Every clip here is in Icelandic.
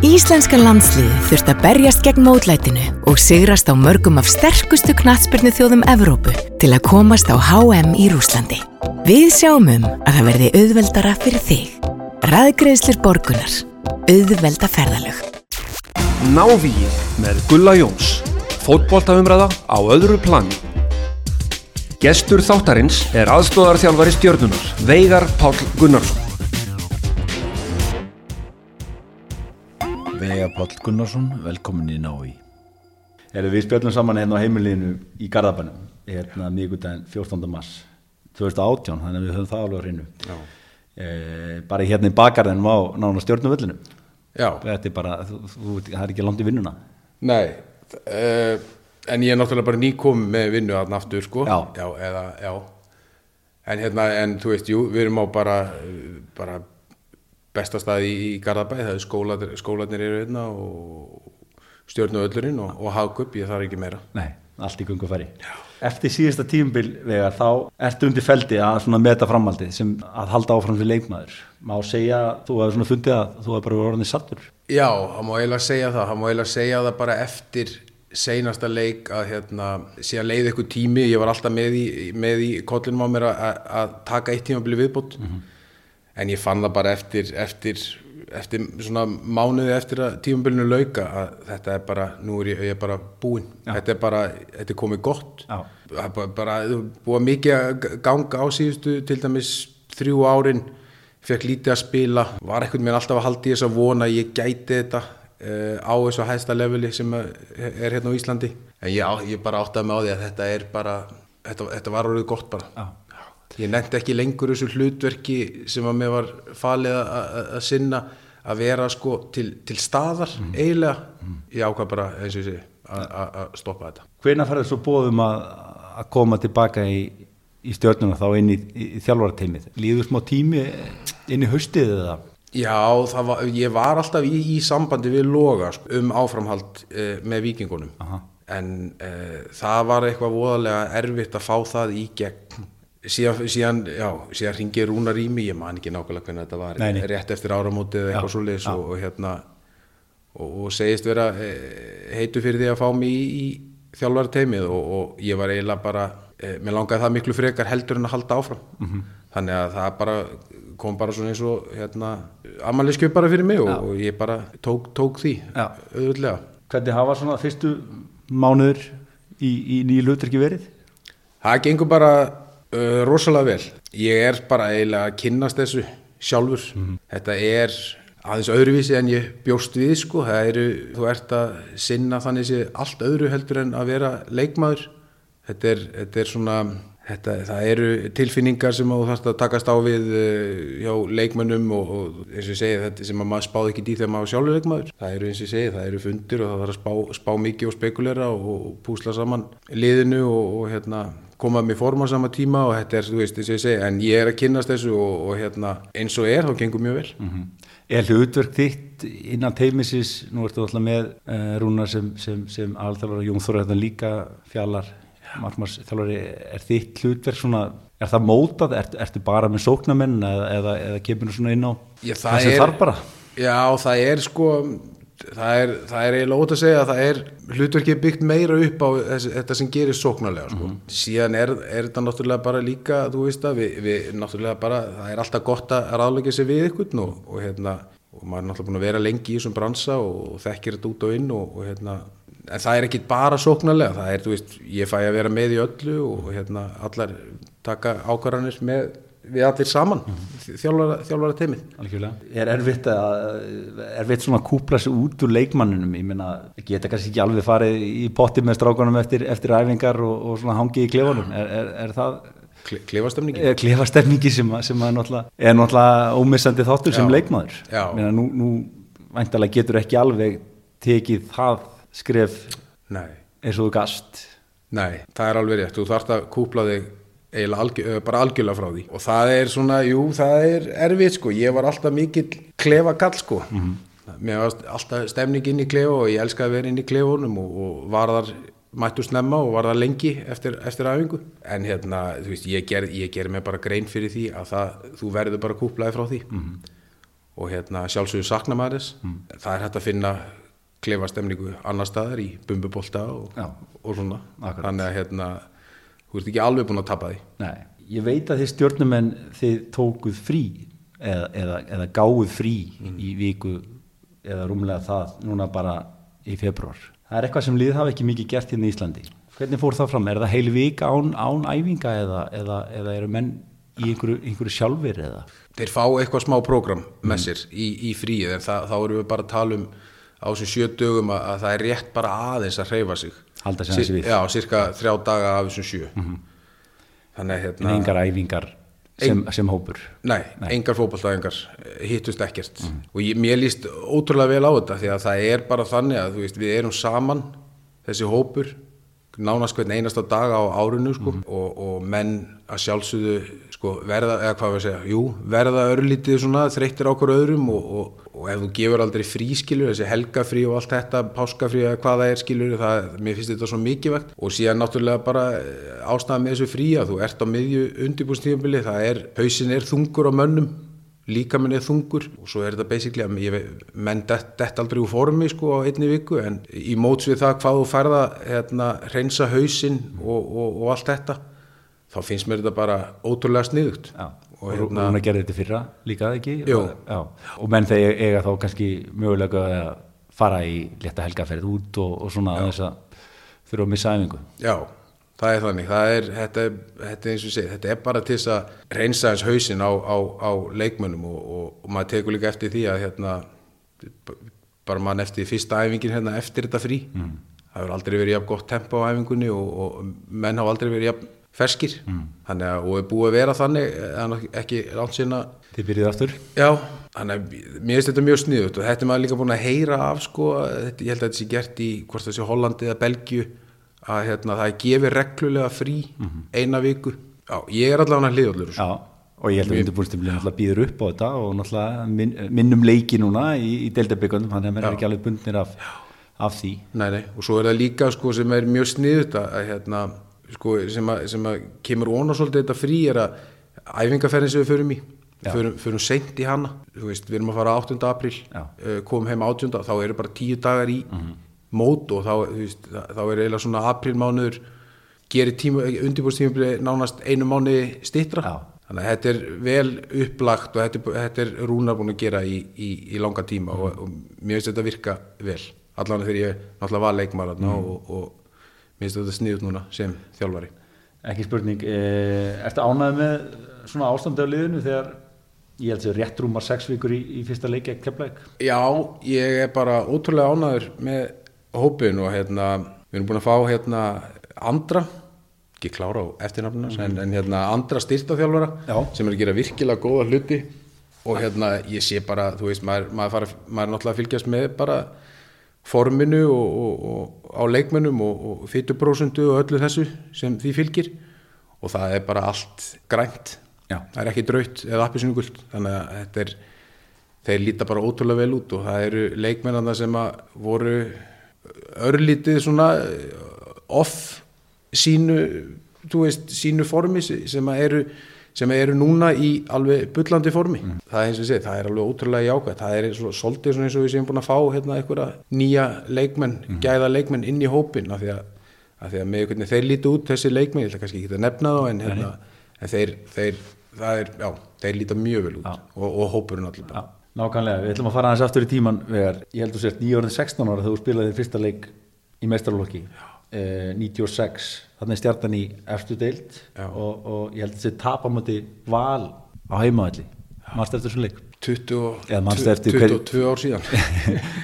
Íslenska landsliði þurft að berjast gegn mótlætinu og sigrast á mörgum af sterkustu knatsbyrnu þjóðum Evrópu til að komast á HM í Rúslandi. Við sjáum um að það verði auðveldara fyrir þig. Ræðgreðslir borgunar. Auðvelda ferðalög. Návíið með Gulla Jóns. Fótboltaumræða á öðru plani. Gestur þáttarins er aðstóðarþjálfari stjörnunar, Veigar Pál Gunnarsson. Veigar Pál Gunnarsson, velkomin í Nói. Erum við spjöldum saman hérna á heimilinu í Garðabænum, hérna miðgutæðin 14. mars 2018, þannig að við höfum það alveg á hreinu. Eh, bara hérna í bakarðinum á nána stjörnuvöllinu. Já, Þetta er bara, þú, þú, það er ekki langt í vinnuna. nei uh, En ég er náttúrulega bara nýkom með vinnu að aftur sko Já. eða, já En hérna, en þú veist, jú, við erum á bara, bara besta staði í, í Garðabæ, það er skólanir, skólanir eru hérna og stjórnu öllurinn og, og hagkup, ég þarf ekki meira. Nei, allt í gungu færi. Eftir síðasta tímbil vegar þá ertu undir feldi að meta framhaldið sem að halda áfram fyrir leikmaður. Má segja, þú hefur svona fundið að þú hefur bara orðinni sattur. Já, það má eiginlega segja það, það má eiginlega segja það bara eftir seinasta leik að hérna, síðan leiði ykkur tími, ég var alltaf með í, með í kollinum á mér að, að- að taka eitt tíma byrju viðbót, en ég fann það bara eftir, eftir, eftir svona mánuði eftir að tímabilinu lauka að þetta er bara, nú er ég, ég er bara búinn, þetta er bara, þetta er komið gott, Já. það er bara, bara búið mikið að ganga á síðustu til dæmis þrjú árin. Fekk lítið að spila. Var einhvern veginn alltaf að halda í þess að vona að ég gæti þetta uh, á þessu hæsta leveli sem er hérna á Íslandi. En ég, ég bara áttaði mig á því að þetta er bara þetta, þetta var orðið gott bara. Já. Ég nefndi ekki lengur þessu hlutverki sem að mér var falið að- sinna að vera sko til, til staðar eiginlega ég ákvað bara eins og segi að- stoppa þetta Hvena færðu svo bóðum að, koma tilbaka í, í stjórnuna þá inn í, í, í þjálfarateimið? Líður smá tími inn í haustið eða? Já, var, ég var alltaf í, í sambandi við Loga sko, um áframhald uh, með vikingunum Aha. en uh, það var eitthvað voðalega erfitt að fá það í gegn síðan, síðan, síðan ringi Rúnar í mig, ég man ekki nákvæmlega hvernig þetta var Nei, rétt eftir áramótið eða eitthvað svo leis já. og, og hérna og, og segist vera uh, heitu fyrir því að fá mig í, í þjálfarteimið og, og ég var eiginlega bara uh, mér langaði það miklu frekar heldur en að halda áfram Mhm. þannig að það bara kom bara svona eins og hérna, ammæliskjöp bara fyrir mig og, ég bara tók, tók því Já. auðvitlega Hvernig hafa svona fyrstu mánuður í, í nýju hlutverki verið? Það gengur bara uh, rosalega vel. Ég er bara eiginlega að kynnast þessu sjálfur. Þetta er aðeins öðruvísi en ég bjóst við, sko. Eru, þú ert að sinna þannig sé allt öðru heldur en að vera leikmaður. Þetta er, þetta er svona, þetta, það eru tilfinningar sem þú þarfst að takast á við uh, hjá leikmönnum og, og eins og ég segi þetta sem að maður spáði ekki í þegar maður sjálfur leikmaður. Það eru eins og ég segi, það eru fundir og það þarf að spá, spá mikið og spekulera og, og púsla saman liðinu og, og hérna koma með forma sama tíma og þetta er, þú veist, þess að ég segi, en ég er að kynnast þessu og, og hérna, eins og er, þá gengur mjög vel. Mm Er hlutverk þitt innan teimisins, nú ertu alltaf með uh, Rúnar sem, sem, sem alþjálfari, Jón Þóra þetta líka fjallar, Markmars þjálfari, er þitt hlutverk svona, er það mótað, er, ertu bara með sóknamenn eða, eða, eða kemur þú svona inn á Já, það sem þarf bara? Já, það er sko það er, er eiginlega ótt að segja að það er hlutverkið byggt meira upp á þessi, þetta sem gerir sóknarlega sko. síðan er, er þetta náttúrulega bara líka þú veist að við, við náttúrulega bara það er alltaf gott að ráðleika sér við ykkur og, og hérna og maður er náttúrulega búin að vera lengi í þessum bransa og þekkir þetta út og inn og, og hérna en það er ekki bara sóknarlega það er, þú veist, ég fæ að vera með í öllu og hérna allar taka ákvarðanir með við allir saman þjálfara, þjálfara teimið Algjörlega. Er erfitt að, erfitt svona að kúpla sig út úr leikmanninum, ég meina, geta kannski ekki alveg farið í potti með strákunum eftir, eftir æfingar og, og svona hangið í klefunum, er, er, er það klefastemningi er klefastemningi sem, að- sem að náttúrulega, er náttúrulega ómissandi þáttur sem Já. leikmaður? Já. Ég Meina, nú, nú væntalega getur ekki alveg tekið það skref Nei, eins og þú gast. nei, það er alveg rétt þú þarft að kúpla þig algjör, eh, bara algjörlega frá því. Og það er svona, jú, það er erfitt sko, ég var alltaf mikill klefa kall sko mér var alltaf stemning inn í klefa og ég elskaði að vera inn í klefunum og, og var þar mættu snemma og var það lengi eftir, eftir æfingu. En hérna, þú veist, ég ger, ég ger mér bara grein fyrir því að það, þú verður bara kúplaði frá því. Og hérna sjálfsögur sakna maður þess. Það er hægt að finna klefastemningu annar staðar í bumbubólta og, og svona. Akkurat. þannig að hérna þú ert ekki alveg búin að tapa því Nei, ég veit að þið stjórnumenn þið tókuð frí eða, eða, eða gáuð frí í viku eða rúmlega það núna bara í februar. Það er eitthvað sem lið hafa ekki mikið gert hérna í Íslandi. Hvernig fór það fram? Er það heil vika án, án æfinga eða, eða, eða eru menn í einhverju, einhverju sjálfur eða? þeir fá eitthvað smá prógram með sér í, í fríið en það, þá erum við bara að tala um á þessum sjö dögum að, að það er rétt bara aðeins að hreyfa sig Halda sig aðeins við. Já, cirka þrjá daga af þessum sjö. Þannig að En hérna engar æfingar sem, sem hópur. Nei, engar fótballtæðingar hittust ekkert. Og ég, mér líst ótrúlega vel á þetta því að það er bara þannig að veist, við erum saman þessi hópur nánast hvern einasta dag á árinu sko, og, og menn að sjálfsögðu sko, verða, eða hvað við segja, jú, verða örlítið svona þreyttir á okkur öðrum og, og, og ef þú gefur aldrei frískilur, þessi helgafrí og allt þetta, páskafrí eða hvað það er skilur, það, mér finnst þetta svo mikilvægt. Og síðan náttúrulega bara eh, ástæða með þessu frí að þú ert á miðju undirbúrstíðanbili, það er, hausin er þungur á mönnum líka minn er þungur. Og svo er þetta basically að ég, menn dett, dett aldrei úr formi sko á einni viku en í móts við það hvað þú færða hérna, hreinsa hausinn og, og, og allt þetta þá finnst mér þetta bara ótrúlega sniðugt. Já, og og hérna, Rúna gerði þetta fyrra líka ekki? Já. Og menn þeir eiga þá kannski mögulega að fara í létta helgaferð út og, og svona aðeins að þurfa að missa æfingu. já, það er þannig það er, þetta, þetta er eins og segi þetta er bara til þess að hreinsa hans hausinn á, á, á leikmönnum og, og, og maður tekur líka eftir því að hérna, bara mann eftir fyrsta æfingin hérna eftir þetta frí mm. það hefur aldrei verið jafn gott tempo á æfingunni og, og menn hafa aldrei verið jafn ferskir mm. þannig að og er búið að vera þannig en ekki langt sinna Þið byrjuðu aftur? Já, þannig að mér finnst þetta mjög sniðut og þetta er maður líka búin að heyra af sko, þetta, ég held að þetta sé gert í hvort það sé Hollandi eða Belgíu að hérna, það gefið reglulega frí eina viku. Já, ég er allavega hliðallur. Já, og ég held að undirbúrstimlið náttúrulega býður upp á þetta og náttúrulega minn, minnum leiki núna í, í deildabikundum, þannig að mér er ekki alveg bundnir af, af því. Nei, nei, og svo er það líka sko, sem er mjög sniðut að hérna, sko, sem, að, sem að kemur ón og svolítið þetta frí er að æfingaferðin sem við förum í förum, förum seint í hana veist, við erum að fara 8. apríl Já. uh, komum heim 18. þá eru bara 10 dagar í mót og þá, veist, þá er eiginlega svona aprílmánuður gerir tíma, undirbúrstímabili nánast einu mánuði stittra Já. þannig að þetta er vel upplagt og þetta þetta er Rúnar búin að gera í, í, í langa tíma og, og mér finnst þetta virka vel allan þegar ég náttúrulega var leikmar mm. og, og mér finnst þetta sniðut núna sem þjálfari. Ekki spurning, eh, ertu ánægð með svona ástandi á liðinu þegar ég held að rétt rúmar sex vikur í, í fyrsta leiki að kepla Já, ég er bara ótrúlega ánæður með hópin og hérna, við erum búin að fá hérna andra, ekki klára á eftirnafnuna, en, en hérna andra styrtaþjálfara Já. sem er að gera virkilega góða hluti og hérna ég sé bara, þú veist, maður, maður, fara, maður er náttúrulega að fylgjast með bara forminu og, og, og á leikmönnum og, og fytuprósundu og öllu þessu sem því fylgir. Og það er bara allt grænt. Já. það er ekki draut eða appisynugult þannig að þetta er þeir líta bara ótrúlega vel út og það eru leikmennanda sem að voru örlítið svona eh, off sínu veist, sínu formi sem að eru sem eru núna í alveg bullandi formi. Það er eins og ég segi, það er alveg ótrúlega jákvæmt. Það er svolítið svona eins og við séum búin að fá hérna einhverja nýja leikmenn, gæða leikmenn inn í hópin af því að, af því að með hvernig þeir líti út þessi leikmenn, ég ætla kannski ekki að nefna þá en, hérna, en þeir, þeir, það er, já, þeir líta mjög vel út Já. og, og hópurinn allir bara. Já, nákvæmlega, við ætlum að fara aðeins aftur í tíman vegar, ég held að þú sért 9 orðin 16 ára þegar þú spilaði fyrsta leik í meistarlokki eh, 96, þannig stjartan í eftir deild Já. og, og ég held að þessi tapamöndi val á heimavalli, mannst eftir þessum leik? 20, og- Eða manstu eftir hver- 22 ár síðan.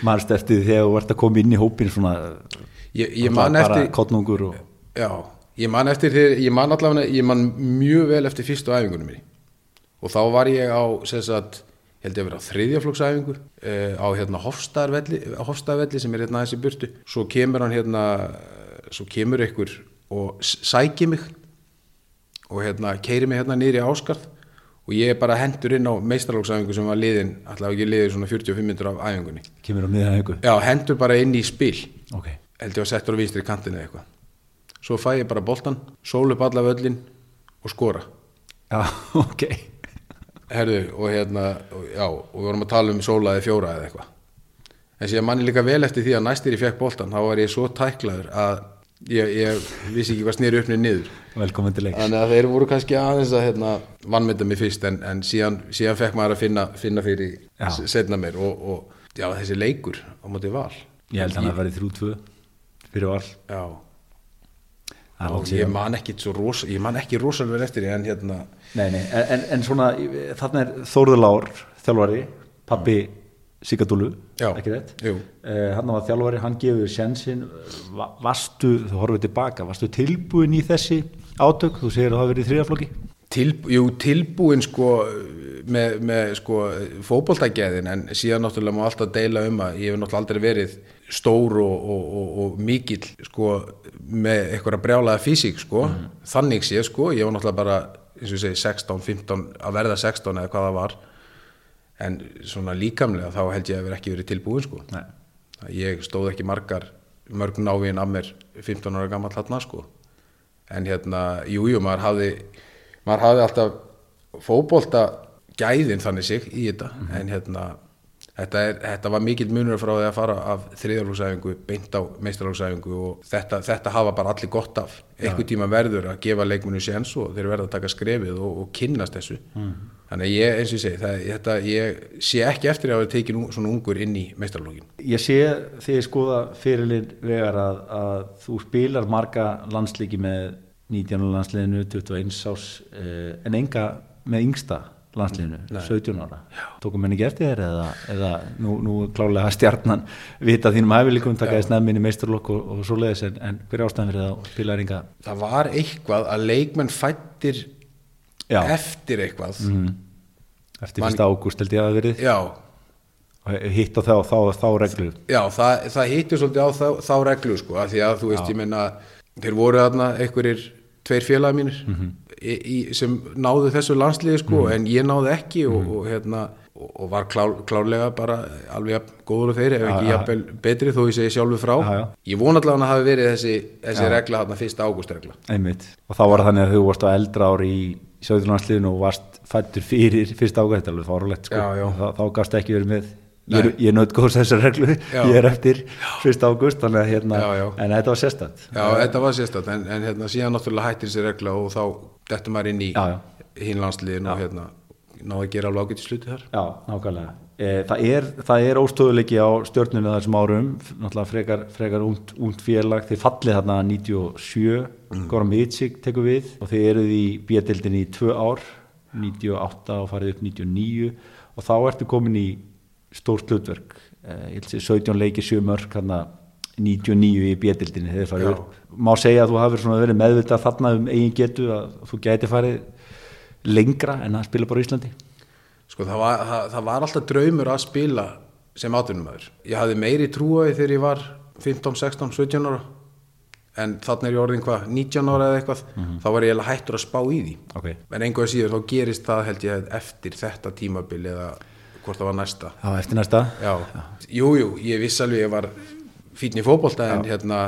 mannst eftir þegar þú ert að koma inn í hópin svona, Ég, ég man eftir, og Já, ég man eftir þegar, ég man allavega, ég man mjög vel eftir fyrstu æfingunum minni. Og þá var ég á, sagt, ég held ég að vera á þriðjaflokksæfingu uh, á hérna Hofstaðarvelli sem er hérna aðeins í burtu, svo kemur hann hérna, eh, svo kemur ykkur og sækir mig og hérna keiri mig hérna í Áskarð og ég er bara hendur inn á meistarlokksæfingu sem var liðin, allavega ekki liðin svona 45 minnur af æfingunni. kemur á miðan einhver Já, hendur bara inn í spil. Ok, held ég að settur á vinstri kantinu eða eitthvað. Svo fæ ég bara boltan, sól upp alla völlin og skora. Já, ok. Herðu, og hérna og, já, og við vorum að tala um sólaði fjóra eða eitthvað. En síðan manni líka vel eftir því að næstir ég fekk boltan þá var ég svo tæklaður að ég, ég vissi ekki hvað snýri uppnið niður. Velkomin til leiks. Þannig að þeir voru kannski aðeins að hérna, vannmynda mig fyrst en, en síðan, síðan fekk maður að finna, finna fyrir Já. setna mér og, og já, þessi leikur á móti val. Ég held hann að verði þrjú tvö fyrir val. Já, Það og ég man ekki svo rosa, ég man ekki rosalega eftir því en hérna Nei, nei, en, en- en svona þarna er Þórður Lár, þjálfari pappi Sigadúlu ekki rétt? Uh, hann var þjálfari, hann gefur sjensin Va, varstu, þú horfið tilbaka varstu tilbúin í þessi átök? Þú segir að það hafi verið í þriðaflokki Til, jú, tilbúin sko með, með sko fótboltagæðin en síðan náttúrulega má alltaf deila um að ég hef náttúrulega aldrei verið stór og, og, og, og mikill sko með eitthvað brjálaða físík sko. Þannig sé sko, ég var náttúrulega bara eins og ég segi 16, 15 að verða 16 eða hvað það var en svona líkamlega þá held ég að vera ekki verið tilbúin sko. Nei. ég stóð ekki margar mörg návíin af mér 15 ára gammal þarna sko. En hérna, jújú, jú, maður hafði maður hafði alltaf fótbolta gæðin þannig sig í þetta. En hérna þetta, er, þetta var mikill munur frá því að fara af þriðarlóksæfingu beint á meistarlóksæfingu og þetta, þetta hafa bara allir gott af. Einhver tíma verður að gefa leikmunum séns og þeir verða að taka skrefið og, og kynnast þessu þannig að ég, eins og ég segi það, þetta, ég sé ekki eftir að hafa tekið svona ungur inn í meistarlókin ég sé þegar ég skoða fyrirlin vegar að, að þú spilar marga landslíki með 19 landsliðinu, 21 ás eh, en enga með yngsta landsliðinu, 17 ára. Tókum henni ekki eftir þér eða, eða nú, nú er klálega stjarnan vita þínum hæfileikum, takaði snemminn í meisturlokk og, og svo leiðis en, en hver er ástæðan fyrir það og spilar enga? Það var eitthvað að leikmenn fættir Já. eftir eitthvað. Eftir Man- 1. ágúst held ég að það verið. Já, hitt á þá, þá, þá reglu. Já, það, það hittir svolítið á þá, þá reglu sko, af því að þú veist, ég menna þeir voru þarna einhverjir tveir félaga mínir í, í, sem náðu þessu landsliði sko, en ég náðu ekki og, og hérna og, og var klár, klárlega bara alveg góður og þeir, ef ekki Já, já. jafnvel betri þó ég segi sjálfur frá. Já, já. ég vona allavega að það hafi verið þessi, þessi regla þarna fyrsta ágústregla. Einmitt. Og þá var þannig að þú varst á eldra ári í sjöðurlandsliðinu og varst fættur fyrir 1. ágúst, þetta er alveg fárulegt sko. Já. Þá, gafst ekki verið með ég, er- ég nöðt góðs þessar reglu Já. ég er eftir 1. ágúst þannig að hérna, Já, já. en þetta var sérstætt Já, þetta var sérstætt, en, en hérna, síðan náttúrulega hættir þessi regla og þá dettur maður inn í landsliðin og hérna náðu að gera alveg ágætt í sluti þar Já, nákvæmlega. E, það, er, er óstöðuleiki á stjórnunu þessum árum, náttúrulega frekar, frekar ungd, ungd félag, þið fallið þarna 97, mm. Goran Mitsik tekur við og þið eruð í bjöldildinni í tvö ár, 98 og farið upp 99 og þá ertu komin í stórt hlutverk, e, ég held sér 17 leiki 7 mörg þarna 99 í bjöldildinni þegar þið farið Já. upp. Má segja að þú svona verið meðvitað þarna um eigin getu að þú gæti farið lengra en að spila bara í Íslandi. Sko það var, það, það var alltaf draumur að spila sem atvinnumæður. Ég hafði meiri trúaði þegar ég var 15, 16, 17 ára en þannig er ég orðin hvað, 19 ára eða eitthvað, þá var ég hættur að spá í því. Ok. En einhverja síður þá gerist það held ég eftir þetta tímabil eða hvort það var næsta. Já, eftir næsta. Já, jú, ég viss alveg ég var fínn í fótbolta en hérna,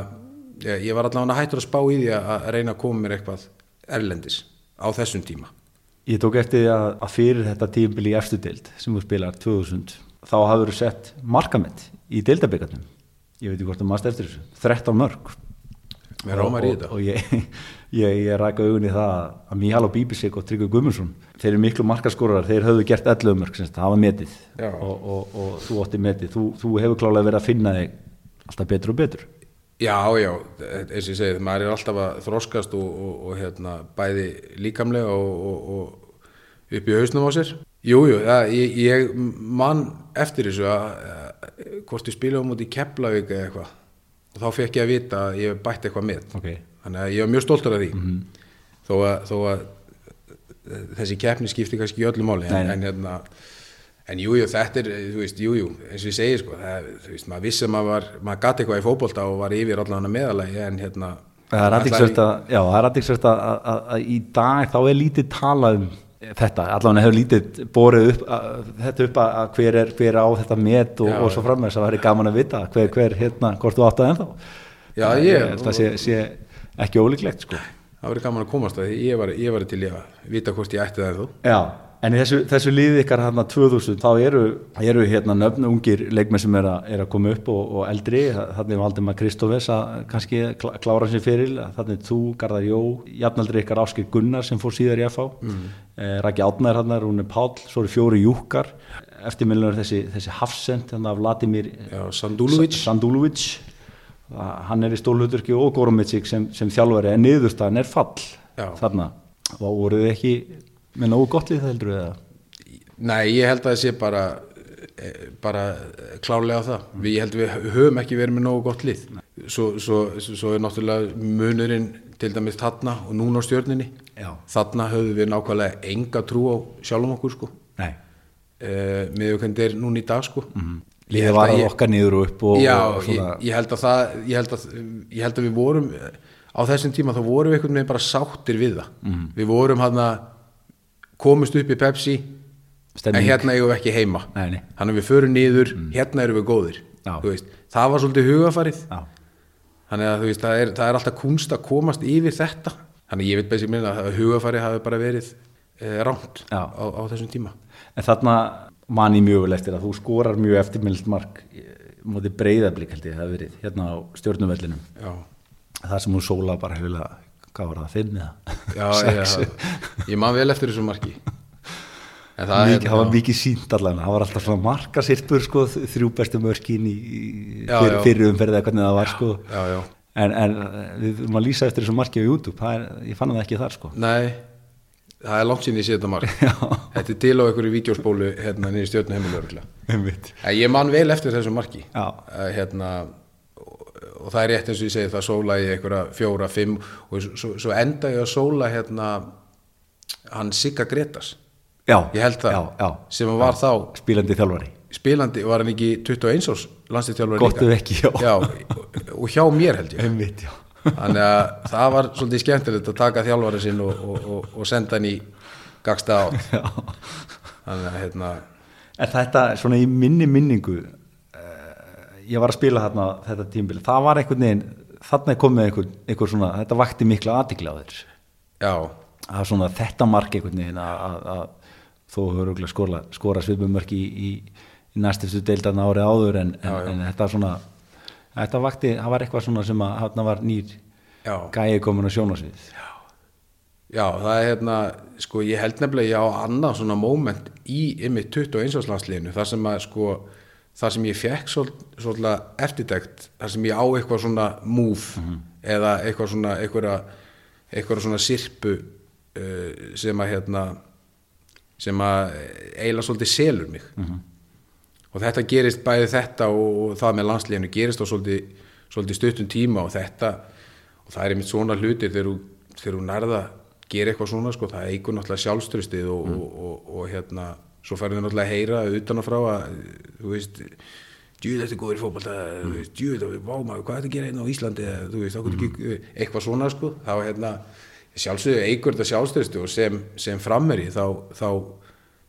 ég, var allavega hættur að spá í því að reyna að koma mér eitthvað erlendis á þessum tíma. Ég tók eftir því að, að fyrir þetta tímbil í efstu deild sem þú spilar 2000 þá hafður þú sett markament í deildabikatum. Ég veit ekki hvort þú maður eftir þessu. 13 mörg. Mér rámar í Og- þetta. Og ég, ég, ég rækka augun í það að Míhal og Bíbisik og Tryggvi Guðmundsson þeir eru miklu markaskórar, þeir höfðu gert 11 mörg, það var metið og, og, og þú átti metið. Þú, þú hefur klálega verið að finna þig alltaf betur og betur. Já, já, eins og ég segi, maður er alltaf að þroskast og, og, og hérna, bæði líkamlega og, og, og upp í hausnum á sér. Jú, jú, það, ég, ég man eftir þessu að, hvort ég spila á móti í Keflavík eða eitthvað og þá fekk ég að vita að ég bætti eitthvað með. Ok. Þannig að ég var mjög stoltur af því þó, að, þó að þessi keppni skipti kannski í öllu máli nei. en hérna en jújú, jú, þetta er, þú veist, jújú jú, eins og ég segi sko, það, þú veist, maður vissi að maður var maður gati eitthvað í fótbolta og var yfir allan að meðalagi en hérna Það er aðeinsvært að, já, það er aðeinsvært að, að, að, í dag þá er lítið talað um þetta, allavega hefur lítið borið upp, þetta upp að, hver, er, hver er á þetta met og, Já, og svo frammeins að það væri gaman að vita hver, hver hérna, hvort þú átt að ennþá. Já, ég- held að sé, sé ekki ólíklegt, sko. það verið gaman að komast að ég var, ég var til að vita hvort ég ætti það en þú Já, en þessu, þessu líði ykkar hérna 2000 þá eru, eru hérna nöfn ungir leikmenn sem er að, er að koma upp og, og eldri, þannig er Valdemar Kristófes að kannski klá- klára sér fyrir þannig þú, Garðar Jó, jafnaldri ykkar Áskir Gunnar sem fór síðar í FH mm. eh, Raki Átnær hann, Rúni Páll svo eru fjóri júkar eftirmillunar þessi, þessi Hafsend, þannig að Vladimir Já, Sandulovic. Sa- Sandulovic hann er í stólhuturki og Goromitsik sem, sem þjálfari. En niðurstaðan er fall Já. þarna, og voruð ekki með nógu gott lið það heldur við það Nei, ég held að það sé bara eh, bara klálega það. Við, ég held að við höfum ekki verið með nógu gott lið. Svo, svo, svo er náttúrulega munurinn til dæmis þarna og núna á stjörninni Já. þarna höfum við nákvæmlega enga trú á sjálfum okkur sko. Nei, uh, með okkur er núna í dag sko. Ég liðið held var að okkar niður og upp og, Já, og svona, ég, ég held að það ég held að, ég held að við vorum á þessum tíma þá vorum við einhvern veginn bara sáttir við það. Mhm. við vorum hann að komist upp í Pepsi Stemning. en hérna eigum við ekki heima. Nei, nei. þannig að við förum niður, hérna erum við góðir það var svolítið hugafarið já, þannig að veist, það er, það er alltaf kunst að komast yfir þetta. Þannig að ég veit basic minna að hugafarið hafi bara verið e, rámt Já. á, á þessum tíma. En þarna man ég mjög vel eftir að þú skorar mjög eftirmildt mark móti breyðablík held ég það hafi verið hérna á stjórnuvellinum það sem hún sóla bara hefur hvað var það, fimm eða já, Sex. ég, man vel eftir þessu marki það, hérna- það var mikið sínt allan, það var alltaf svona markasirpur sko, þrjú bestu mörkin í, í Já, fyr, já. fyrir umferðið eða hvernig það var sko. já, já. en, en við erum að lýsa eftir þessu marki á YouTube, er, ég fann það ekki þar sko. Nei, það er langt síðan ég sé þetta mark Þetta er til á einhverju vídeospólu hérna niður stjórnu heimilörgla Einmitt. Ég man vel eftir þessu marki Já. Hérna, og, það er rétt eins og ég segi það sóla í einhverja fjóra, fimm og svo, svo enda ég að sóla hérna, hann Sigga Gretas já, ég held það, já, já. sem hann var þá spílandi þjálfari. Spilandi, var hann ekki 21 árs landslýstjálfari Gott ef ekki, já. og, hjá mér held ég. Einmitt, þannig að það var svolítið skemmtilegt að taka þjálfari sinn og, og, og, og senda hann í gagsta átt. Þannig að hérna en þetta svona í minni minningu ég var að spila þarna þetta tímbil, það var einhvern veginn þarna er komið einhver, einhver svona þetta vakti mikla aðtikla á þér. Já, að svona þetta mark einhvern veginn að, að, að þó örugglega skora, skora svipumörk í, í, í næstistu deildarna árið áður en, en, Já, já. en þetta svona þetta vakti, það var eitthvað svona sem að þarna var nýr já, gæi komin á sjónasvið já, það er hérna sko ég held nefnilega ég á annað svona moment í ymmið 21 árslandsliðinu þar sem að sko þar sem ég fekk svol, svolítið eftirtekt þar sem ég á eitthvað svona move eða eitthvað svona eitthvað, eitthvað svona sirpu uh, sem að hérna sem að eiginlega svolítið selur mig. Og þetta gerist bæði þetta og, og það með landsliðinu gerist á svolítið, svolítið stuttum tíma og þetta og það er einmitt svona hlutir þegar þú, nærða gera eitthvað svona sko, það eigur náttúrulega sjálfströstið og, og, og, og hérna svo færðu náttúrulega að heyra utan að frá að þú veist djúð er góður mm. djúð þetta er vámaður, hvað er þetta að gera hérna á Íslandi eða, þú veist, okkur ekki eitthvað svona sko, þá hérna sjálfsögðu eigur þetta sjálfströstið og sem, sem frammeri þá, þá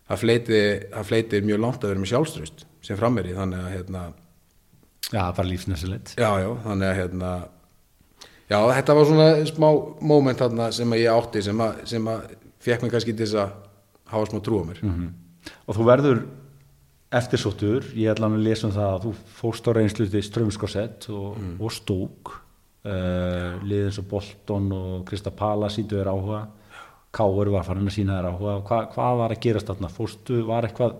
það fleiti, það fleiti mjög langt að vera með sjálfströst sem frammeri þannig að hérna já, það var lífsnæsilegt já, já, þannig að hérna já, þetta var svona smá moment þarna sem ég átti sem að, sem að fekk mig kannski til þess að hafa smá trú á mér og þú verður eftirsóttur. Ég ætla að lesa um það að þú fórst á reynslu til Strömskosett og, og Stók uh, liðin svo Bolton og Krista Pala síndu þér áhuga. Káur var farin að sína þér áhuga. Hva, hvað var að gerast þarna, fórstu var eitthvað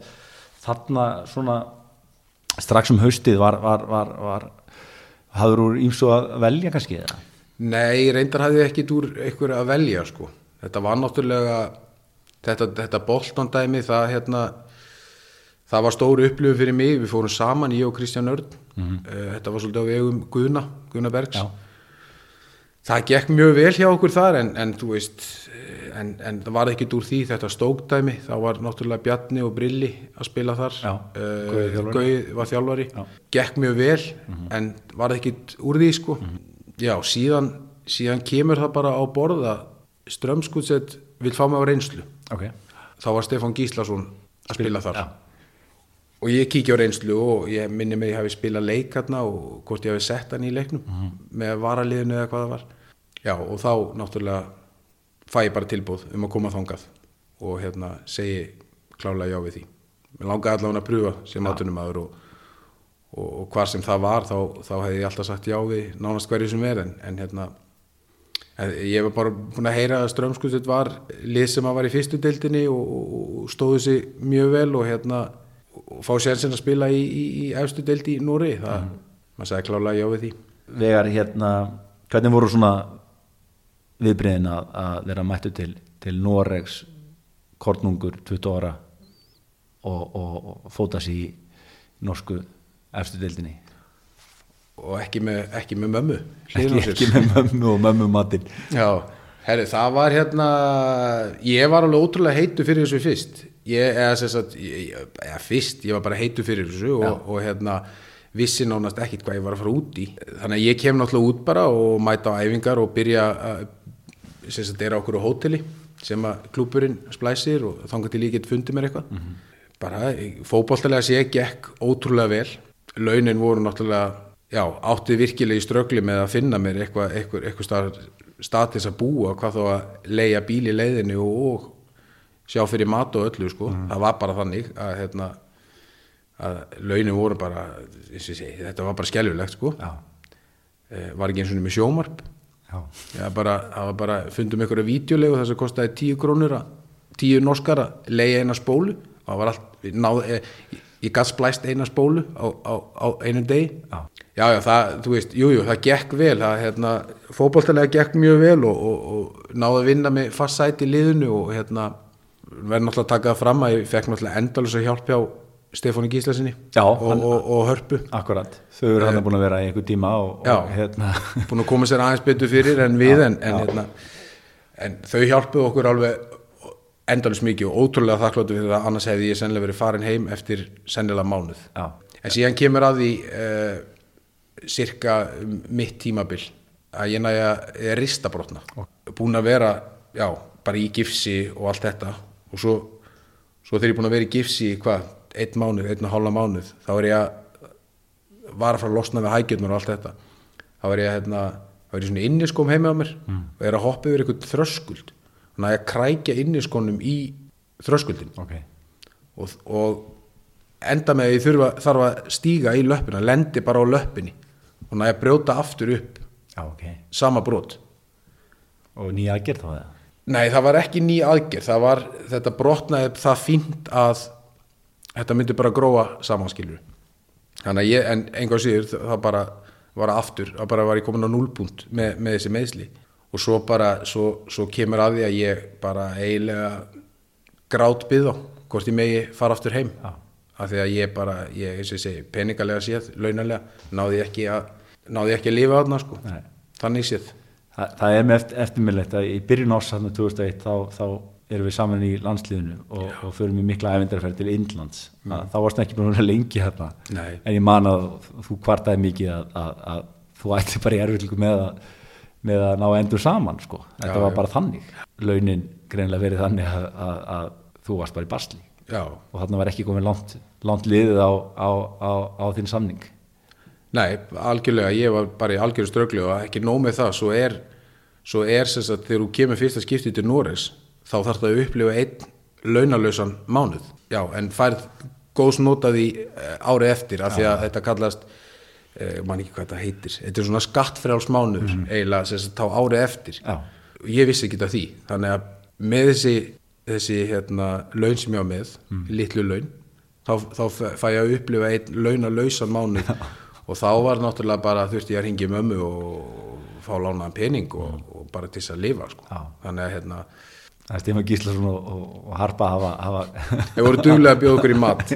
þarna svona strax um haustið var, var, var, var hafður úr ímsu að velja kannski eða? Nei, reyndar hafði ég ekkit úr einhverju að velja sko. Þetta var náttúrulega þetta, þetta boltondæmi það hérna það var stóru upplöfu fyrir mig, við fórum saman ég og Kristján Örn. Eh, þetta var svolítið á vegum Guðna, Guðna Bergs. Já. það gekk mjög vel hjá okkur þar en, en þú veist eh, en, en það var ekkit úr því. Þetta stókdæmi. Þá var náttúrulega Bjarni og Brilli að spila þar. Já, Eh. Gauði var þjálfari. Já. Gekk mjög vel en var ekkit úr því sko. Já, síðan, síðan kemur það bara á borða Strömskútsett vil fá mig á reynslu ok, þá var Stefán Gíslason að spila þar. Já, og ég kíkja á reynslu og ég minni mig að ég hafi spilað leik hérna og hvort ég hafi sett hann í leiknum með varaliðinu eða hvað það var. Já og þá náttúrulega fæ ég bara tilbúð um að koma þangað og hérna segi klálega já við því. Mér langaði allavega að pröfa sem atvinnumæður og, og, og hvar sem það var þá, þá hefði ég alltaf sagt já við nánast hverju sem er en, en hérna ég var bara búin að heyra að Strömskustuð var lið sem að var í fyrstu deildinni og, stóðu sig mjög vel og hérna og fá sérnsinn að spila í, í, í efstu deildi í Núri það, maður sagði klálega já við því. Vegar, hérna, hvernig voru svona viðbriðin að, að vera mættu til, til Noregs kornungur 20 ára og, og, og fóta sér í norsku efstu deildinni og ekki með, ekki með mömmu ekki, ekki með mömmu og mömmu matinn Já, herri, það var hérna ég var alveg ótrúlega heitu fyrir þessu fyrst. Ég, eða sem sagt ég, ég- eða fyrst, ég var bara heitu fyrir þessu og, og hérna vissi nánast ekkit hvað ég var að fara út í. Þannig að ég kem náttúrulega út bara og mæta á æfingar og byrja að sem sagt er á okkur á hóteli sem að klúburinn splæsir og þangar til ég get fundið mér eitthvað. Bara fótboltalega sé gekk ótrúlega vel. Launin voru náttúrulega já, átti virkilega í ströggli með að finna mér eitthvað, eitthvað, eitthvað þess að búa hvað þó að leia bíl í leiðinu og, og sjá fyrir mat og öllu sko. það var bara þannig að, hérna, að launin voru bara segi, þetta var bara skelfilegt sko. Eh, var ekki eins og með sjómarp já, Já, bara, það var bara, fundum einhverja vídeolegu þess að kostaði tíu krónur að, tíu norskar að leiða eina spólu það var allt, við náð, e, ég gætt splæst eina spólu á, á, á einum degi Já. Já, já, það, þú veist, jú, jú, það gekk vel það, hérna, fótboltalega gekk mjög vel og, og, og náði að vinna með fast sæti í liðinu og hérna verður náttúrulega að taka það fram að ég fekk náttúrulega endalus að hjálpa á Stefáni Gíslasinni Já, og, hann- og, og Hörpu akkurat þau eru hann búin að vera í einhver tíma og, Já. hérna búin að koma sér aðeins betur fyrir en við en, en, hérna, en þau hjálpuðu okkur alveg endalus mikið og ótrúlega þakkláttu fyrir það annars hefði ég sennilega verið farin heim eftir sennilega mánuð Já. en síðan kemur að því uh, cirka mitt tímabil að ég næja að rista brotna. Búin að vera já, bara í gifsi og allt þetta. Og svo, svo þegar ég er búin að vera í gifsi í hvað, einn mánuð, einn og hálfa mánuð þá er ég að var að fara að losna við hægjurnar og allt þetta. Þá er ég hérna þá er ég svona inniskóm heima á mér og er að hoppa yfir eitthvað þröskuld. Næja að krækja inniskónum í þröskuldin ok, og, og enda með að ég þurfa, þarf að stíga í löppina lendi bara á löppinni og næja að brjóta aftur upp já ok sama brot og nýja aðgerð þá það Nei, það var ekki ný aðgerð, það var, þetta brotnaði það fínt að þetta myndi bara gróa samanskilur. Þannig að ég, en einhvað síður, það bara var aftur, það bara var ég komin á núlpunkt með, með þessi meðsli. Og svo bara, svo, svo kemur að því að ég bara eiginlega grát byggð á, hvort ég megi fara aftur heim. Já. Af því að ég bara, ég, eins og ég segi, peningalega séð, launalega, náði ekki að, náði ekki að lifa þarna, sko. Nei. Þannig séð. Þa, það er með eftir, eftirminnlegt að í byrjun ás hann 2001 þá, þá erum við saman í landsliðinu og, og förum við mikla æfindarferð til Indlands mm. þá varst ekki búin að vera lengi hérna Nei. en ég man að þú kvartaði mikið að, að, að þú ætti bara í erfylgu með að, með að ná endur saman sko. þetta Já, var já. bara þannig launin greinlega verið þannig að, að, að þú varst bara í basli Já, og þarna var ekki komið langt, langt liðið á, á, á, á þinn samning Nei, algjörlega, ég var bara í algjörðu strögglu og ekki nóg með það, svo er, svo er sem sagt, þegar þú kemur fyrsta skipti til Noregs, þá þarf það að upplifa einn launalösan mánuð. Já, en færð góðs notaði árið eftir, af því að þetta kallast, eh, man ekki hvað þetta heitir, þetta er svona skattfrjáls mánuður, eiginlega, sem sagt, þá árið eftir. Já. Ég vissi ekki þetta því, þannig að með þessi, þessi hérna, laun sem ég á með, litlu laun, þá, þá fæ ég að upplifa einn launalausan mánuð. Og þá var náttúrulega bara þurfti ég að ringi mömmu og fá lánaðan pening og, og bara til þess að lifa sko. Já. þannig að hérna það er Stefán Gíslason og, og, og Harpa hafa, hafa við vorum duglega að bjóða okkur í mat.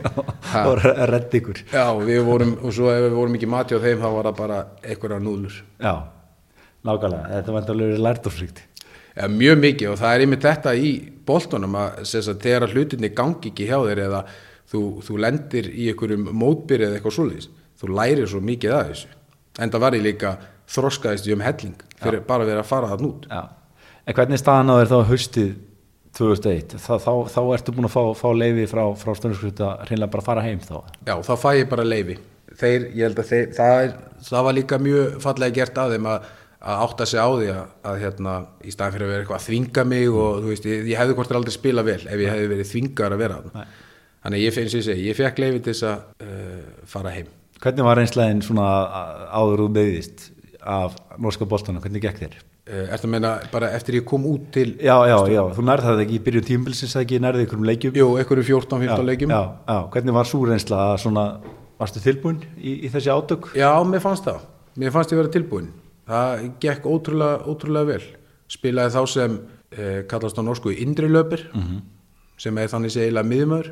Ha. og redda ykkur. Já, við vorum, og svo ef við vorum ekki mati á þeim þá var það bara einhverja núðlur. Já, nákvæmlega, þetta var endalega lærdófsríkt. Ja, mjög mikið og það er einmitt þetta í boltunum að, þegar að hlutinni gangi ekki hjá þér eða þú, þú lendir í einhverjum mótbyrði eða eitthvað svoleiðis þú lærir svo mikið að þessu en það var ég líka þroskaðist ég um helling fyrir bara að vera að fara það nút Já, en hvernig er staðan á þér þá haustið 2001? Þá, þá, þá ertu búin að fá, fá leiði frá, frá stundinskrutt að hreinlega bara fara heim þá? Já, þá fæ ég bara leifi. Þeir, ég held að þeir, það, er, það var líka mjög fallega gert að þeim að, að átta sig á því að, að hérna, í staðan fyrir að vera eitthvað að þvinga mig og veist, ég, ég hefði hvort aldrei spila vel ef ég hefði verið þvingar að vera þarna. Þannig að ég finnst segi, ég fekk leiði til þess að uh, fara heim. Hvernig var reynslegin svona áður úr meðist af norska boltana, hvernig gekk þér? uh, Ertu að meina bara eftir ég kom út til Já, já, já, þú nærði það ekki í byrjun tímbilsins eða ekki nærði ykkur um leikjum? Jú, einhverju 14-15 leikjum. já, já, hvernig var svo reynsla að svona, varstu tilbúin í, í þessi átök? Já, mér fannst það. Mér fannst ég vera tilbúin. Það gekk ótrúlega, ótrúlega vel. Spilaði þá sem eh, kallast á norsku indri löpir, Mhm. sem er þannig segilega miðumöður.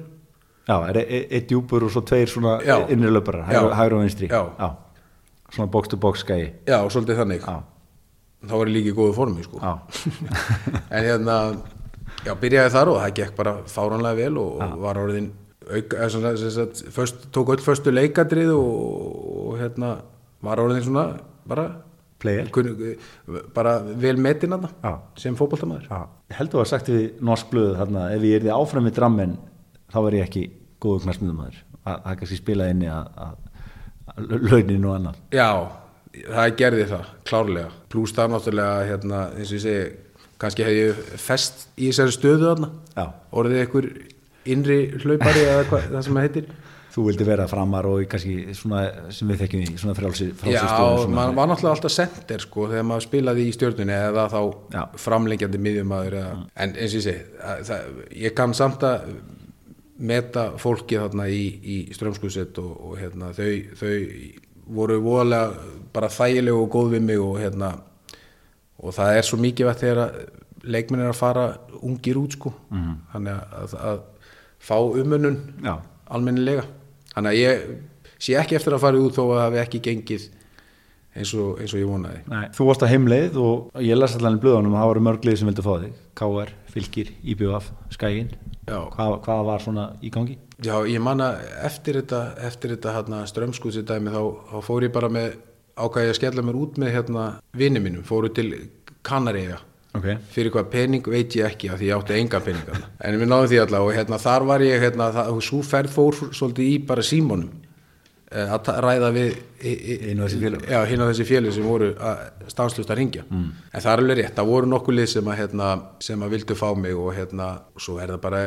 Já, er e- e- eitt djúpur og svo tveir svona Já. innri löparar, hægur, Já. og vinstri Já. Svona box to box skæi Já, svolítið þannig. Já, Þá var ég líka í góðu formi, sko. já, en hérna, já, byrjaði þar og það gekk bara fáránlega vel og, var orðin auk, föst, tók öll föstu leikadrið og, og hérna, var orðin svona bara, Kunni, bara vel metin að Já. sem fótboltamaður. já Ég held þú að sagt við norsk blöðu þarna ef ég er því áfram í drammen þá var ég ekki góðu knæsmiðumæður að það kannski spila inni að, að, launin og annað Já, það gerði það, klárlega. Plús það náttúrulega, hérna, eins og ég segi, kannski hef ég fest í þessari stöðu. Orðið einhver innri hlaupari eða hvað það sem það heitir. Þú vildi vera framar og kannski svona sem við þekkjum í svona frálsi, Já, maður var náttúrulega alltaf sender sko þegar maður spilaði í stjórnunni eða þá Já. framlengjandi miðjumæður eða, en eins og ég segi, að, það, ég kann samt að meta fólki þarna í, í strömskuðsett og, og hérna, þau, þau voru voðalega bara þægilegu og góð við mig og hérna og það er svo mikið vett þegar leikminn er að fara ungir út sko Mhm. þannig að, að, að fá umunun almennilega þannig að ég sé ekki eftir að fara út þó að hafi ekki gengið eins og, eins og ég vonaði. Nei, þú varst að heimleið og ég las allan í blöðunum að það voru mörglið sem vildu fá þig. KR, Fylgir, IBF, Skægin hvað, hvað var svona í gangi? Já, ég manna eftir þetta, eftir þetta hérna, strömskúsi dæmi þá, þá fór ég bara með ákvæði að skella mér út með hérna vinni mínum, fóru til Kanaríja Ok, fyrir hvað pening veit ég ekki af því ég átti enga pening þarna. en við náðum því allavega og hérna, þar var ég hérna, það, svo ferð fór svolítið í bara símónum eh, að ræða við hinn og þessi félug sem voru stanslust að ringja mm. en það er alveg rétt, það voru nokkuð lið sem að, hérna, sem að vildu fá mig og hérna, svo er það bara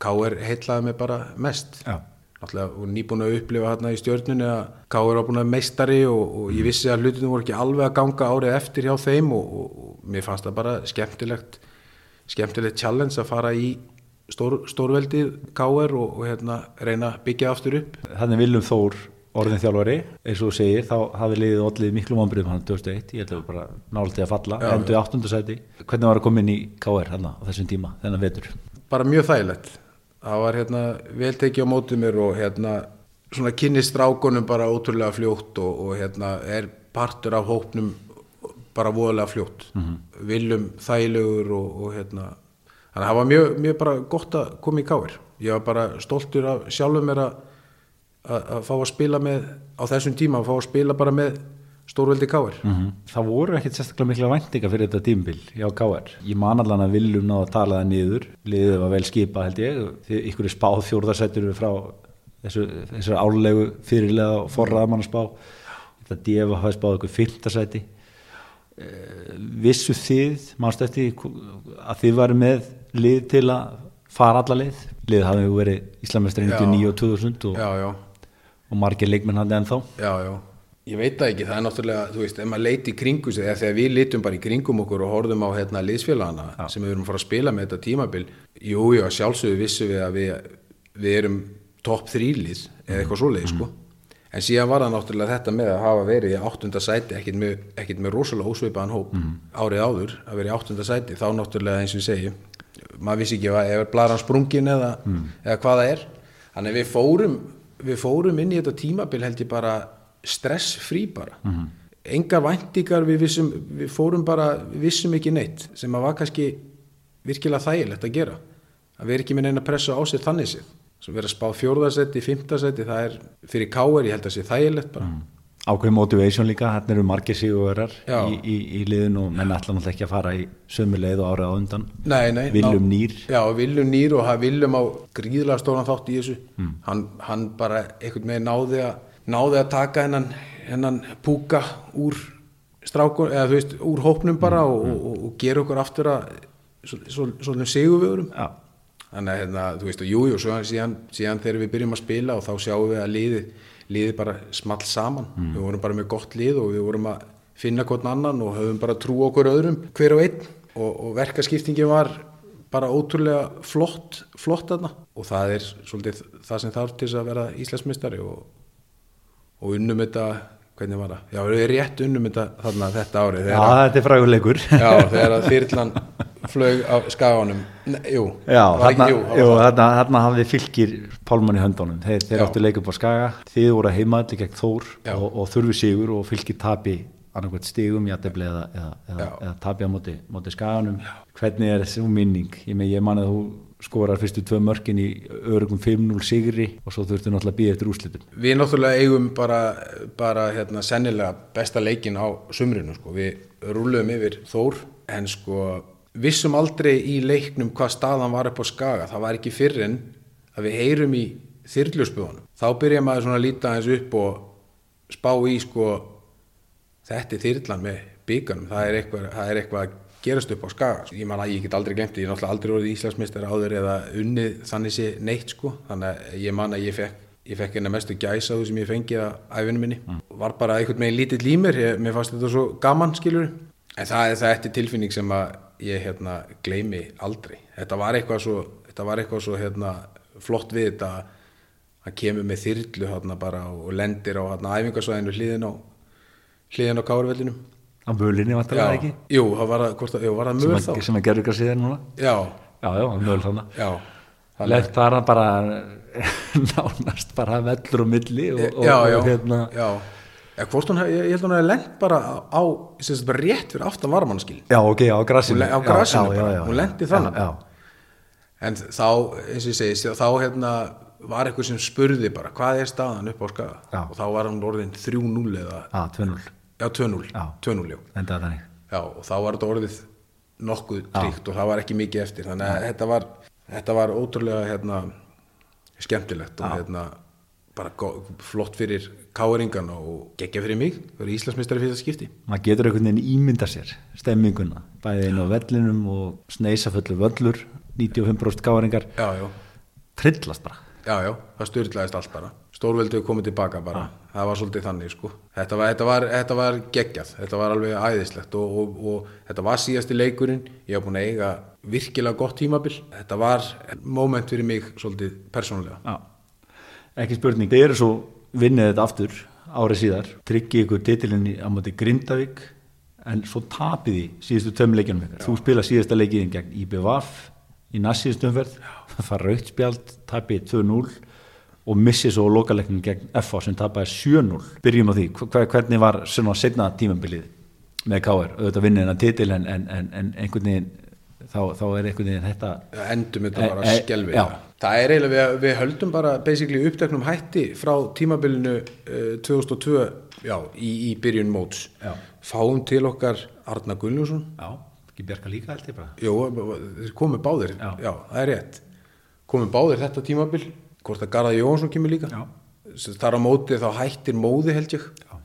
K.R. heitlaði mig bara mest já, náttúrulega nýbúin að upplifa hérna í stjörnunni að K.R. var búin að meistari og, og ég vissi að hlutinu voru ekki alveg að ganga árið eftir hjá þeim og, og, og mér fannst það bara skemmtilegt skemmtilegt challenge að fara í stór, stórveldið K.R. og, og hérna, reyna að byggja aftur upp. Þannig Viljum Þór orðin þjálfari, eins og þú segir þá hafi liðið allir miklu vombriðum hann 2001, ég held að það var bara nálega að falla. Endur í áttundasæti, hvernig var að koma inn í KR hann á þessum tíma, þennan vetur? Bara mjög þægilegt það var hérna vel tekið á mótið mér og hérna svona kynnist strákunum bara ótrúlega fljótt og, og hérna er partur af hópnum bara voðalega fljótt. Viljum þægilegur og, og hérna þannig að það var mjög, mjög bara gott að koma í káir ég var bara stoltur af sjálfum mér að, að fá að spila með á þessum tíma að fá að spila bara með stórveldi káir -hmm. það voru ekkit sérstaklega mikla væntinga fyrir þetta tímbil hjá KR ég man allan að Viljum náða að tala það niður. Liðið var vel skipa held ég. Því ykkur er spáð fjórðarsættur frá þessu, þessu álegu fyrirlega og forraðamann að spá þetta Deva hafi spáð ykkur fyrndasæti vissu þið mannst eftir að þið varu með lið til að fara alla lið lið hafi verið Íslamestri 99 og 2000 og, og margir leikmenn hafði ennþá. Já, já ég veit það ekki, það er náttúrulega, þú veist, ef maður leiti í kringu sig, eða þegar við litum bara í kringum okkur og horfum á hérna liðsfélagana sem við erum að fara að spila með þetta tímabil jú, jú, að sjálfsögðu vissu við að við, við erum topp þrýlið eða eitthvað svoleið, sko. En síðan var það náttúrulega þetta með að hafa verið í áttunda sæti, ekkit með, ekkit með rosalega ósveipaðan hóp árið áður að vera í áttunda sæti, þá náttúrulega eins og segi maður vissi ekki að ef blaran sprungin eða, eða hvað það er. Þannig við fórum, við fórum inn í þetta tímabil held ég bara stressfrí bara. Engar væntingar við, vissum, við fórum bara við vissum ekki neitt sem að var kannski virkilega þægilegt að gera. Að vera ekki með neina pressa á sér þannig sér sem vera að spá fjórðasetti, fymtasetti það er fyrir káer, ég held að sé þægilegt bara. Ákveð motivation líka, hérna eru margir sigurverar Já. í, í, í liðin og menn ætla náttúrulega ekki að fara í sömu leið og árið á undan. Nei, nei, Willum ná- Nýr. Já, Viljum Nýr og það Viljum á gríðlega stóran þátt í þessu. Hann, hann bara einhvern veginn náði að náði að taka hennan, hennan púka úr strákur, eða þú veist, úr hópnum bara og, og, og gera okkur aftur að svona sigurvöðurum Já, þannig að hérna, þú veist, og jú, jú, síðan, síðan þegar við byrjum að spila og þá sjáum við að liðið, liðið bara small saman, við vorum bara með gott lið og við vorum að finna hvern annan og höfum bara trú okkur öðrum, hver og einn. Og, og verkaskiptingin var bara ótrúlega flott flott þarna. Og það er svolítið það sem þarf til að vera Íslandsmeistari og, og unnum þetta hvernig var það? Já, við erum rétt unnum þetta þarna þetta árið Já þegar, þetta er fræguleikur já, þegar að þyrlan flög á skaganum. Jú, Já, þarna, jú, jú, þarna, þarna hafði fylgir Pálmann í höndunum, þeir, þeir áttu leik upp á Skaga. Þið voru að heimaðli gegn Þór og, og þurfi sigur og fylgir tapi annarkvæmt stigum, jættefli eða, eða, eða, eða tapi á móti, móti Skaganum. Hvernig er þessu minning? Ég, ég man að þú skorar fyrstu tvö mörkin í örugum 5-0 sigri og svo þurftu náttúrulega að býja eftir úrslitum. Við náttúrulega eigum bara, bara hérna, sennilega besta leikin á sumrinu sko. við rúluðum yfir Þór en sko vissum aldrei í leiknum hvað staðan var upp á skaga. Það var ekki fyrr en að við heyrum í þyrljuspöðunum þá byrja maður svona að líta aðeins upp og spá í sko þetta er þyrlan með bygganum það er eitthvað, það er eitthvað að gerast upp á skaga ég man að ég get aldrei glemt, ég er náttúrulega aldrei orðið Íslandsmeistar áður eða unnið þannig sé neitt sko. Þannig að ég man að ég fekk ég fekk einna mestu gæsa þú sem ég fengi að æfinu minni. Var bara einhvern veginn lítill í mér ég, mér fannst þetta svo gaman skilur en það er eftir tilfinning sem að ég hérna gleymi aldrei. Þetta var eitthvað svo, þetta var eitthvað svo hérna, flott við þetta að kemur með þyrlu hérna bara og lendir á hérna æfingasvæðinu hliðin á hliðin á kárvellinum á mölinni vantarlega ekki? Jú, það var að, að, var það möl að, þá. sem að gerur ykkur síðan núna? Já, já, já, möl þannig það er hann bara nánast bara vellur og milli og, og, já, já, og hérna já. Hvort hún, ég, ég held hún að lent bara á, sagt, bara rétt fyrir aftan varmannskil Já, ok, á grassinu Hún le- á Já, grasinu já, bara, já, já. hún lenti þannig. En þá, eins og ég segi þá hérna var eitthvað sem spurði bara hvað er staðan upp á skaga? Og þá var hann orðin 3-0 eða, Já, 2-0 já 2-0 Já. 2-0, já. Og þá var þetta orðið nokkuð tríkt og það var ekki mikið eftir. Þannig að þetta var, þetta var ótrúlega hérna, skemmtilegt og hérna bara flott fyrir káringan og geggja fyrir mig, er Íslandsmeistari fyrir það skipti. Maður getur einhvern veginn ímynda sér stemminguna, bæði inn á vellinum og sneisaföllu völlur 95% gáringar, já, já, trillast bara. Já, já, það styrlaðist allt bara stórveldu komið tilbaka bara. Það var svolítið þannig sko. Þetta var, þetta var, þetta var geggjað, þetta var alveg æðislegt og, og, og þetta var síðasti leikurinn. Ég var búin að eiga virkilega gott tímabil. Þetta var moment fyrir mig svolítið persónulega. Já, ekki spurning. Þið eru svo vinnið þetta aftur árið síðar, tryggið ykkur titilinn í- á móti Grindavík en svo tapið í síðustu tömmu leikjunum ykkar. Þú spila síðasta leikiðin gegn IBVF í næstsíðustu umferð. Það fara raukt spjald, tapið 2-0 og missið svo lokaleiknin gegn FA sem tapaði 7-0 byrjum á því, Hver, hvernig var svona setna tímambilið með KR auðvitað vinnið hennar titil en, en, en, en einhvern veginn þá, þá er einhvern veginn þetta endum þetta bara skelvilega já. það er eiginlega, við, við höldum bara basically uppteknum hætti frá tímabilinu uh, 2002 já, í, í byrjun móts Já. fáum til okkar Arna Gunnljósson já, ekki bjarga líka held ég bara Jú, þeir komu báðir, Já. já. það er rétt komu báðir þetta tímabil hvort að Garðar Jónsson kemur líka. Já. Þar á móti þá hættir móði held ég. Já.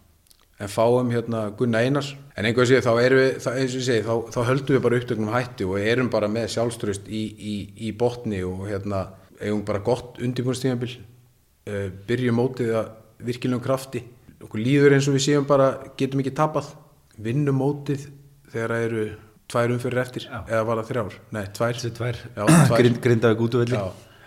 en fáum hérna Gunnar Einars. En einhver sé þá erum við, þá, segi þá, þá höldum við bara upptöknum hætti og erum bara með sjálfströst í, í, í botni og hérna eigum bara gott undirbúinstímabil uh, byrjum mótið að virkilegum krafti. Okkur líður eins og við séum bara getum ekki tapað. Vinnum mótið þegar það eru tvær umfyrir eftir. Já. eða var það þrjár, nei tvær, tvær, tvær. Grind, Grindavík útvelli Já,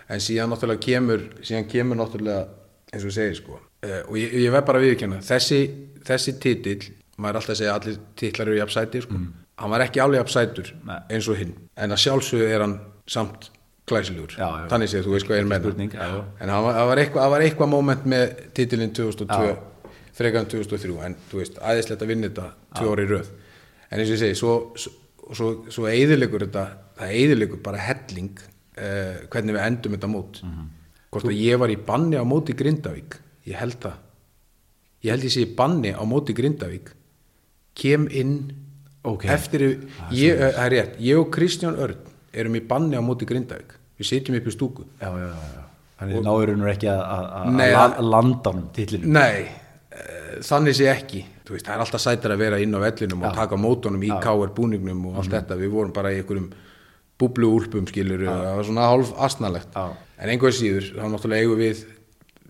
en síðan náttúrulega kemur síðan kemur náttúrulega eins og ég segi sko. Uh, og ég, ég verð bara að viðkjanna þessi, þessi titill maður er alltaf að segja að allir titlar eru jafnsæti sko. hann var ekki alveg jafnsætur Mm. Nei. eins og hinn. En að sjálfsögðu er hann samt glæsilegur. Þannig séð þú veist hvað er með en hann var, það var eitthvað, eitthvað moment með titilinn 2002 frekarinn 2003 en þú veist aðeinslegt að vinna þetta ári í röð. En eins og ég segi svo, svo, svo, svo eðilegur þetta það eðilegur bara helling uh, hvernig við endum þetta mót Mhm. hvort að ég var í banni á móti Grindavík ég held það ég held ég sé í banni á móti Grindavík kem inn Ok. eftir, ég, eh, það er rétt ég og Kristján Örn erum í banni á móti Grindavík. Við sitjum upp í stúku. Já, já, já, já. Þannig ekki að- að að- Nei, að landa honum titlinu Nei, eh, þannig sé ekki. Veist, það er alltaf sætar að vera inn á vellinum og taka mótunum í káar búningnum og allt þetta, við vorum bara í einhverjum búblu úlpum skilur, það var svona hálf asnalegt, en einhver síður þá náttúrulega eigum við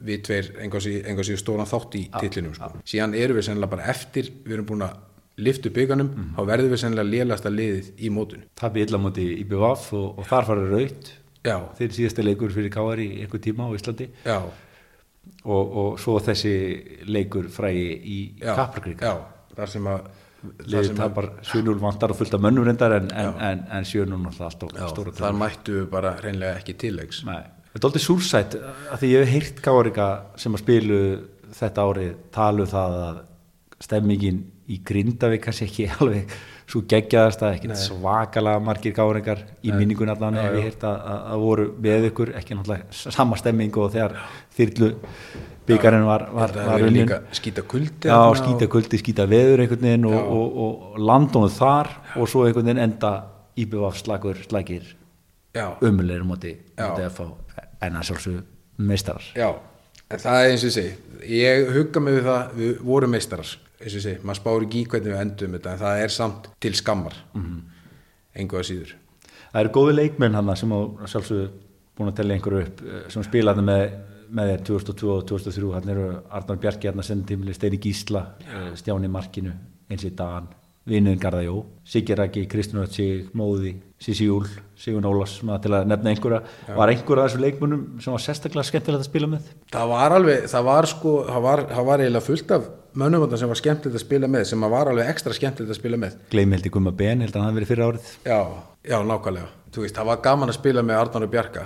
við tveir einhver síður, stóran þátt í titlinum sko. síðan erum við sennilega bara eftir við erum búin að lifta upp bygganum þá verðum við sennilega lélasta liðið í mótun Tappi illa móti í BVF og, og þar farið raut já, þeir síðasti leikur fyrir KR í einhver tíma á Íslandi. Já, og, og svo þessi leikur frægi í já, þar sem að að tapar 7-0 vantar og fullt af mönnum reyndar en, en, en, en 7-0 náttúrulega alltaf já, stóra þar mættu við bara reynlega ekki Nei, þetta er aldrei súrsætt að því ég hef heyrt káarika sem að spilu þetta árið talu það að stemmingin í Grindavík kannski ekki alveg svo geggjaðast að ekki svakalega margir káaringar í minningun allan hef ég heyrt að, að, að voru með ykkur ekki náttúrulega sama stemming og þegar þyrlu byggarinn var, var, var líka skýta kuldi Já, skýta kuldi, skýta veður einhvern veginn og, og, og landónu þar og svo einhvern veginn enda íbjöfaf slagur, slagir já, Já. að fá en að sjálfsög meistarar. Já, en það er eins og segi ég hugga mig við það, við vorum meistarar eins og segi, maður spáir ekki í hvernig við endum þetta en það er samt til skammar mm engu að síður. Það eru góði leikmenn hann sem á sjálfsög búin að tella einhverju upp eh, sem spilaði með, með þér 2002 og 2003 hann eru Arnar Bjarki hann sendimli Steini Gísla, eh, Stjáni Markinu eins í Dan, Vinuðin Garðajó Siggi Raki, Kristján Ötsig, Móði Sissi Júl, Sigun Ólafs maður til að nefna einhverja, var einhverja af þessu leikmennum sem var sérstaklega skemmtilegt að spila með? Það var alveg, það var sko það var, það var eiginlega fullt af mönnum þarna sem var skemmtilegt að spila með, sem var alveg ekstra skemmtilegt að spila með. Gleimi held í Gumma Ben, held að hann verið fyrir árið. Já, já, nákvæmlega. Þú veist, það var gaman að spila með Arnar og Bjarka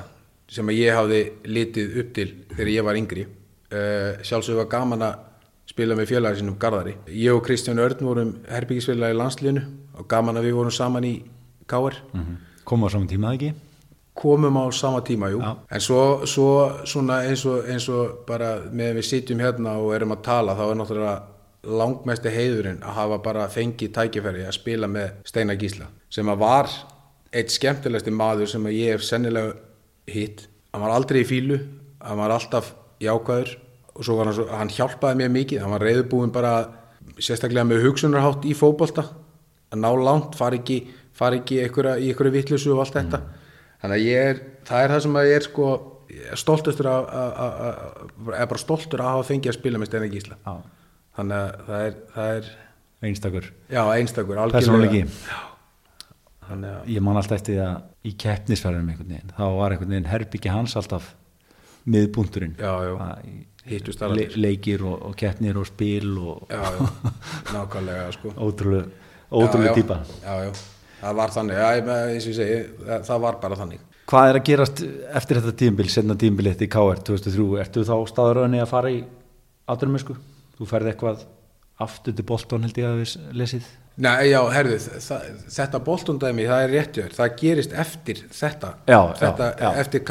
sem að ég hafði litið upp til þegar ég var yngri. Uh, sjálfsög var gaman að spila með félagi sinum Garðari. Ég og Kristján Örn vorum herbyggisfélagi í landslínu og gaman að við vorum saman í KR koma á saman tíma ekki? Komum á sama tíma, jú. Já. en svo, svo svona eins og, eins og bara með við sitjum hérna og erum að tala þá er náttúrulega langmesti heiðurinn að hafa bara fengið tækifæri að spila með Steinar Gísla sem að var eitt skemmtilegsti maður sem að ég hef sennilega hitt hann var aldrei í fílu, hann var alltaf jákvæður og svo var hann, hann hjálpaði mér mikið, hann var reyðbúinn bara sérstaklega með hugsunarhátt í fótbolta. Að ná langt, fara ekki, fara ekki einhverja, í einhverju vittlusu og allt þetta. Þannig að ég er, það er það sem að ég er sko ég stoltustur að, er bara stoltur að hafa fengið að spila með Steinar Gísla. Já. þannig að það er, það er einstakur. Já, einstakur, Persónuleiki. Ég man alltaf eftir því að í keppnisferðinum einhvern veginn, þá var einhvern veginn herbyggi hans alltaf Hittust le, leikir og, og keppnir og spil og já, já, nákvæmlega sko. Ótrúlega ótrúlega já, típa. Já, já, það var þannig, já, ég- segi það, var bara þannig. Hvað er að gerast eftir þetta tímbil senna tímbil eftir KR 2003 ertu þá staðuröðinni að fara í aðrumösku þú ferði eitthvað aftur til Bolton held ég að við lesið Nei, já, herðu, þetta boltundæmi, það er réttjöður, það gerist eftir þetta, Já, þetta já, já. eftir,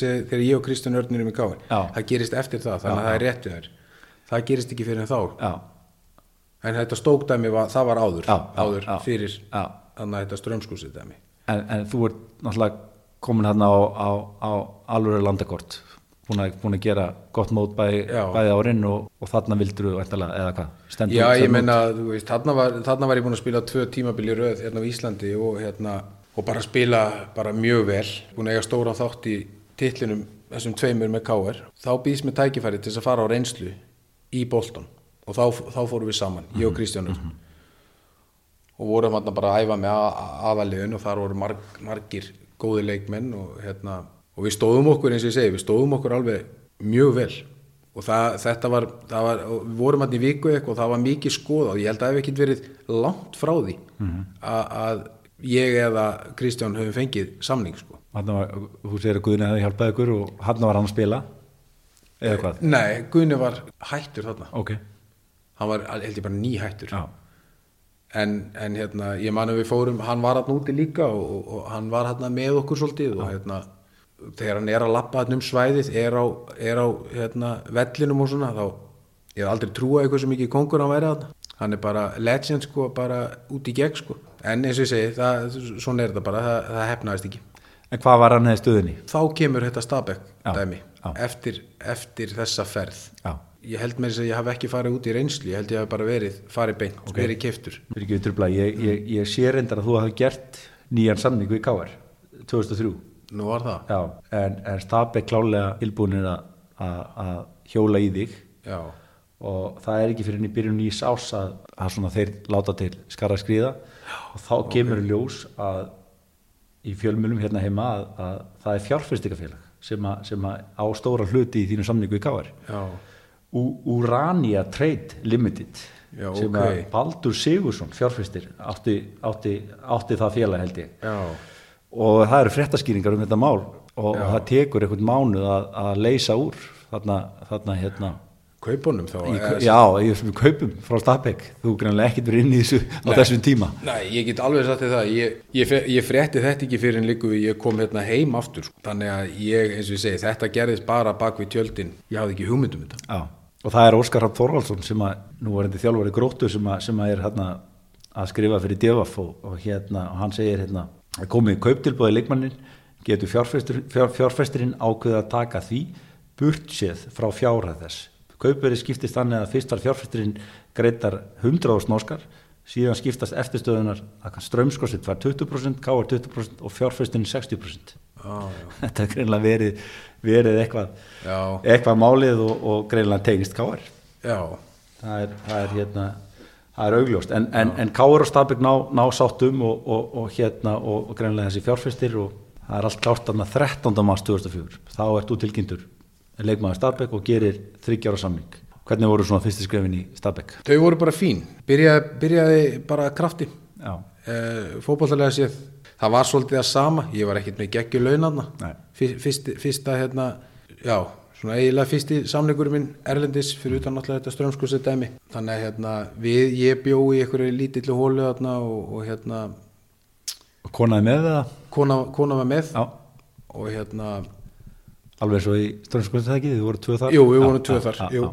þegar ég og Kristján Örn erum í káir, Já. það gerist eftir það, þannig að það er réttjöður, það gerist ekki fyrir en þá, já, en þetta stókdæmi, var, það var áður, áður fyrir, þannig að þetta strömskúsið dæmi. en, en þú ert náttúrulega komin hérna á, á, á alvöru landakort búin að, búin að gera gott mót Já. bæði árin og, og þarna vildur þú eða hvað stendur, Já, ég þú veist, þarna var, þarna var ég búin að spila tvö tímabili röð hérna á Íslandi og hérna, og bara spila bara mjög vel, búin að eiga stóran þátt í titlinum þessum tveimur með KR, þá býðst mér tækifæri til þess að fara á reynslu í Bolton og þá, þá fórum við saman, ég og Kristján Örn. og vorum hérna bara að æfa með aðaliðun og þar voru marg, margir góði leikmenn og hérna og við stóðum okkur eins og ég segi, við stóðum okkur alveg mjög vel. Og það, þetta var, það var við vorum hérna í viku eitthvað og það var mikið skoða og ég held að það hef ekkert verið langt frá því að, að ég eða Kristján höfum fengið samning sko. Var, þú segir að Guðni hefði hjálpað ykkur og hann var hann að spila? Eða hvað? Nei, Guðni var hættur þarna. Ok, hann var, held ég bara ný hættur já, en, en hérna, ég man að við fórum hann var hann úti líka og, og, og hann var hann með okkur svolítið og hérna þegar hann er að lappa hann um svæðið er á, er á hérna, vellinum og svona þá ég hef aldrei trúað eitthvað sem ekki kongur hann væri hann hann er bara legend sko bara út í gegn sko. En eins og ég segi, það, svona er þetta bara það, það hefnaðist ekki. En hvað var hann eða stöðinni þá kemur þetta Stabæk dæmi eftir, eftir þessa ferð. Já, ég held með þess að ég hafi ekki farið út í reynslu ég held ég hafi bara verið farið beint, okay. verið trubla, ég, ég, ég sé reyndar að þú hafi gert nýjan samning við Káar 2003 nú var það. Já, en, en Stabæk klálega tilbúinir að- hjóla í þig. Já, og það er ekki fyrir henni byrjun nýs ás að, að svona þeir láta til skara skriða og þá kemur í ljós að í fjölmjölum hérna heima að, að það er fjárfyrstikafélag sem, sem að á stóra hluti í þínu samningu í Káar já, Urania Trade Limited Já, sem ok. að Baldur Sigursson fjárfyrstir átti, átti, átti það félag held ég. Já og það eru fréttaskýringar um þetta mál og Já. það tekur einhvern mánuð að, að leysa úr þarna, þarna hérna kaupunum þá í, já, í þessum kaupum frá Stabæk þú greinlega ekkert verið inn í þessu á þessum tíma Nei, ég get alveg sagt þér það, ég, ég, ég frétti þetta ekki fyrir en líku ég kom hérna heim aftur, sko. þannig að ég, eins og ég segi, þetta gerðist bara bak við tjöldin, ég hafði ekki hugmynd um þetta. já. og það er Óskar Rapp Þorvaldsson sem að nú er þetta þjálfari gróttu sem að, sem að er hérna að skrifa fyrir Devaf og, og hérna og hann segir hérna að komið kauptilbúið leikmannin getur fjárfestur, fjár, fjárfesturinn ákveðið að taka því burtséð frá fjárhæð þess. Kaupverið skiptist þannig að fyrst var fjárfesturinn greitar 100 norskar síðan skiptast eftirstöðunar að strömskossitt var 20% káar 20% og fjárfesturinn 60% Já, já. þetta er greinlega verið, verið eitthvað, eitthvað málið og, og greinlega tengist káar Já, það er, það er hérna það er augljóst, en, en, en káar og Stabæk ná, ná sáttum og, og, og hérna og, og greinlega þessi fjárfestir og það er allt klárt þarna 13. mars 2004 þá ert þú tilkynntur leikmaður Stabæk og gerir þryggjára samling hvernig voru svona fyrsti skrefin í Stabæk? þau voru bara fín, byrjaði, byrjaði bara krafti, uh, fótballtalega séð, það var svolítið að sama, ég var ekkert með fyrst, fyrsta, hérna, já, svona eiginlega fyrsti samlingur minn Erlendis fyrir utan náttúrulega þetta strömskursi dæmi, þannig að hérna, við, ég bjó í einhverju lítillu hólu þarna og, og hérna, og konaði með það? kona, kona var með Já, og hérna, alveg svo í ekki, þið voru tvö þar? jú, við vorum tvö þar, já, já.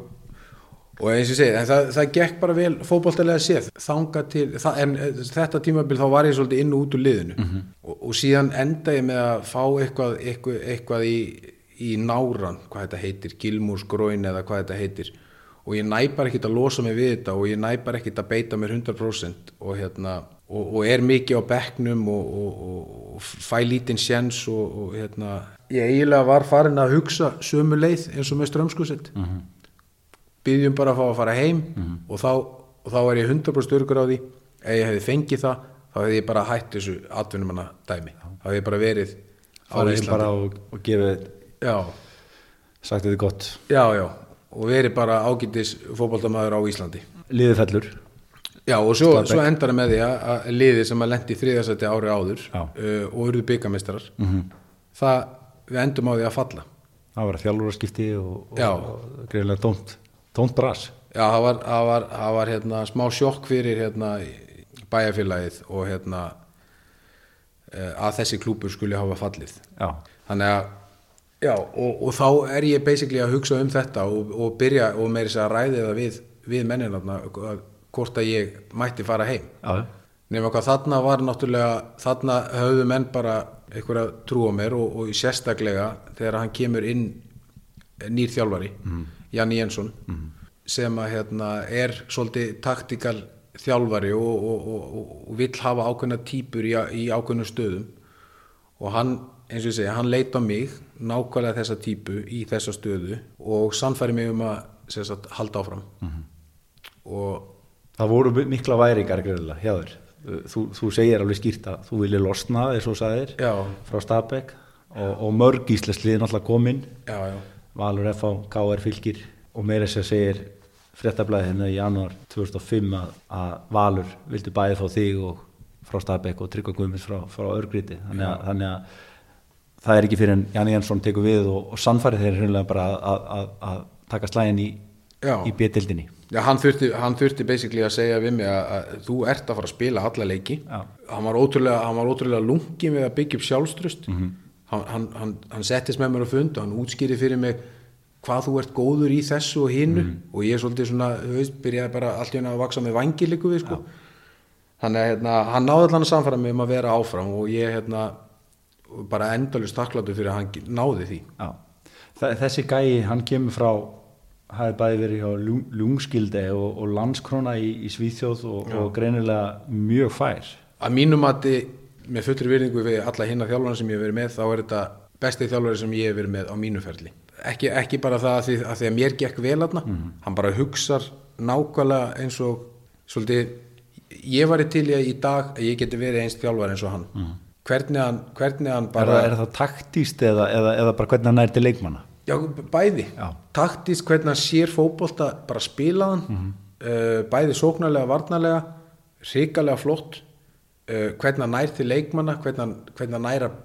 Og eins og ég segi, en það, það gekk bara vel fótballtælega séð, þanga til, það, en eh, þetta tímabil þá var ég svolítið inn og út úr liðinu Mhm. og, og síðan enda ég með að fá eitthvað, eitthvað, eitthvað í, í náran, hvað þetta heitir, gilmúrsgróin eða hvað þetta heitir. Og ég næpar ekkit að losa mig við þetta og ég næpar ekkit að beita mér 100% og, hérna, og, og er mikið á bekknum og, og, fæ lítinn sjens og, og hérna, ég eiginlega var farin að hugsa sömu leið eins og með strömskusitt byggjum bara að fá að fara heim og, þá, og þá er ég 100% örgur á því. Ef ég hefði fengið það þá hefði ég bara hætt þessu atvinnumanna dæmi. Þá hefði ég bara verið á Íslandi. bara og, gefið sagt þetta gott. Já, já. Og verið bara ágætis fótboltamaður á Íslandi. Liðið fellur. Já og svo, svo endar það með því að, að liðið sem að lendi í þriðasætti ári áður uh, og eruðu byggamestrar það við endum á því að falla. Það var þjálfuraskipti og, og, og greiðlega tónt tónt bras. Já, það var, það var, það var hérna, smá sjokk fyrir hérna, bæjarfélagið og hérna, eh, að þessi klúpur skuli hafa fallið. já, Þannig að, já, og, og þá er ég basically að hugsa um þetta og, og byrja og meiri sér að ræði það við, við menninarna hvort að ég mætti fara heim. já, Nefnum hvað þarna var náttúrulega, þarna höfðu menn bara einhverja trú á mér og, og sérstaklega þegar hann kemur inn nýr þjálfari, Janni Jensson, sem að hérna er svolítið taktikal þjálfari og, og, og, og vill hafa ákveðna típur í, í ákveðnum stöðum. Og hann, eins og ég segja, hann leit á mig nákvæmlega þessa típu í þessa stöðu og sannfæri mig um að sagt, halda áfram. Og það voru mikla væringar greiðlega hjá þér. Þú, þú segir alveg skýrt að þú vilja losna eins og sagðir Já. frá Stabæk og, og mörg íslenskliði náttúrulega komin. Já, já, Valur FH, KR fylgir og meira þess að segir fréttablaði hérna í janúar 2005 að, að Valur vildi bæði fá þig og frá Stabæk og Tryggva Guðmunds frá, frá að, þannig að það er ekki fyrir en Janni Jensson tekur við og, og sannfæri þeir hreinlega bara að, að, að, taka slægin í, í B-dildinni Já, hann þurfti, hann þurfti basically að segja við mig að, að þú ert að fara að spila alla leiki. Hann var hann var ótrúlega lungin við að byggja upp sjálfströst. hann, hann, hann, hann settist með mér á fund og hann útskýri fyrir mig hvað þú ert góður í þessu og hinnu og ég er svolítið svona, þú veist, byrjaði bara allt í henni að vaksa með vangi líku við, sko. Þannig að hérna, hann náði allan að samfara mig um að vera áfram og ég hérna, bara endalust takkláttu fyrir að hann náði því. Já. Þessi gæi, hann kemur frá hafi bæði verið hjá Ljungskilde og, og landskróna í, í Svíþjóð og, og greinilega mjög fær. Að mínum mati með fullri virðingu við alla hinna þjálfarna sem ég hef verið með þá er þetta besti þjálfari sem ég hef verið með á mínu ferli. Ekki, ekki bara það að því að, því að mér gekk vel aðna hann bara hugsar nákvæmlega eins og svolítið ég var í til í að dag að ég geti verið eins þjálfari eins og hann hvernig, hann hvernig hann er, bara það, er það taktíst eða, eða, eða bara hvernig hann nær til leikmanna Já, bæði. Já. Taktist hvernig hann sér fótbolta bara spilaðan, uh, bæði sóknarlega, varnarlega, hrikalega flott, uh, hvernig hann nær til leikmanna, hvernig hann, hvernig hann nær að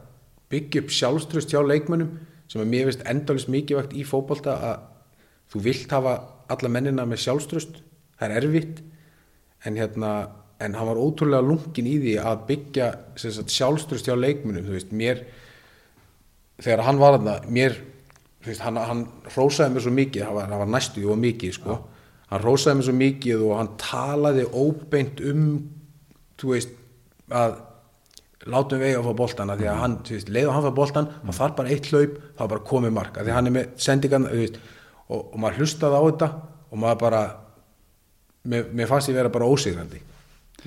byggja upp sjálfströst hjá leikmannum sem er mér veist endalist mikilvægt í fótbolta að þú vilt hafa alla mennina með sjálfströst, það er erfitt en hérna en hann var ótrúlega lungin í því að byggja sjálfströst hjá leikmannum, þú veist, mér þegar hann var þarna, mér veist, hann, hann rósaði mér svo mikið hann var, hann var næstu og mikið sko. hann rósaði mér svo mikið og hann talaði óbeint um þú veist að látum við eiga að fá boltan af því að hann, þú veist, leiðu hann fá boltan þá þarf bara eitt hlaup, þá bara komið mark af því hann er með sendingan þú veist, og, og maður hlustaði á þetta og maður bara mér, mér fannst ég vera bara ósigrandi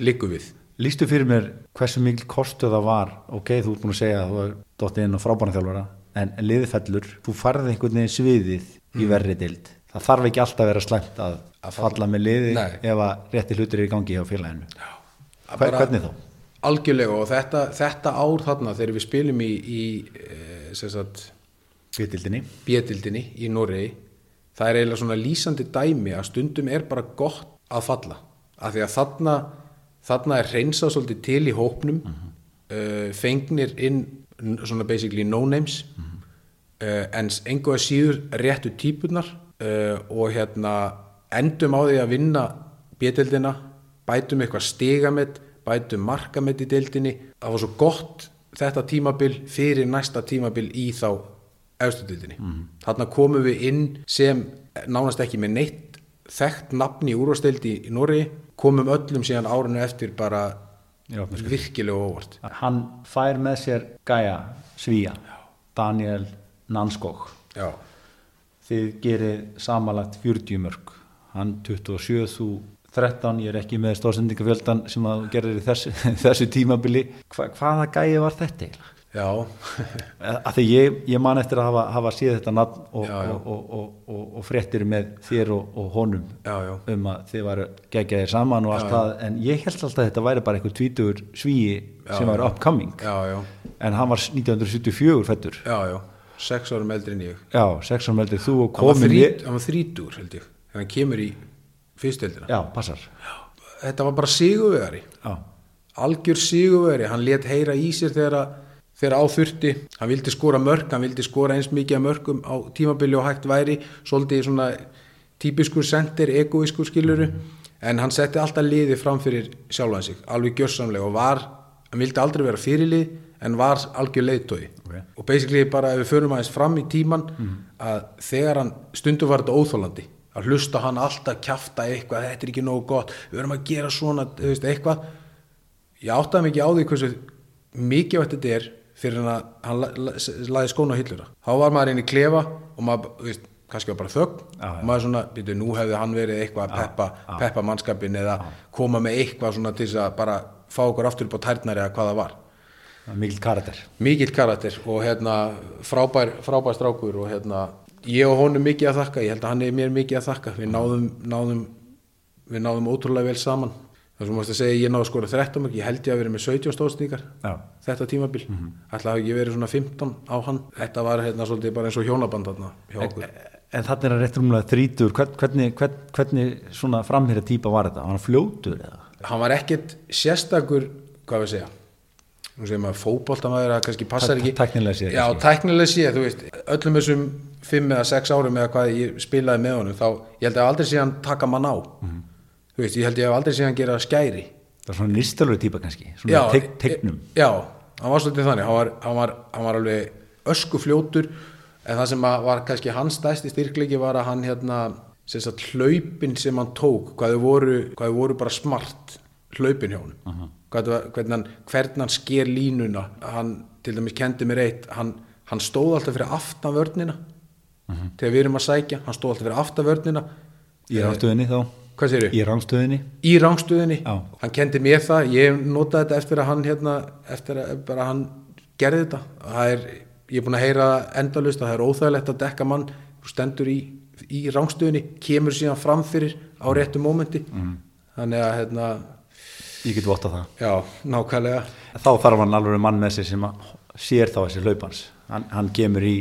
liggu við. Lýstu fyrir mér hversu mikil kostu það var? Ok, þú ert búin að segja að þú er dottið inn á frábæna þjálfara en liðið fellur, þú farði einhvern veginn sviðið í verri dild það þarf ekki alltaf að vera slæmt að, að falla. með liði Nei. ef að rétti hlutur er í gangi hjá félaginu. Hver, hvernig þá? algjörlega og þetta, þetta ár þarna þegar við spilum í, í e, sem sagt Vitildinni bjötildinni í Noregi það er eiginlega svona lýsandi dæmi að stundum er bara gott að falla. Af því að þarna þarna er hreinsað svolítið til í hópnum. Uh, fengnir inn svona basically no names. Uh, en engu að síður réttu típunar uh, og hérna endum á því að vinna bjötildina bætum eitthvað stigamett bætum markamett í deildinni. Það var svo gott þetta tímabil fyrir næsta tímabil í þá efstudildinni. Mm. Þarna komum við inn sem nánast ekki með neitt þekkt nafn í úrvastildi í Norri, komum öllum síðan árinu eftir bara virkilega óvart. Hann fær með sér Gaia Svíja, Daniel Nanskog. Já, þið gerir samanlagt 40 mörg hann 27, þú 13 ég er ekki með stóðsendingafjöldan sem að þú gerir í þessu, þessu tímabili. Hva, hvaða gæi var þetta eiginlega? Já, að því ég, ég man eftir að hafa, hafa síð þetta nafn og, og, og, og, fréttir með þér og, og honum Já, já. um að þið varu geggjaðir saman og allt Já, það. En ég held alltaf að þetta væri bara einhver tvítur svíi sem var upcoming. En hann var 1974 fættur já, já, sex árum eldri en ég. já, sex árum heldur þú og Hann var, komin þrít, hann var þrítur held ég, þegar hann kemur í fyrsteldina. já, passar. Þetta var bara sigurvegari. já, algjör sigurveri, hann let heyra í sér þegar, að- þegar á þurfti. Hann vildi skora mörk, hann vildi skora eins mikið af mörkum á tímabili og hægt væri svolítið svona típiskur sendir, egoískur skiluru en hann setti alltaf liði fram fyrir sjálfan sig, alveg gjörsamlega og var, hann vildi aldrei vera fyrirlið en var algjör leiðtói Ok. og basically bara ef við förum aðeins fram í tíman að þegar hann stundum var þetta óþólandi að hlusta hann alltaf kjafta eitthvað, þetta er ekki nógu gott við verðum að gera svona, þú veist, eitthvað. Ég áttaði mikið á því hversu mikilvægt þetta er fyrir hann að hann la- la- laði skóna á hillura þá var maður inn í klefa og maður, veist, kannski var bara Já, já. og maður svona, býtu, nú hefði hann verið eitthvað að peppa, peppa mannskapin eða koma með eitthvað svona til þess að bara fá okkur aftur upp á tærnari eða hvað það var. Mikil karakter. Mikill karakter og hérna frábær, frábær strákur og hérna ég og honum mikið að þakka, ég held að hann er mér mikið að þakka. Við náðum, náðum við náðum ótrúlega vel saman þess að mást að segja ég náðu skora 13 mörg ég held ég að vera með 17 stóðstíkar já, þetta tímabil, mm -hmm. hafa ekki verið svona 15 á hann, þetta var hérna svolítið bara eins og hjónaband þarna hjá okkur. en þannig er hann rétt rúmlega þrítur hvern, hvernig, hvern, hvernig svona framherja típa var þetta, var hann fljótur eða? hann var ekkert sérstakur hvað við segja? Nú segir maður fótboltamæður að kannski passar ekki. tæknilega séð já, tæknilega séð, þú veist öllum þessum fimm eða sex árum eða hvað ég spilaði með honum þá ég held að aldrei sé hann taka mann á. Mhm. Þú veist, ég held ég hef aldrei sé hann gera skæri. Það var svona listalöru típa kannski svona teik, teiknum e- já, hann var svolítið þannig. Hann var, hann var, hann var alveg ösku fljótur en það sem var kannski hans stæsti styrklegi var að hann hérna sagt hlaupin sem hann tók hvað þau voru, voru bara smart hlaupin hjá honum. Uh -huh. hvernig, hann, hvernig hann sker línuna. Hann til dæmis kendi mér eitt hann, hann stóð alltaf fyrir aftan vörnina. Þegar við erum að sækja, hann stóð alltaf fyrir aftavörnina Í rángstöðinni þá hvað séru? Í rángstöðinni í rángstöðinni Já. hann kendi mér það, ég notaði þetta eftir að hann hérna, eftir að bara hann gerði þetta, það er ég er búin að heyra endalust að það er óþægilegt að dekka mann, þú stendur í, í rángstöðinni, kemur síðan fram fyrir á réttu mómenti. Þannig að hérna, Ég get votta það. Já, nákvæmlega. Þá þarf hann alveg mann með sér sem sér þá þessi hlaupans. Hann, hann kemur í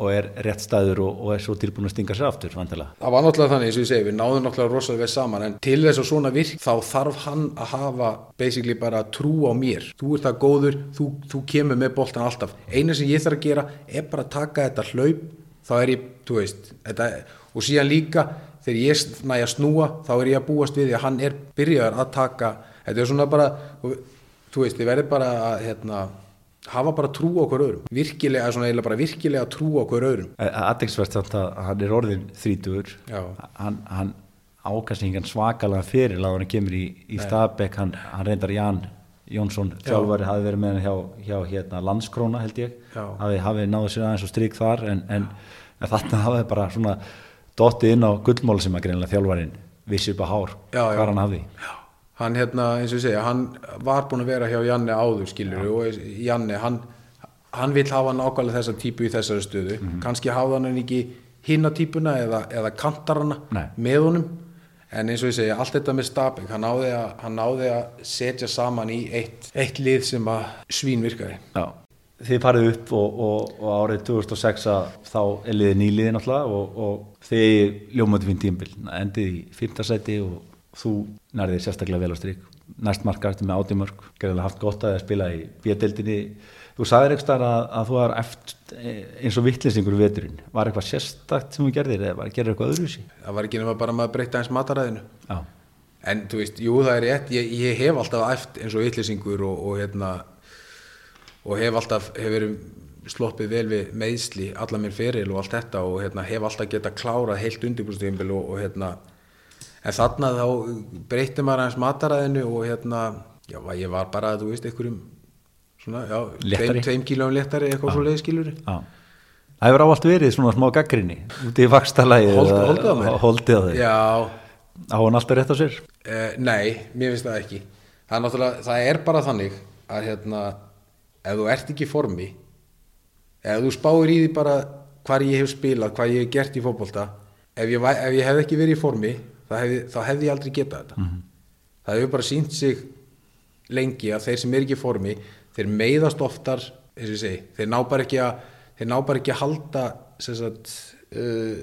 og er rétt stæður og, og er svo tilbúin að stinga sér aftur vantilega. Það var náttúrulega þannig, og ég segi, við náðum náttúrulega rosalega vel saman, en til þess að svona virk, þá þarf hann að hafa basically bara trú á mér. Þú ert það góður, þú, þú kemur með boltan alltaf. Einu sem ég þarf að gera er bara að taka þetta hlaup, þá er ég, þú veist, þetta, og síðan líka, þegar ég næja snúa, þá er ég að búast við því að hann er byrjaður að taka, þetta er svona bara, þú veist, þið verður bara að, hérna, hafa bara trú á hver öðrum. Virkilega, svona eiginlega bara virkilega trú á hver öðrum. Aðeinsvært samt að hann er orðin þrítugur. Já. hann, hann ákast engan svakalega fyrir að hann kemur í, í Stabæk hann, hann reyndar Jan Jónsson þjálfari hafi verið með hann hjá, hjá hérna, landskróna held ég. Já. hafi, hafi náðu sér aðeins og stryk þar en, en, en þarna hafi bara svona dottið inn á gullmál sem að greinlega þjálfarin vissi upp á hár Já, já. hvað hann hafði hann hérna, eins og segja, hann var búin að vera hjá Janne áður, skilur og Janne, hann, hann vil hafa nákvæmlega þessa típu í þessari stöðu. Kannski hafa hann ekki hinna típuna eða, eða kantar hana Nei. með honum. En eins og ég segja, allt þetta með Stabæk hann hann náði að setja saman í eitt, eitt lið sem að svín virkaði. Já, þið farið upp og, og, og árið 2006 að þá er liðið nýliðið náttúrulega og, og þið ljómaði finn tímbil endið í fymtasæti og þú nærðið sérstaklega vel á strík næst marka eftir með átimörk gerðilega haft gott að spila í bjödeldinni þú sagðir eitthvað að, að þú var eftir, eins og vittlisingur í veturinn. Var eitthvað sérstakt sem þú gerðir eða gera eitthvað öðruvísi? Það var ekki nema bara maður breyta eins mataræðinu. Já, En þú veist, jú það er rétt, ég, ég hef alltaf æft eins og ytlisingur og, og hérna og hef alltaf, hef verið sloppið vel við meðsli alla mér feril og allt þetta og hérna hef alltaf geta klárað heilt undirbúrstíðinbil og, og hérna en þarna þá breytti maður aðeins mataræðinu og hérna, já ég var bara þú veist, einhverjum svona, já, tveim, tveim kílóum léttari eitthvað svo leiði skilur já. Það hefur ávallt verið svona smá gaggrinni úti í vakstalægi Hold- holdið á þig Já, Á hann alltaf rétt á sér? Uh, nei, mér finnst það ekki. Það er náttúrulega, það er bara þannig að hérna, ef þú ert ekki formi ef þú spáir í því bara hvar ég hef spilað, hvað ég hef gert í fótbolta ef ef ég hef ekki verið í formi hefði, þá hefði ég aldrei getað þetta. Það hefur bara sínt sig lengi að þeir sem er ekki í formi þeir meiðast oftar segi, þeir ná bara ekki að þeir ná bara ekki að halda sagt, uh,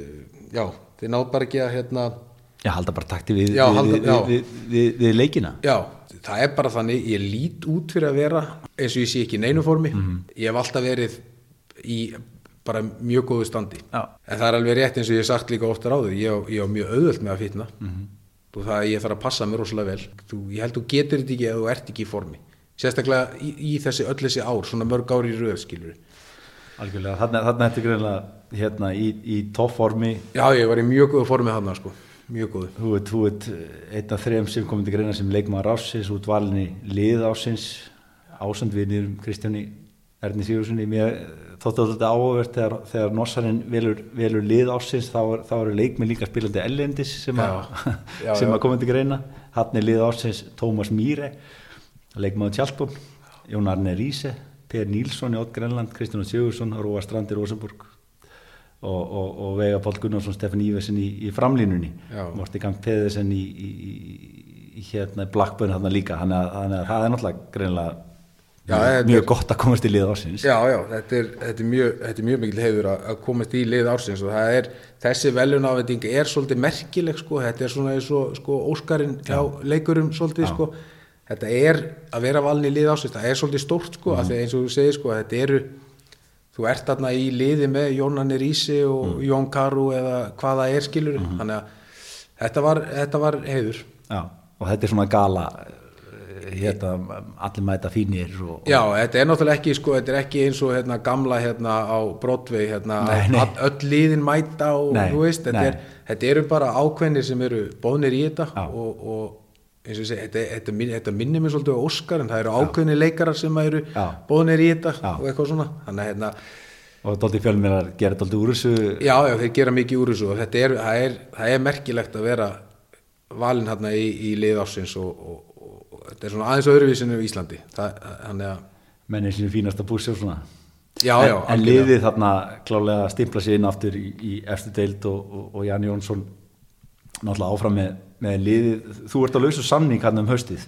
já, þeir ná bara ekki að hérna Já, halda bara takti við, Já, við, halda- við, við, leikina. Já, það er bara þannig, ég lít út fyrir að vera eins og ég sé ekki í neinu formi, ég hef alltaf verið í bara mjög góðu standi. Já. En það er alveg rétt eins og ég hef sagt líka ofta ráður, ég, á- mjög auðvöld með að fýtna og það að ég þarf að passa mér rosalega vel. Þú, ég held þú getur þetta ekki ef þú ert ekki í formi. Sérstaklega í, í þessi öll þessi ár, svona mörg ár í röð, skilur Algjörlega, þarna, þarna ertu greinlega hérna, í, í toppformi Já, ég var í mjög góðu formi þarna, sko, mjög góðu. þú ert, þú ert einn af þrejum sem komið til greina sem leikmaður ásins út valinni lið ásins ásandvinir Kristjáni Erni Sigurssoni mér þóttu þetta áhugavert þegar, þegar Nossarinn velur, velur lið ásins þá, þá eru leikmið líka spilandi ellendis sem, að, Já, já, sem að komið til greina. Hann er lið ásins Tómas Mýre leikmaður Tjaldbón Jón Arne Ríse Per Nílsson í Ótt Grenland Kristján Sigursson, Róa Strandi Rosenburg og, og, og Vega Páll Gunnarsson Stefán Ívesen í, í framlínunni. Morti Kamp Pedersen í, í, í, í hérna Blackburn þarna líka. Þannig að, að það er náttúrulega greinilega Já, mjög, mjög er- gott að komast í lið ásins Já, já, þetta er, þetta er mjög, þetta er mjög mikil heiður að, að komast í lið ársins og það er, þessi velunafending er svolítið merkileg, sko, þetta er svona eins og, sko, Óskarinn hjá leikurum svolítið, sko, þetta er að vera valin í lið ársins, það er svolítið stórt, sko, af því að eins og þú segir, sko, þetta eru, þú ert þarna í liði með Jónanir Ísi og Jón Karu eða hvað það er, skilur, þannig að þetta var, þetta var heiður. Já, og þetta er svona gala hérna, allir mæta fínir og, Já, þetta er náttúrulega ekki, sko, þetta er ekki eins og hérna, gamla hérna á Broadway, hérna, Nei, nei. all- öll liðin mæta og Nei, þú veist, þetta, er, þetta eru bara ákveðnir sem eru bóðnir í þetta og, og eins og segi, þetta, þetta, þetta minnir mér svolítið á Óskar en það eru ákveðnir leikarar sem eru Já. bóðnir í þetta Já. og eitthvað svona, þannig að hérna, og Dótti Fjölmiðlar gera Dótti úr þessu Já, já, þeir gera mikið úr þessu og þetta er, það er, það er merkilegt að vera valinn hérna í, í lið ásins og, og, og, og þetta er svona aðeins öðruvísinu í Íslandi. Það, þannig að, mennir sinni fínasta búsi og svona. Já, en, já en liðið þarna klálega stimpla sér inn aftur í, í eftir deild og, og, og Jan Jónsson náttúrulega áfram með, með liðið. Þú ert á lausu samning hann um haustið.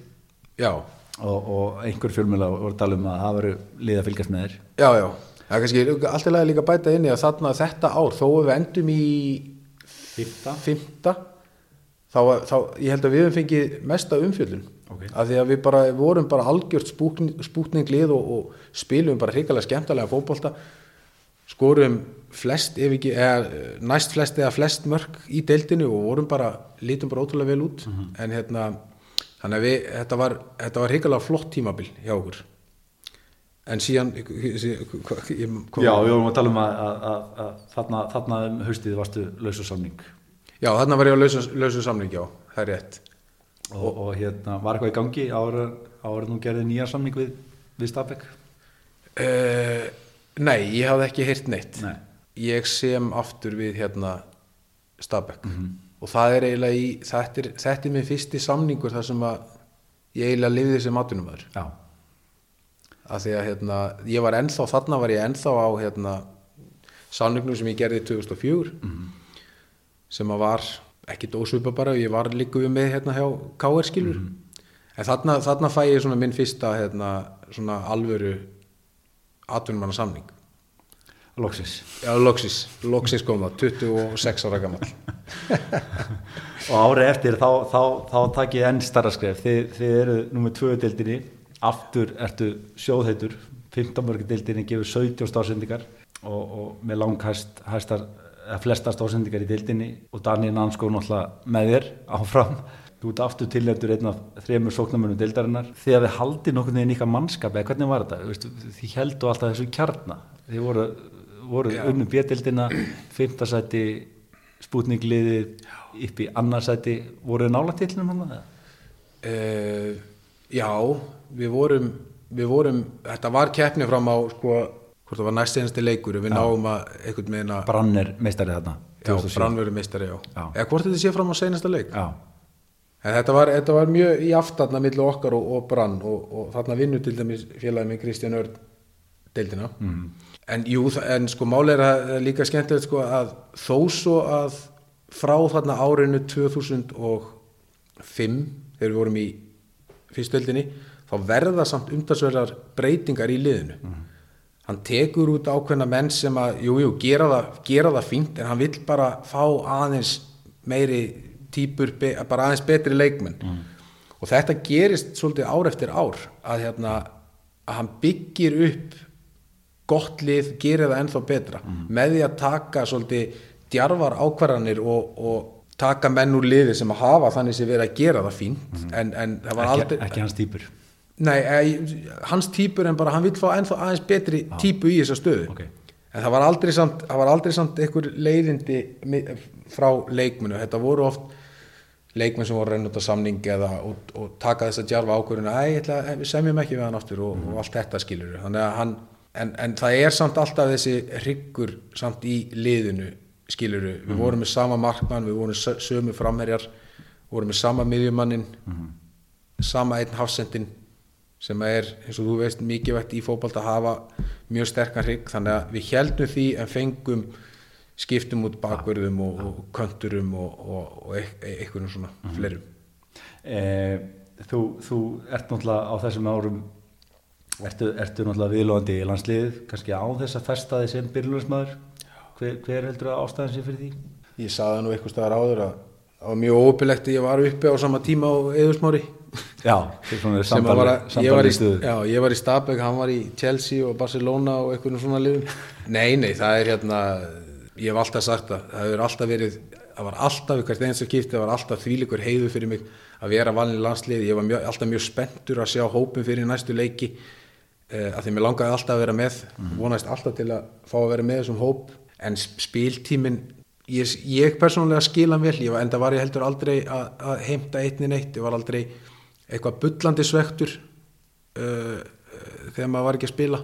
Já, og, og einhver fjölmjöla voru að tala um að það veru lið að fylgjast með þér. Já, já. Það er kannski alltaf lega líka að bæta inn í að þarna þetta ár, þó að við endum í Fymta. þá, þá ég held að við höfum fengið mesta umfjöldun Ok. af því að við bara vorum bara algjört spúkninglið og, og spilum bara hrikalega skemmtalega fótbolta. Skorum flest ef ekki, eða, næst flest eða flest mörg í deildinu og vorum bara lítum bara ótrúlega vel út. En hérna þannig að við, þetta var, þetta var hrikalega flott tímabil hjá okkur. En síðan kom, Já, við vorum að tala um að, að, að, að þarna, þarna um haustið varstu lausu samning. Já þarna var ég á lausu, lausu samning já, það er rétt og, og hérna var eitthvað í gangi ára, ára nú gerði nýja samning við, við Stabæk uh, nei, ég hafði ekki heyrt neitt. Nei. ég sem aftur við hérna Stabæk og það er eiginlega í þetta er, þetta er minn fyrsti samningur þar sem að ég eiginlega lifði sem atvinnumæður Já, af því að hérna, ég var ennþá, þarna var ég ennþá á hérna, samningnum sem ég gerði 2004 sem að var ekki dósvipa bara, ég var líka við með hérna hjá KR skilur. En þarna, þarna fæ ég svona minn fyrsta hérna, svona alvöru atvinnumanna samning loksis Já, loksis, loksis kom það, 26 ára gammal og árið eftir þá, þá, þá takk ég enn starra skref. Þið, þið eru nummið tvö deildinni. Aftur ertu sjóðheitur. 15 mörgur deildinni gefur 17 stásendingar og, og með langhæst hæstar, eða flestar stásendingar í deildinni og Daniel Nanskó náttúrulega með þér áfram. Þú ert aftur tilnefndur einn af þremur sóknarmönnum deildarinnar. Þegar þið haldið nokkurn veginn ykkar mannskap eða hvernig var þetta, þið heldu alltaf þessu kjarna. Þið voru, voru unnum bjöldildina fimmtasæti spútningliðið upp í annarsæti voru þið nála tilnum hann það? uh, Já, við vorum, við vorum, þetta var keppni fram á, sko, hvort það var næst einasti leikur, við náum að einhvern veginn að, Brann er meistari þarna já, 2007. brannveru meistari, já. Já. Eða hvort þetta sé fram á seinasta leik. Já, En þetta var, þetta var mjög í aftarna milli okkar og, og brann og, og þarna vinnur til dæmis félagið minn Kristján Örn deildina. Mm. En jú, en sko máli er að líka skemmtilegt sko að þó svo að frá þarna árinu 2005 þegar við vorum í fyrstdeildinni þá verða samt umtalsverðar breytingar í liðinu. Hann tekur út ákveðna menn sem að, jú, jú, gera það, gera það fínt en hann vill bara fá aðeins meiri típur, be, bara aðeins betri leikmenn. Og þetta gerist svolítið ár eftir ár að, hérna, að hann byggir upp gott lið, gerir það ennþá betra með því að taka svolítið djarfar ákvarðanir og, og taka menn úr liði sem að hafa þannig sem verið að gera það fínt en, en það var ekki, aldrei ekki hans týpur Nei, e, hans típur en bara hann vil fá ennþá aðeins betri típu í þessa stöðu. Ok. en það var aldrei samt, það var aldrei samt einhver leiðindi frá leikmennu þetta voru oft leikmenn sem voru að renna út á samning eða og, og taka þess að djarfa ákvörðuna æ, við semjum ekki við hann aftur og, og allt þetta skilur hann en, en það er samt alltaf þessi hryggur samt í liðinu skilur við vorum með sama markmann við vorum sö- sömu framherjar vorum með sama miðjumannin sama einn hafsendin sem er, eins og þú veist, mikið vegt í fótbolt að hafa mjög sterkan hrygg. Þannig að við heldum því en fengum skiptum út bakverðum og, og könturum og, og, og einhvern svona fleirum. Eh, þú, þú ert náttúrulega á þessum árum ertu, ertu náttúrulega viðlóðandi í landsliðið kannski á þess að festa þið sem byrjulegsmaður hver, hver heldur að ástæðan sé fyrir því? Ég saði nú eitthvað staðar áður að það var mjög ópilegt að ég var uppi á sama tíma á Eðursmári Já, var að, ég, var í, já, ég var í Stabæk, hann var í Chelsea og Barcelona og einhvern svona liðum. Nei, nei, það er hérna ég hef alltaf sagt að það hefur alltaf verið það var alltaf, hvert eins og kipti, það var alltaf þvílikur heiðu fyrir mig að vera valin í landslið ég var mjög, alltaf mjög spenntur að sjá hópin fyrir næstu leiki uh, að því mér langaði alltaf að vera með vonaðist alltaf til að fá að vera með þessum hóp. En spiltímin ég, ég persónulega skila vel ég var, enda var ég heldur aldrei að, að heimta einni neitt, ég var aldrei eitthvað bullandi svektur uh, uh, þegar maður var ekki að spila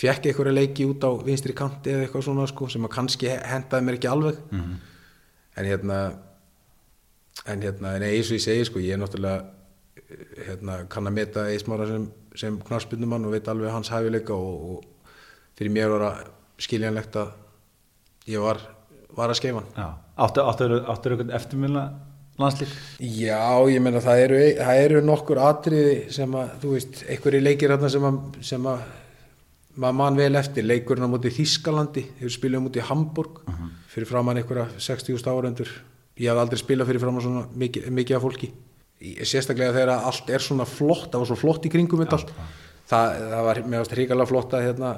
fekk einhverja leiki út á vinstri kanti eða eitthvað svona sko, sem að kannski hendaði mér ekki alveg Mhm. en hérna en hérna, en eins og ég segi sko, ég er náttúrulega eh, hérna, kann að meta eismára sem, sem knarspinnumann og veit alveg hans hæfileika og, og fyrir mér var að skiljanlegt að ég var, var að skeifa hann Já. Áttu, áttu, áttu einhvern eftirmjöla landslík? Já, ég meina það eru, það eru nokkur atriði sem að, þú veist, einhverju leikir sem að, sem að maður mann vel eftir, leikurinn á móti Þískalandi, hefur spilað á móti Hamburg fyrir framann einhverja 60.000 áraundur ég hafði aldrei spilað fyrir framann svona mikið, mikið af fólki. Sérstaklega þegar allt er svona flott það var svo flott í kringum þetta allt. Það, það var með ást hrikalega flott að hérna,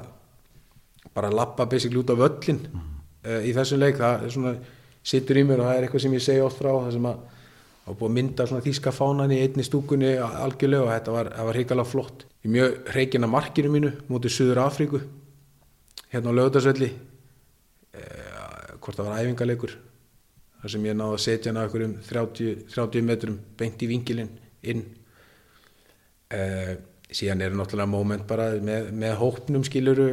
bara lappa basically út á völlin uh, í þessum leik. Það er svona, situr í mér og það er eitthvað sem ég segi oft frá það sem að var búið að mynda svona þýska fánan í einni stúkunni algjörlega og þetta var, var hrikalega flott. Í mjög hreikina markinu mínu mútið Suður Afríku hérna á lögutarsvelli eh, hvort það var æfingarleikur þar sem ég náði að setja hana okkur um 30, 30 metrum beint í vingilinn inn. Eh, síðan eru náttúrulega moment bara með, með hópnum skiluru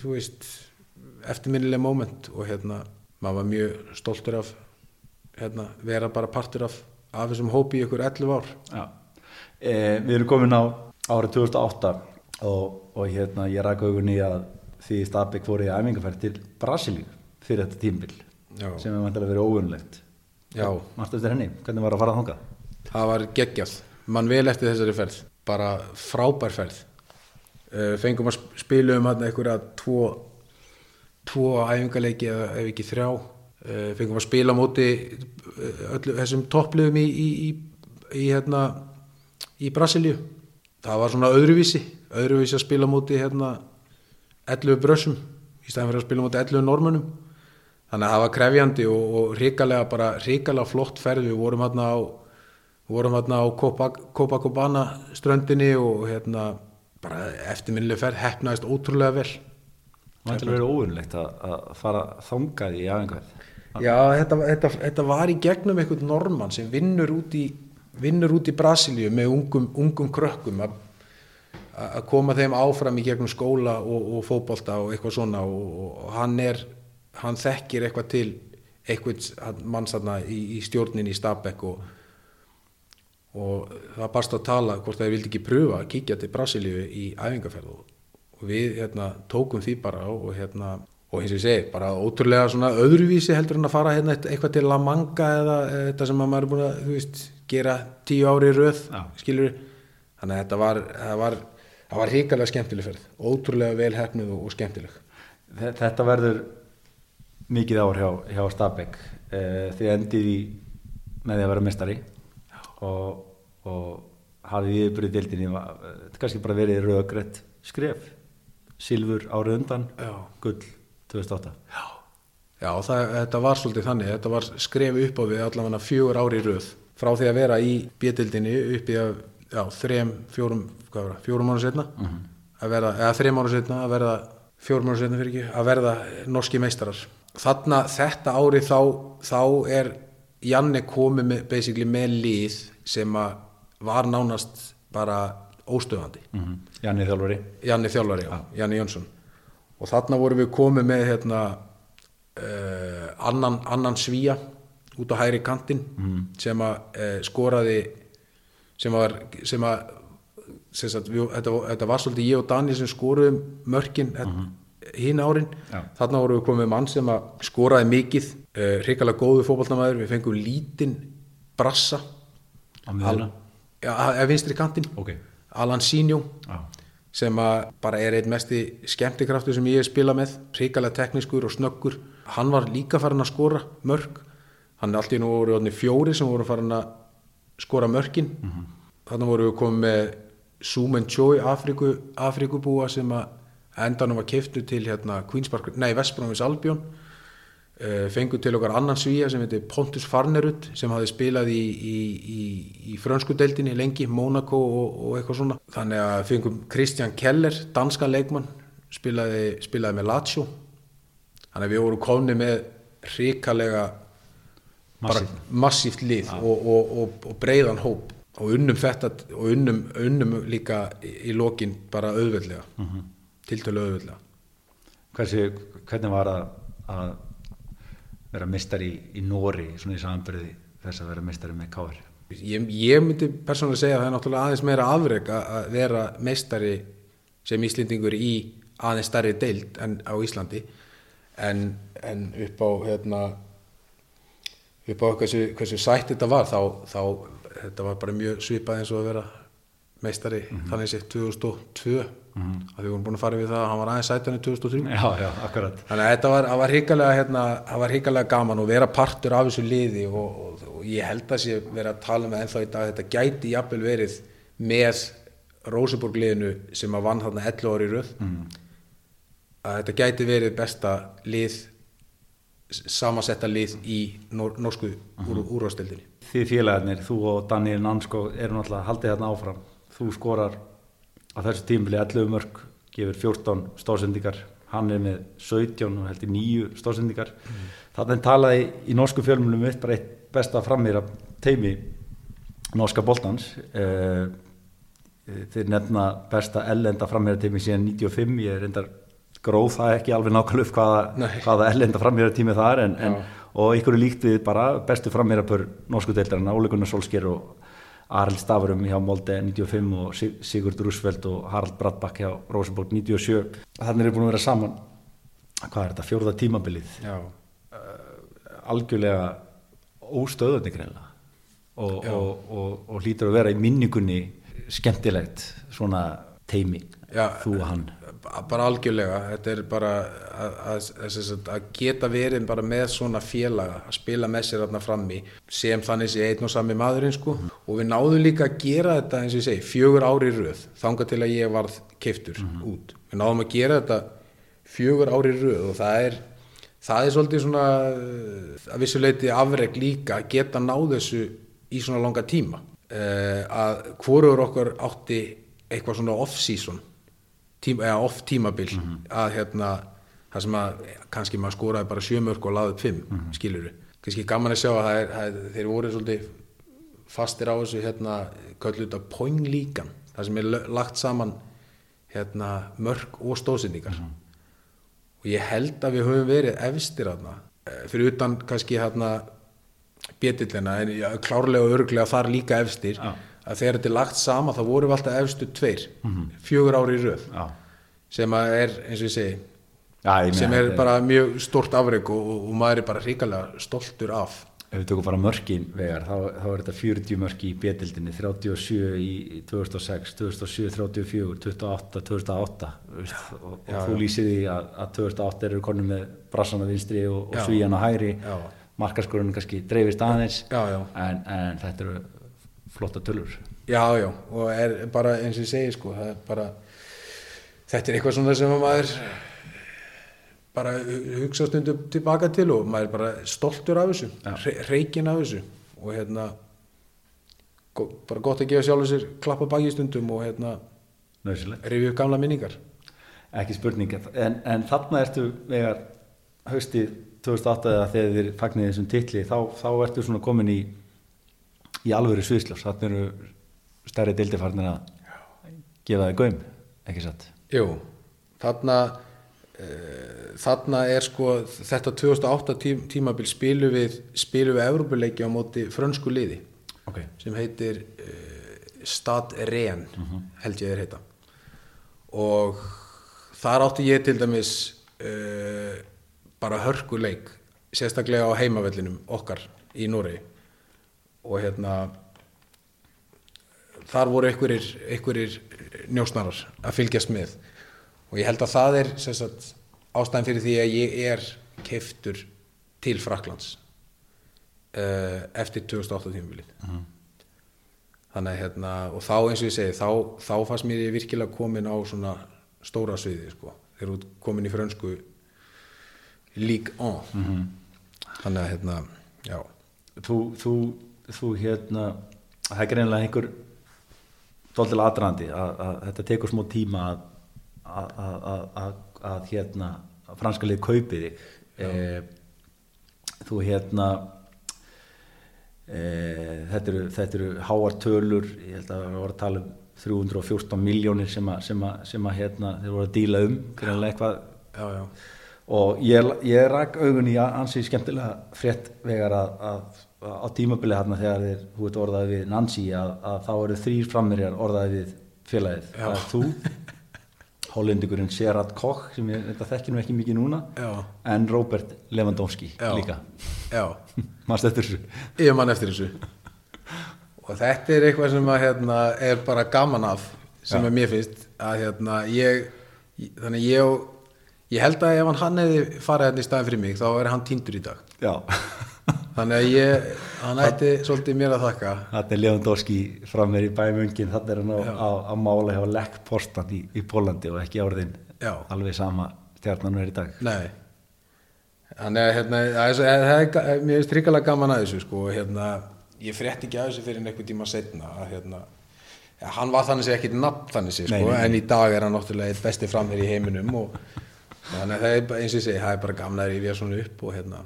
þú veist eftirminnileg moment og hérna maður var mjög stoltur af hérna, vera bara partur af, af þessum hópi í ykkur 11 ár. E, við erum komin á árið 2008 og, og hérna ég ræk augun í að því Stabæk fór í æfingarferð til Brasilíu fyrir þetta tímbil Já. sem er vantilega verið óunlegt. Manstu eftir henni, hvernig var að fara þangað? það var geggjað, mann vel eftir þessari ferð bara frábær ferð uh, fengum að sp- spila um hann einhverja tvo tvo æfingarleiki eða ef ekki þrjá fengum að spila móti uh, öllu þessum toppliðum í, í, í, hérna í Brasilíu. Það var svona öðruvísi öðruvísi að spila móti hérna 11 brössum í stæðan fyrir að spila móti 11 normunum þannig að það var krefjandi og, og ríkalega bara ríkalega flott ferð. Við vorum hérna á við vorum hérna á Copa- Copacabana ströndinni og hérna bara eftirminnileg ferð hefnaðist ótrúlega vel. Vantilega verið óunlegt að, fara þangað í æfingarferð Já, þetta, þetta, þetta var í gegnum einhvern normann sem vinnur út í, í Brasilíu með ungum, ungum krökkum að að koma þeim áfram í gegnum skóla og, og fótbolta og eitthvað svona og, og hann er, hann þekkir eitthvað til eitthvað mannsarna í, í stjórnin í Stabæk og, og það barst að tala hvort þeir vildi ekki pröfa að kíkja til Brasilíu í æfingarferð og, og við hérna, tókum því bara og hérna og eins og ég segi, bara ótrúlega svona öðruvísi heldur en að fara hérna eitt- eitthvað til La Manga eða þetta sem að maður er búin að þú veist, gera tíu ári í röð Já. skilur þannig að þetta var það var, það var hrikalega skemmtileg ferð. Ótrúlega vel hefnuð og, og skemmtileg. Þe- Þetta verður mikið ár hjá, hjá Stabæk. E, þið endið í með því að vera mestari og, og hafið í yfirbyrði dildinni þetta kannski bara verið röggrætt skref. Silfur árið undan Já. gull 2008 Já, það, þetta var svolítið þannig, þetta var skref upp á við allavega fjögur ári röð. Frá því að vera í bjötildinni upp í að, já, þrem, fjórum, hvað var það, fjórum mánu setna að verða, eða þrem mánu setna að verða, fjórum mánu setna fyrir ekki, að verða norski meistarar. Þarna þetta ári þá, þá er Janne komið með, basically með lið sem að var nánast bara óstöðandi. mm -hmm. Janni þjálfari. Janni þjálfari, já, Janni Jónsson og þarna vorum við komið með hérna uh, annan, annan svíja út á hægri kantinn sem að uh, skoraði sem var sem að sem sagt, við, þetta, þetta var svolítið ég og Daniel sem skoruðum mörkin mm hinn árin. Já. þarna vorum við komið með mann sem að skoraði mikið uh, hrikalega góðu fótballtamaður við fengum lítinn brassa á miðuna ja, eða vinstri kantinn. Ok. Alan Sinjó Já. Sem bara er einn mesti skemmtikraftur sem ég hef spilað með hrikalega teknískur og snöggur. Hann var líka farin að skora mörg hann er allt í nú orðnir fjóri sem voru farin að skora mörkin. Þannig voru við komið með Sumen Choi Afriku, Afrikubúa sem að endanum var keftu til hérna Queens Park, nei Vestbrómis Albjón uh, fengu til okkar annan svíja sem heitir Pontus Farnerud sem hafði spilað í, í, í, í frönsku deildinni lengi, Monaco og, og eitthvað svona. Þannig að fengum Christian Keller danskan leikmann spilaði, spilaði með Lazio. Þannig að við vorum komni með hrikalega massíft. lið og, og, og, og breiðan hóp. Og unnum þetta og unnum, unnum líka í, lokin bara auðveldlega. Tiltölu auðvitað Hversu, hvernig var að, að vera mistari í, í Nóri svona í samanbyrði þess að vera mistari með Káir ég, ég myndi persónulega segja að það er náttúrulega aðeins meira afreg að að vera meistari sem Íslendingur í aðeins stærri deild en á Íslandi en, en upp á hérna upp á hversu, hversu sætt þetta var þá, þá þetta var bara mjög svipað eins og að vera meistari þannig séð 2002 að við vorum búin að fara við það að hann var aðeins sættan í 2003 Já, já, Þannig að þetta var, var hikalega hérna, gaman og vera partur af þessu liði og, og, og ég held að sé vera að tala með ennþá í dag þetta gæti jafnvel verið með Róseborg liðinu sem að vann þarna 11 ári röð. Að þetta gæti verið besta lið samansetta lið í nor norsku úr, úrvastildinni Þið félagarnir, þú og Daniel Nansko eru náttúrulega haldið þarna áfram. Þú skorar á þessu tímfili 11 mörg, gefur 14 stórsendingar, hann er með 17 og heldur 9 stórsendingar. Mm. þannig talaði í norsku fjölmjölum mitt bara eitt besta frammeira teimi norska boltans. Eh, þeir nefna besta ellenda frammeira teimi síðan 95, ég er reyndar gróð það ekki alveg nákvæmlega upp hvaða, hvaða ellenda frammeira tími það er en, en, og ykkur er líkt við bara bestu frammeira pör norsku deildarinn, Óli Gunnar Solskjær og Arild Stafurum hjá Molde 95 og Sig- Sigurd Rúsveld og Harald Bradbakk hjá Rosenborg 97 þannig er búin að vera saman hvað er þetta, fjórða tímabilið? Já, algjörlega óstöðandi greinlega og, og, og, og hlýtur að vera í minningunni skemmtilegt svona teimi, Já, þú og hann bara algjörlega. Þetta er bara að, að, að, geta verið bara með svona félaga að spila með sér þarna frammi sem þannig sé einn og sami maðurinn sko. Og við náðum líka að gera þetta eins og ég segi fjögur ári röð þangað til að ég varð keiftur út. Við náðum að gera þetta fjögur ári röð og það er það er svolítið svona að vissuleiti afreg líka að geta náð þessu í svona langa tíma. Uh, að hvorur okkar átti eitthvað svona off-season tíma, eða off tímabil að hérna það sem að kannski maður skoraði bara sjömörk og laðið upp fimm, mm -hmm. skiluru kannski gaman að sjá að er, er þeir voru svolítið fastir á þessu hérna, köllu þetta poinglíkan það sem er lagt saman hérna, mörk og stóðsendingar og ég held að við höfum verið efstir þarna, eh, fyrir utan kannski hérna bétillina en klárlega og örglega þar líka efstir Já. Að þegar þetta er lagt sama þá vorum við alltaf efstu tveir fjögur ári í röð Já. sem er eins og ég segi Já, sem er bara mjög stort afreg og, og, maður er bara hrikalega stoltur af ef við tökum bara mörkin vegar þá, þá er þetta 40 mörki í B-dildinni 37 í í 2006 2007, 34, 28, 2008 veist, og, og Já, þú lýsir því að, að 2008 eru konum með brassana vinstri og, og svíjan á hægri Já. markaskorunum kannski dreifist aðeins Já, já. En, en þetta eru flotta tölur. Já já og er bara eins og ég segi sko það er bara þetta er eitthvað svona sem að maður bara hu- hugsa stundum tilbaka til og maður er bara stoltur af þessu hre- hreykinn af þessu og hérna bara gott að gefa sjálfur sér klappa baki stundum og hérna upp gamla minningar. Ekki spurning en, en þarna ertu vegar haustið 2008 eða þegar þið fagnir þessum titli þá, þá ertu svona komin í í alvöru sviðsljós þarna eru stærri deildifarnir að gefa þig gaum, ekki satt? Jú, þarna uh, þarna er sko þetta 2008 tím, tímabil spilu við spilu við Evrópuleiki á móti frönsku liði ok, sem heitir uh, Stad Ren held ég þeir heita. Og þar átti ég til dæmis uh, bara hörkuleik sérstaklega á heimavellinum okkar í Noregi og hérna þar voru einhverjir, njósnarar að fylgjast með. Og ég held að það er sagt, ástæðan fyrir því að ég er keiftur til Fraklands uh, eftir 2008 tímabilið. Þannig að hérna og þá eins og ég segi þá, þá fannst mér ég virkilega komin á svona stóra sviði sko, þegar út komin í frönsku Ligue 1 þannig að hérna já, þú, þú, þú hérna það er greinlega einhver dóltil aðdrandi að, að þetta tekur smá tíma að, að, að, að, hérna að franska lið kaupi þig. E, þú hérna e, þetta, eru, þetta eru háar tölur. Ég held að við vorum að tala um 314 miljónir sem að, sem að, sem að hérna, þeir voru að díla um greinlega eitthvað. Já, já, og ég, ég rak augun í ansi skemmtilega frétt vegar að á tímabili hérna þegar þeir, þú veit orðaði við Nancy að, að þá eru þrýr frammerjar orðaði við félagið, Já. það er þú hollendingurinn Gerard Koch sem ég þetta þekki nú ekki mikið núna Já. en Robert Lewandowski Já. líka. Mannst eftir þessu? Ég man eftir þessu. Og þetta er eitthvað sem að, hérna, er bara gaman af sem að mér finnst að hérna, ég, þannig ég ég held að ef hann, hefði farið hérna í staðin fyrir mig þá er hann týndur í dag. Já, þannig að ég, hann ætti svolítið mér að þakka. Þetta er Lewandowski frammer í bæmungin, þetta er hann á mála hjá Lech Postan í, í Pólandi og ekki Já. alveg sama stjarnan er í dag. Nei. Þannig að hérna, það er, mér finnst hrikalega gaman að þessu sko, hérna, ég frétti ekki að þessu fyrir einhvern tíma setna að hérna, ja, hann var þannig sé ekkit nafn þannig sé sko, en í dag er hann náttúrulega eitt besti framherri í heiminum og þannig að það er eins og ég segi, það er bara gamla að rifja svona upp og hérna,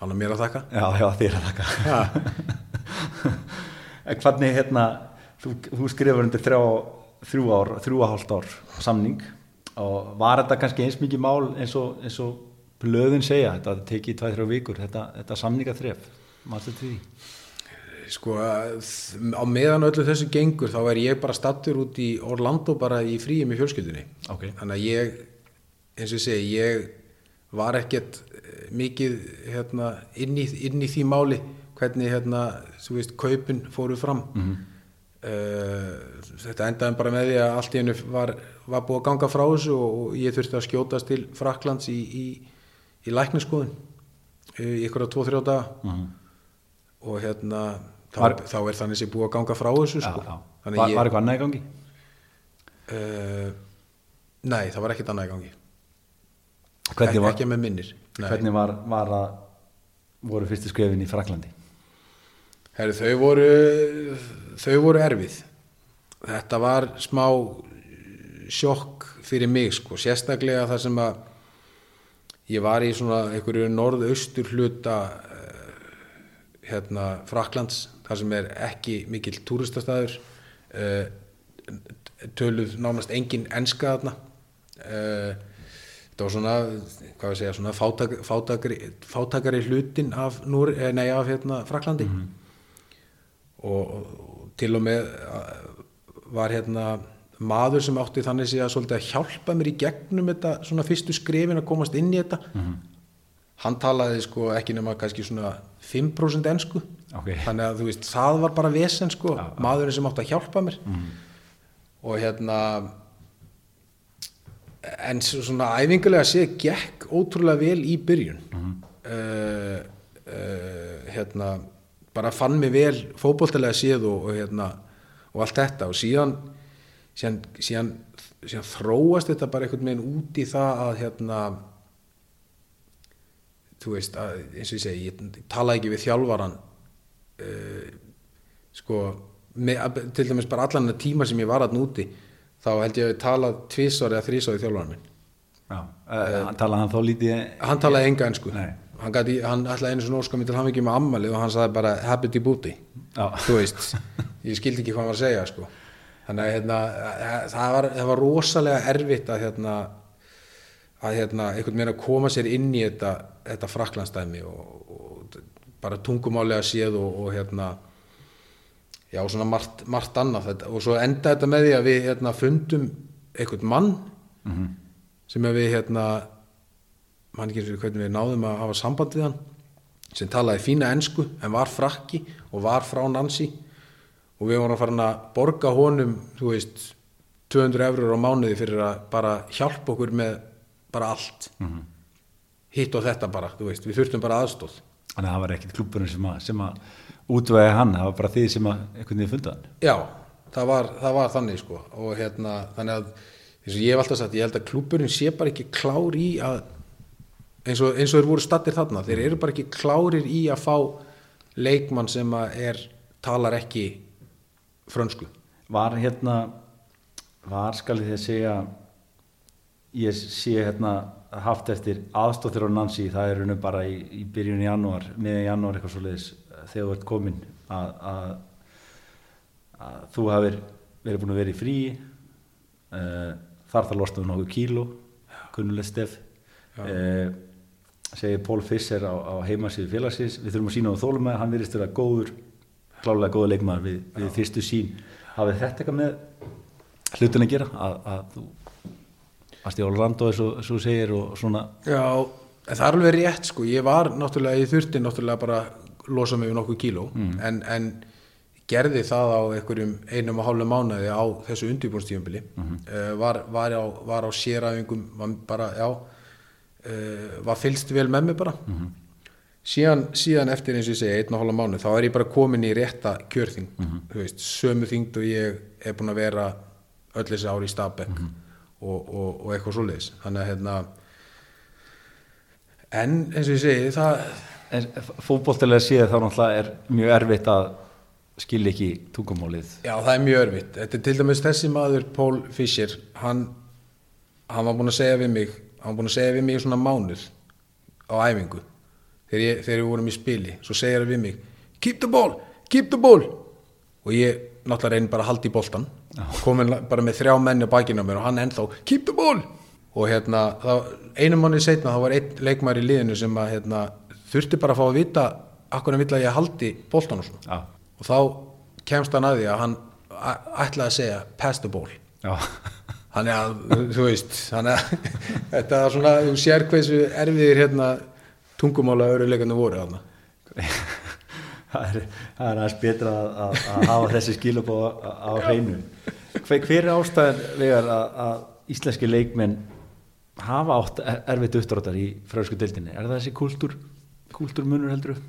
hann er mér að þakka. Já, já, þér að þakka. Hvernig hérna þú, þú skrifur undir þrjá, þrjú ár, þrjú og hálft ár samning og var þetta kannski eins mikið mál eins og, eins og blöðin segja, þetta tekið tvæð þrjá vikur, þetta, þetta samningaþref? Mannstu til því? sko, að- á meðan öllu þessu gengur þá er ég bara stattur út í Orlando bara í fríi með fjölskyldunni. Ok. þannig að ég eins og ég segi, ég var ekkert mikið hérna, inn, í, inn í því máli hvernig hérna, veist, kaupin fóru fram. Mm þetta endaði bara með því að allt í hennu var, var búið að ganga frá þessu og, ég þurfti að skjótast til Fraklands í, í, í lækniskoðun í ykkur að tvo-þrjá daga. Og hérna þá, Var- þá er þannig sem búið að ganga frá þessu Já, sko. þannig Var, ég, var eitthvað annað í gangi? uh, nei, það var ekkert annað í gangi. Hvernig ekki, var, með minnir Nei. hvernig var, var að voru fyrstu skrefin í Fraklandi? Heru, þau voru þau voru erfið þetta var smá sjokk fyrir mig sko, sérstaklega þar sem að ég var í svona einhverju norðaustur hluta eh, hérna Fraklands þar sem er ekki mikill túristastæður uh, töluð nánast engin enska þarna uh, þetta var svona hvað við segja, svona fátak, fátakari, fátakari hlutin af, Núr, eh, nei, af hérna, Fraklandi og, og til og með var hérna maður sem átti þannig sé að svolítið að hjálpa mér í gegnum þetta svona fyrstu skrefin að komast inn í þetta. Hann talaði sko ekki nema kannski svona 5% ensku. Ok. þannig að þú veist það var bara vesen sko já. maðurinn sem átti að hjálpa mér. Og hérna en svo- svona æfingulega sé gekk ótrúlega vel í byrjun. Uh, uh, hérna bara fann mig vel fótboltalega séð og, og hérna og allt þetta. Og síðan síðan, síðan, síðan þróast þetta bara einhvern veginn út í það að hérna þú veist, að, eins og ég segi ég tala ekki við þjálfaran uh, sko með, til dæmis bara allan tíma sem ég var að núti þá held ég að ég talað tvísvar eða þrísvar í þjálfaran minn Já, uh, talaði hann þá lítið hann talaði enga ensku Nei. hann, gati, hann ætlaði einu svona óska mér til hann ekki með ammalið og hann sagði bara happy booty Já. þú veist, ég skildi ekki hvað hann var að segja sko. þannig að hérna, eh, það, var, það var rosalega erfitt að hérna að hérna, einhvern veginn að koma sér inn í þetta, þetta fraklandstæmi og, og bara tungumálega séð og, og hérna já, svona margt, margt annað. Þetta, og svo enda þetta með því að við hérna, fundum einhvern mann sem að við hérna mann ekki eins og hvernig við náðum að hafa samband við hann sem talaði fína ensku en var frakki og var frá Nancy. Og við vorum farin að borga honum þú veist 200 eurur á mánuði fyrir að bara hjálpa okkur með bara allt. Hitt og þetta bara, þú veist, við þurftum bara aðstóð Þannig að það var ekkit klúburinn sem að, sem að útvega hann, það var bara þið sem að einhvern veginn fundað hann. Já, það var, það var þannig sko og hérna, þannig að eins og ég hef alltaf sagt, ég held að klúburinn sé bara ekki klár í að eins og, eins og þeir voru stattir þarna, þeir eru bara ekki klárir í að fá leikmann sem að er, talar ekki frönsku. Var hérna, var skal ég þið segja, ég sé hérna haft eftir aðstóttir á Nancy, það er raunum bara í, í byrjun í janúar, miðan janúar eitthvað svo leiðis þegar þú ert komin að, að, að þú hafir verið búin að vera í frí uh, þar það lostum við nokkuð kíló kunnulegt stef. Uh, segir Pól Fisser á, á heimasíðu félagsins við þurfum að sína á þólum með hann virðist vera góður klálega góða leikmaður við, við fyrstu sín hafið þetta eitthvað með hlutin að gera að, að þú Orlando eins og þú segir og svona. Já, það er alveg rétt sko, ég var náttúrulega, ég þurfti náttúrulega bara losa mig við nokkuð kíló. En, en gerði það á einhverjum einum og hálfu mánuði á þessu undirbúnstífumbili uh, var, var, á, var á séræfingum var bara, já uh, var fylst vel með mig bara. Síðan, síðan eftir eins og ég segi einn og hálfa mánuð, þá er ég bara komin í rétta kjörþing, þú veist, sömu þingd og ég er búin að vera öll þessi ári í Stabæk og, og, og eitthvað svoleiðis, þannig að hérna en eins og ég segi það fótbóltilega séð þá náttúrulega er mjög erfitt að skilja ekki tungumálið. Já, það er mjög örfitt. Þetta er til dæmis þessi maður, Paul Fischer, hann, hann var búinn að segja við mig, hann var búinn að segja við mig í svona mánuð á æfingu, þegar, ég, þegar við vorum í spili, svo segir hann við mig, keep the ball, keep the ball, og ég náttúrulega reynir bara að halda í boltan, komin bara með þrjá menni á bakinu á mér og hann ennþá, keep the ball, og hérna, þá, einum mánuð setna, þá var einn leikmaður í liðinu sem að, hérna, þurfti bara að fá að vita, akkur hann vill að ég haldi boltan og svona. Já, og þá kemst hann að því að hann ætlaði að segja pass the ball. Já, þannig að, þú veist þannig að þetta er svona, þú sér hversu erfiðir hérna tungumála öruleikarnir voru þarna það er, er aðeins betra að, að, að hafa þessi skilub á, á hreinu. Hver, hver er ástæðan vegar að, að íslenski leikmenn hafa átt er- erfitt uppdráttar í frösku deildinni? Er það þessi kultúr, kultúrmunur heldur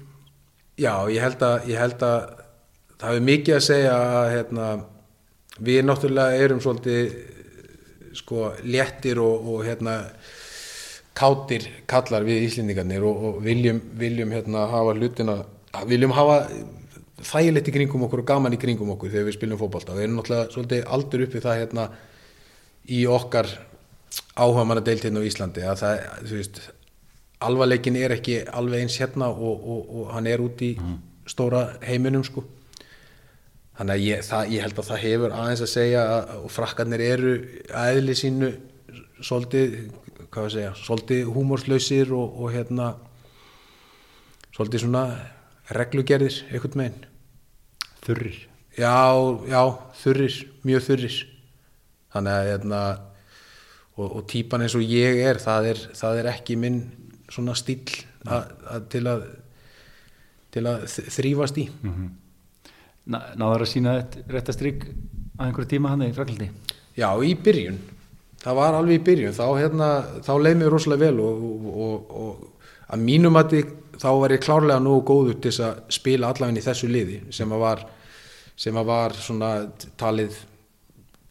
já, ég held að, ég held að það hefur mikið að segja að hérna, við náttúrulega erum svolítið sko léttir og, og hérna kátir kallar við Íslendingarnir og, og viljum, viljum hérna hafa hlutina viljum hafa þægilegt í kringum okkur og gaman í kringum okkur þegar við spilum fótbolta. Við erum náttúrulega svolítið aldur upp við það hérna í okkar áhuga manna deilt hérna á Íslandi að það, þú veist alvarleikin er ekki alveg eins hérna og, og, og hann er út í stóra heiminum sko. Þannig að ég, það, ég held að það hefur aðeins að segja að, frakkarnir eru aðli sínu svolítið, hvað að segja svolítið húmórslausir og, og hérna svolítið svona reglugerðir einhvern meginn þurrir. Já, já, þurrir, mjög þurrir. Þannig að hérna og, og típan eins og ég er það er, það er ekki minn svona stíl til að til að þ- þrífast í. Ná, náður að sína þetta réttastrygg að einhverju tíma hann í Fraklandi? Já, í byrjun. Það var alveg í byrjun. Þá, hérna, þá leið mér rosalega vel og, og, og, og að mínum að þá var ég klárlega nógu góður til þess að spila allavegni í þessu liði sem að var, sem að var svona talið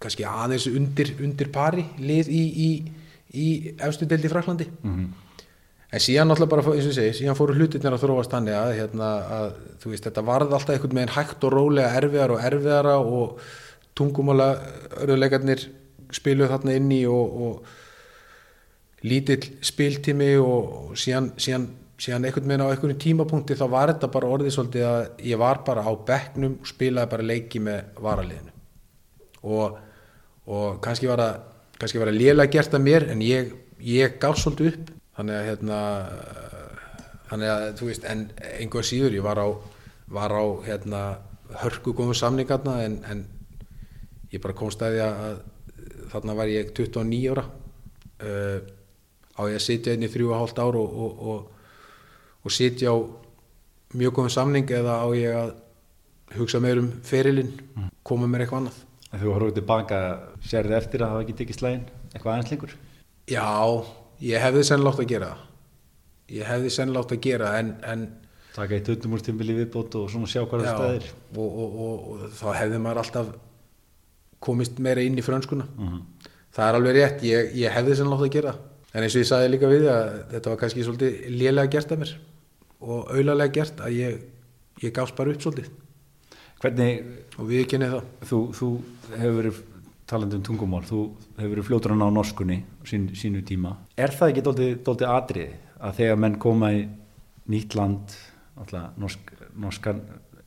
kannski aðeins undir, undir pari lið í, í, í efstu deild í Fraklandi en síðan náttúrulega bara, eins og ég segi, síðan fóru hlutirnir að þróast þannig að, hérna, að þú veist, þetta varð alltaf einhvern veginn hægt og rólega erfiðar og erfiðara og tungumála örðuleikarnir spiluð þarna inn í og, og lítill spiltími og, og síðan, síðan, síðan einhvern veginn á einhvern tímapunkti þá var þetta bara orðið svolítið að ég var bara á bekknum og spilaði bara leiki með varaliðinu. Og, og kannski var það kannski var það lélega gert að mér en ég, ég gaf svolítið upp. Þannig að hérna þannig að þú veist en einhver síður ég var á, var á hérna hörku góðum samningarna en, en ég bara komstæði að þarna var ég 29 ára. Uh, á ég að sitja inn í þrjú og hálft ár og, og, og, og sitja á mjög góðum samning eða á ég að hugsa meir um ferilinn koma mér eitthvað annað? En þú horfður tilbaka, sérðu eftir að hafa ekki tekið slægin eitthvað aðeins lengur? Já, ég hefði sennilátt að gera það. Ég hefði sennilátt að gera það en, en Taka eitt undum úr tímbili viðbót og svona sjá hvað það staðir. og, og, og, og þá hefði maður alltaf komist meira inn í frönskuna. Það er alveg rétt, ég, ég hefði sennilátt að gera það. En eins og ég sagði líka við að þetta var kannski svolítið lélega gert af mér og auðlega gert að ég, ég gafst bara upp svolítið Hvernig, og við kynni það þú, þú hefur verið talandi um tungumál, þú hefur verið fljótur að ná norskunni sín, sínu tíma. Er það ekki dóltið atriði að þegar menn koma í nýtt land, alltaf norsk, norskan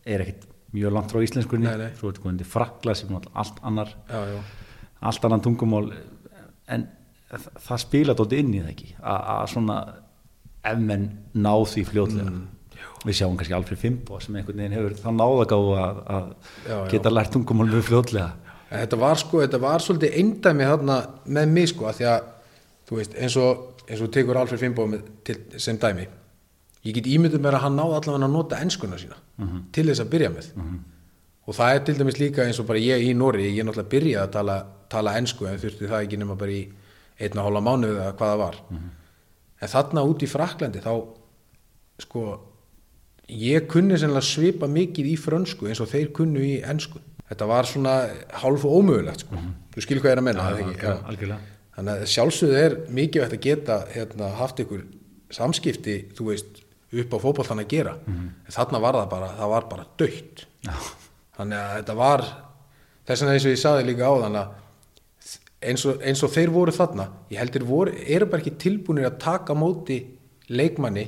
er ekkit mjög langt frá íslenskunni Nei, nei. svo er þetta frakla sem allt annar já, já. allt annan tungumál en það, spila dótt inn í það ekki að svona ef menn ná því fljótlega. Mm, við sjáum kannski Alfred Fimbo sem einhvern veginn hefur þá náðagáðu að, að Já, geta lært tungumál mjög fljótlega. En þetta var sko, þetta var svolítið eindæmi þarna með mig sko, að því að þú veist, eins og, eins og þú tekur Alfred Finnbóð með, til, sem dæmi ég get ímyndið mér að hann náði allavega að nota enskuna sína til þess að byrja með. Og það er til dæmis líka eins og bara ég í Nóri ég er náttúrulega byrjað að tala, tala ensku en þurfti það ekki nema bara í einn og hálfa mánuð eða hvað það var en þarna út í Fraklandi þá sko ég kunni sennilega svipa mikið í frönsku eins og þeir kunnu í ensku þetta var svona hálf ómögulegt sko. þú skilur hvað ég er að menna það ekki? Já. algjörlega. þannig að sjálfsögðu er mikið að geta hérna, haft ykkur samskipti þú veist upp á fótboltan að gera en þarna var það bara, það var bara dögt þannig að þetta var þess vegna eins og ég saði líka á þannig að eins og, eins og þeir voru þarna ég heldur voru, eru bara ekki tilbúinir að taka móti leikmanni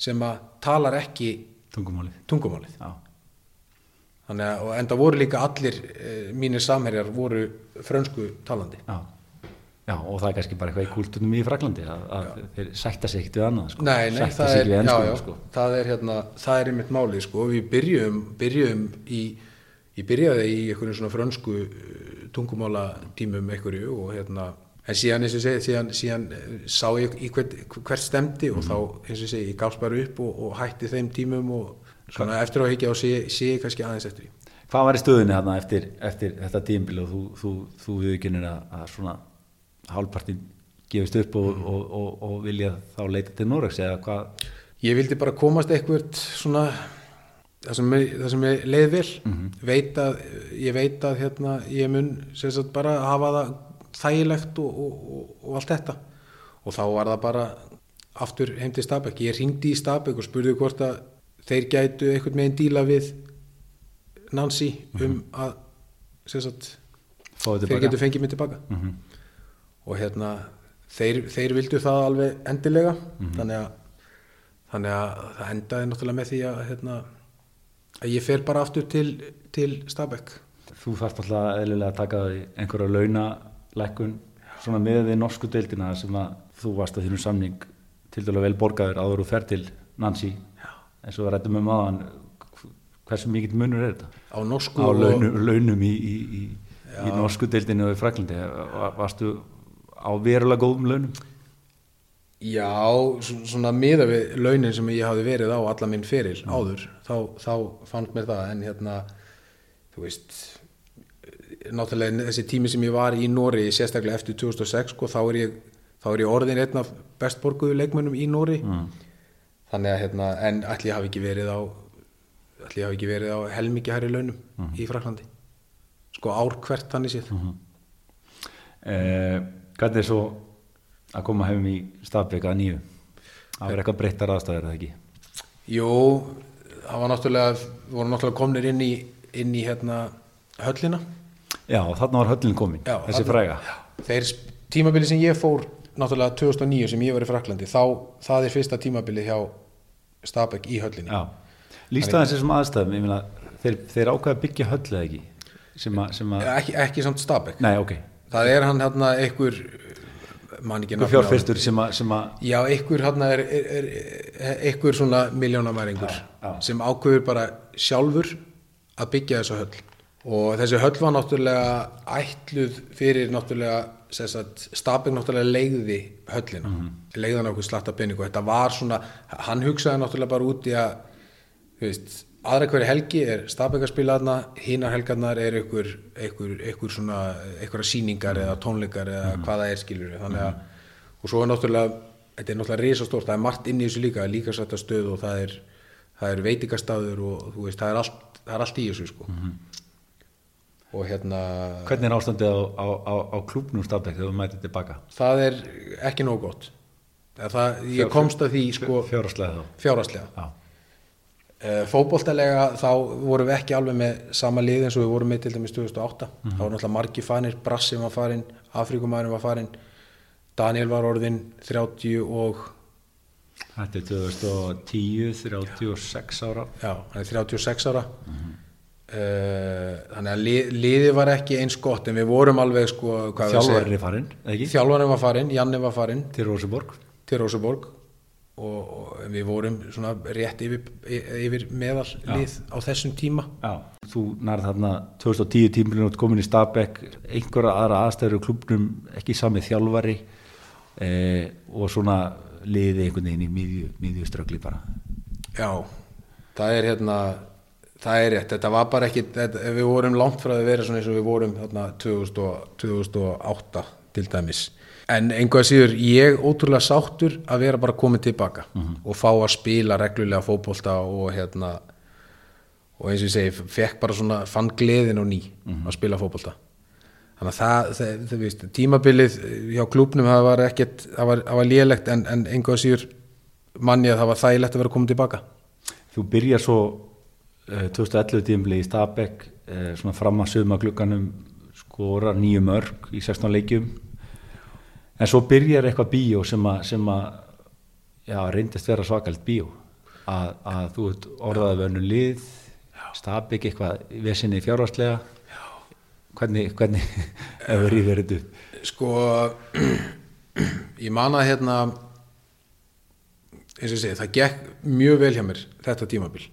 sem að talar ekki tungumálið. tungumálið. Þannig að, og enda voru líka allir e, mínir samherjar voru frönsku talandi. Já. já, og það er kannski bara eitthvað í kúltunum í Fraklandi að, að þeir sætta sig ekkert við annað sko. Nei, nei, sætta sig við já, sko. það er hérna, það er einmitt málið sko, við byrjum, byrjum í, ég byrjaði í einhverjum svona frönsku uh, tungumála tímum einhverju og hérna, en síðan eins og ég segi, síðan, síðan eh, sá ég í hvert, hvert stemdi og þá eins og ég segi, ég gafst bara upp og, og hætti þeim tímum og svona eftir á higgja og sé, sé ég kannski aðeins eftir því. Hvað var í stöðunni þarna eftir, eftir þetta tímbil og þú, viðkynir að, að svona hálfpartin gefist upp og, Mm. og, og, og vilja þá leita til Noregs eða hvað Ég vildi bara komast eitthvað svona það sem, það sem ég leið vel. Veit að, ég veit að hérna, ég mun sagt, bara hafa það þægilegt og, og, og, og allt þetta. Og þá var það bara aftur heim til Stabæk. Ég ringdi í Stabæk og spurði hvort að þeir gætu einhvern meginn díla við Nancy um að sagt, þeir getur fengið mig tilbaka. Mhm. og hérna þeir, þeir vildu það alveg endilega. Mhm. þannig, að, þannig að það endaði náttúrulega með því að, hérna, ég fer bara aftur til, til Stabæk Þú þarft alltaf eðlilega að taka einhverja launalækkun svona með því norsku deildina sem að þú varst að þínum samning til dæla vel borgaður áður og fer til Nancy. Eins og við rættum um aðan hversu mikill munur er þetta? Á norsku á og- launum, launum í, í, í, í norsku deildinu og í Fraklandi varstu á verulega góðum launum Já, sv- svona miða við launin sem ég hafði verið á alla minn feril áður, þá, þá fannst mér það en hérna, þú veist náttúrulega þessi tími sem ég var í Nóri sérstaklega eftir 2006 sko, þá, er ég, þá er ég orðin einn af bestborguðu leikmönnum í Nóri Mm. þannig að hérna, en ég hafi ekki verið á ég hafi ekki verið á helmingi hærri launum í Fraklandi sko ár hvert þannig séð. Eh, Hvernig er svo að koma hefum í Stafbeka að nýju? Það var eitthvað breyttar aðstæður eða ekki? Jú, það var náttúrulega við vorum náttúrulega komnir inn í, inn í hérna höllina. Já, þarna var höllin komin, Já, þessi fræga. þeir tímabili sem ég fór náttúrulega 2009 sem ég var í Fraklandi þá, það er fyrsta tímabili hjá Stabæk í höllinni. Aðeins þessum aðstæðum? Ég meina, þeir, þeir ákveða að byggja höll eða ekki? Sem að, sem að ekki, ekki samt Stabæk. Nei, ok, það er hann hérna einhver einhver fjárfyrstur sem að, Já, einhver hérna er, er, er, er einhver svona miljónamæringur sem ákveður bara sjálfur að byggja þessa höll. Og þessi höll var náttúrulega ætluð fyrir náttúrulega Stabæk náttúrulega leiði höllina mm -hmm. leiðan okkur slatta penning og þetta var svona, hann hugsaði náttúrulega bara út í að þú veist, aðra hverju helgi er Stabæk að spila þarna, hinar helgarnar er einhver, einhver, svona einhverja sýningar eða tónleikar eða hvað það er skilur þannig að og svo er náttúrulega, þetta er náttúrulega risastórt, það er margt inn í þessu líka, líka sætta stöð og það er, það er veitingastaður og þú veist, það er allt, það er allt í þessu sko. Og hérna hvernig er ástandið á, á, á, á klúbnum Stafbek þegar þú mætið tilbaka það er ekki nóg gott. Það, ég komst að því sko fjáraslega Uh, fótboltalega þá vorum við ekki alveg með sama lið eins og við vorum með til dæmis 2008 þá var náttúrulega margi fanir, Brassi var farin Afrikumæðurinn var farin Daniel var orðin 30 og þetta er 2010 36 ára. Já, hann er 36 ára. Uh, þannig að lið, liðið var ekki eins gott en við vorum alveg sko hvað við Þjálfari segja- er farinn, eða ekki? þjálfarinn var farinn, Janni var farinn. Til Róseborg. Til Rósaborg og, og við vorum svona rétt yfir, yfir meðal lið á þessum tíma. Já, þú nærð þarna 2010 tímilin út komin í Stabæk einhverja aðra aðstæður í klubnum ekki sami þjálfari eh, og svona liði einhvern veginn í miðju, miðju ströggli bara. Já, það er hérna það er rétt, þetta var bara ekki þetta, við vorum langt frá að vera svona eins og við vorum þarna 2000 og, 2008 til dæmis en einhvað síður ég ótrúlega sáttur að vera bara komin tilbaka og fá að spila reglulega fótbolta og hérna og eins og ég segi, fekk bara svona fann gleðin og ný að spila fótbolta. Þannig að það, það, það víst, tímabilið hjá klúbnum það var ekkert, það var, var lélegt en, en einhvað síður manni að það var þægilegt að vera komin tilbaka. Þú byrjar svo eh, 2011 tímli í Stabæk eh, svona fram að sögma glugganum skora nýju mörg í 16 leikjum en svo byrjar eitthvað bíó sem að, sem að já, reyndist vera svakalt bíó að, að þú ert orðaði vönnu lið Stabæk eitthvað í vesinni fjárvarslega hvernig, hvernig ef við rýðir þetta Sko, ég man að hérna, eins og ég segi, það gekk mjög vel hjá mér þetta tímabil.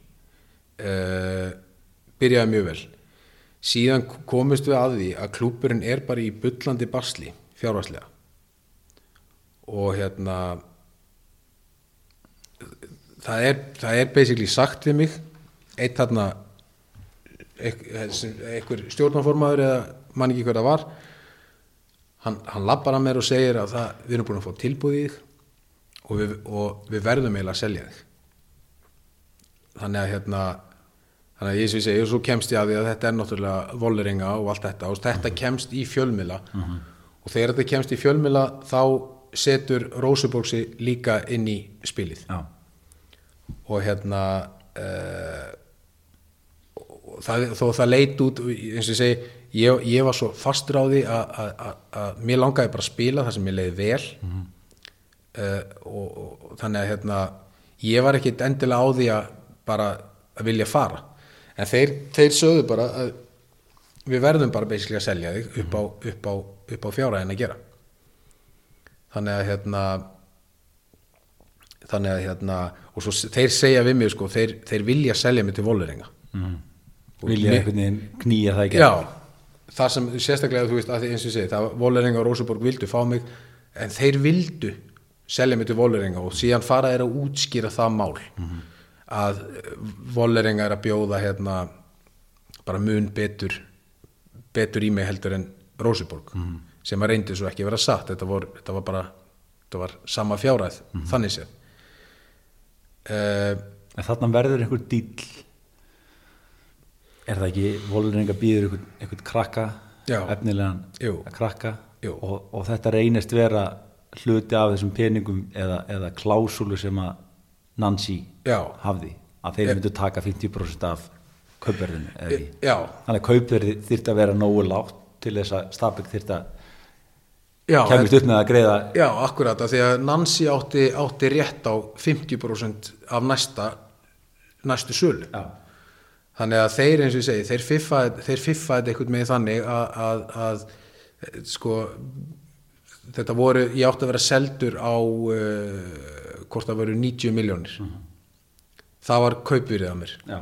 Uh, byrjaði mjög vel. Síðan komist við að því að klúburinn er bara í bullandi basli, fjárvarslega. Og hérna, það er, það er basically sagt við mig, eitt þarna, einhver stjórnarformaður eða man ekki hver það var, hann, hann lappar að mér og segir að það, við erum búin að fá tilbúið í þig og við, og við verðum eiginlega að selja þig. Þannig að hérna þannig að ég sem ég segi og svo kemst ég að því að þetta er náttúrulega voleringa og allt þetta. Og þetta kemst í fjölmila og þegar þetta kemst í fjölmila þá setur Rósuborgsi líka inn í spilið. Já, og hérna uh, og það, þó það leit út eins og ég segi, ég, ég var svo fastur á því að, mér langaði bara að spila það sem mér leiði vel. Mm og, og, og þannig að hérna ég var ekkit endilega á því að bara að vilja fara. En þeir, þeir sögðu bara að við verðum bara basically að selja þig upp á, upp á, upp á fjáraðin að gera þannig að hérna þannig að hérna og svo þeir segja við mig sko þeir, þeir vilja selja mig til voleringa vilja einhvern veginn knýja það ekki já, það sem sérstaklega þú veist að því eins og segi, það voleringa og Rósuborg vildu fá mig en þeir vildu selja mig til voleringa og síðan fara þeir að útskýra það mál að voleringa er að bjóða hérna bara mun betur betur í mig heldur en Rósuborg sem að reyndi svo ekki að vera satt þetta, vor, þetta var bara þetta var sama fjáræð, þannig séð uh, En þarna verður einhver dýll er það ekki volurninga býður einhvern, einhvern krakka Já. efnilegan Jú. krakka Jú. og, og þetta reynist vera hluti af þessum peningum eða, eða klásúlu sem að Nancy Já. hafði að þeir myndu taka 50% af kaupverðinu eða ekki já, þannig að kaupverði þyrfti að vera nógu lágt til þess að Stabæk þyrfti að kemist upp með að greiða Já, akkurat, af því að Nancy átti, átti rétt á 50% af næsta næstu sölu. Já. Þannig að þeir, eins og ég segi, þeir fiffaði, þeir fiffaði eitthvað með þannig að, að, að sko, þetta voru, ég átti að vera seldur á uh, hvort það voru 90 miljónir. Það var kaupurið að mér Já.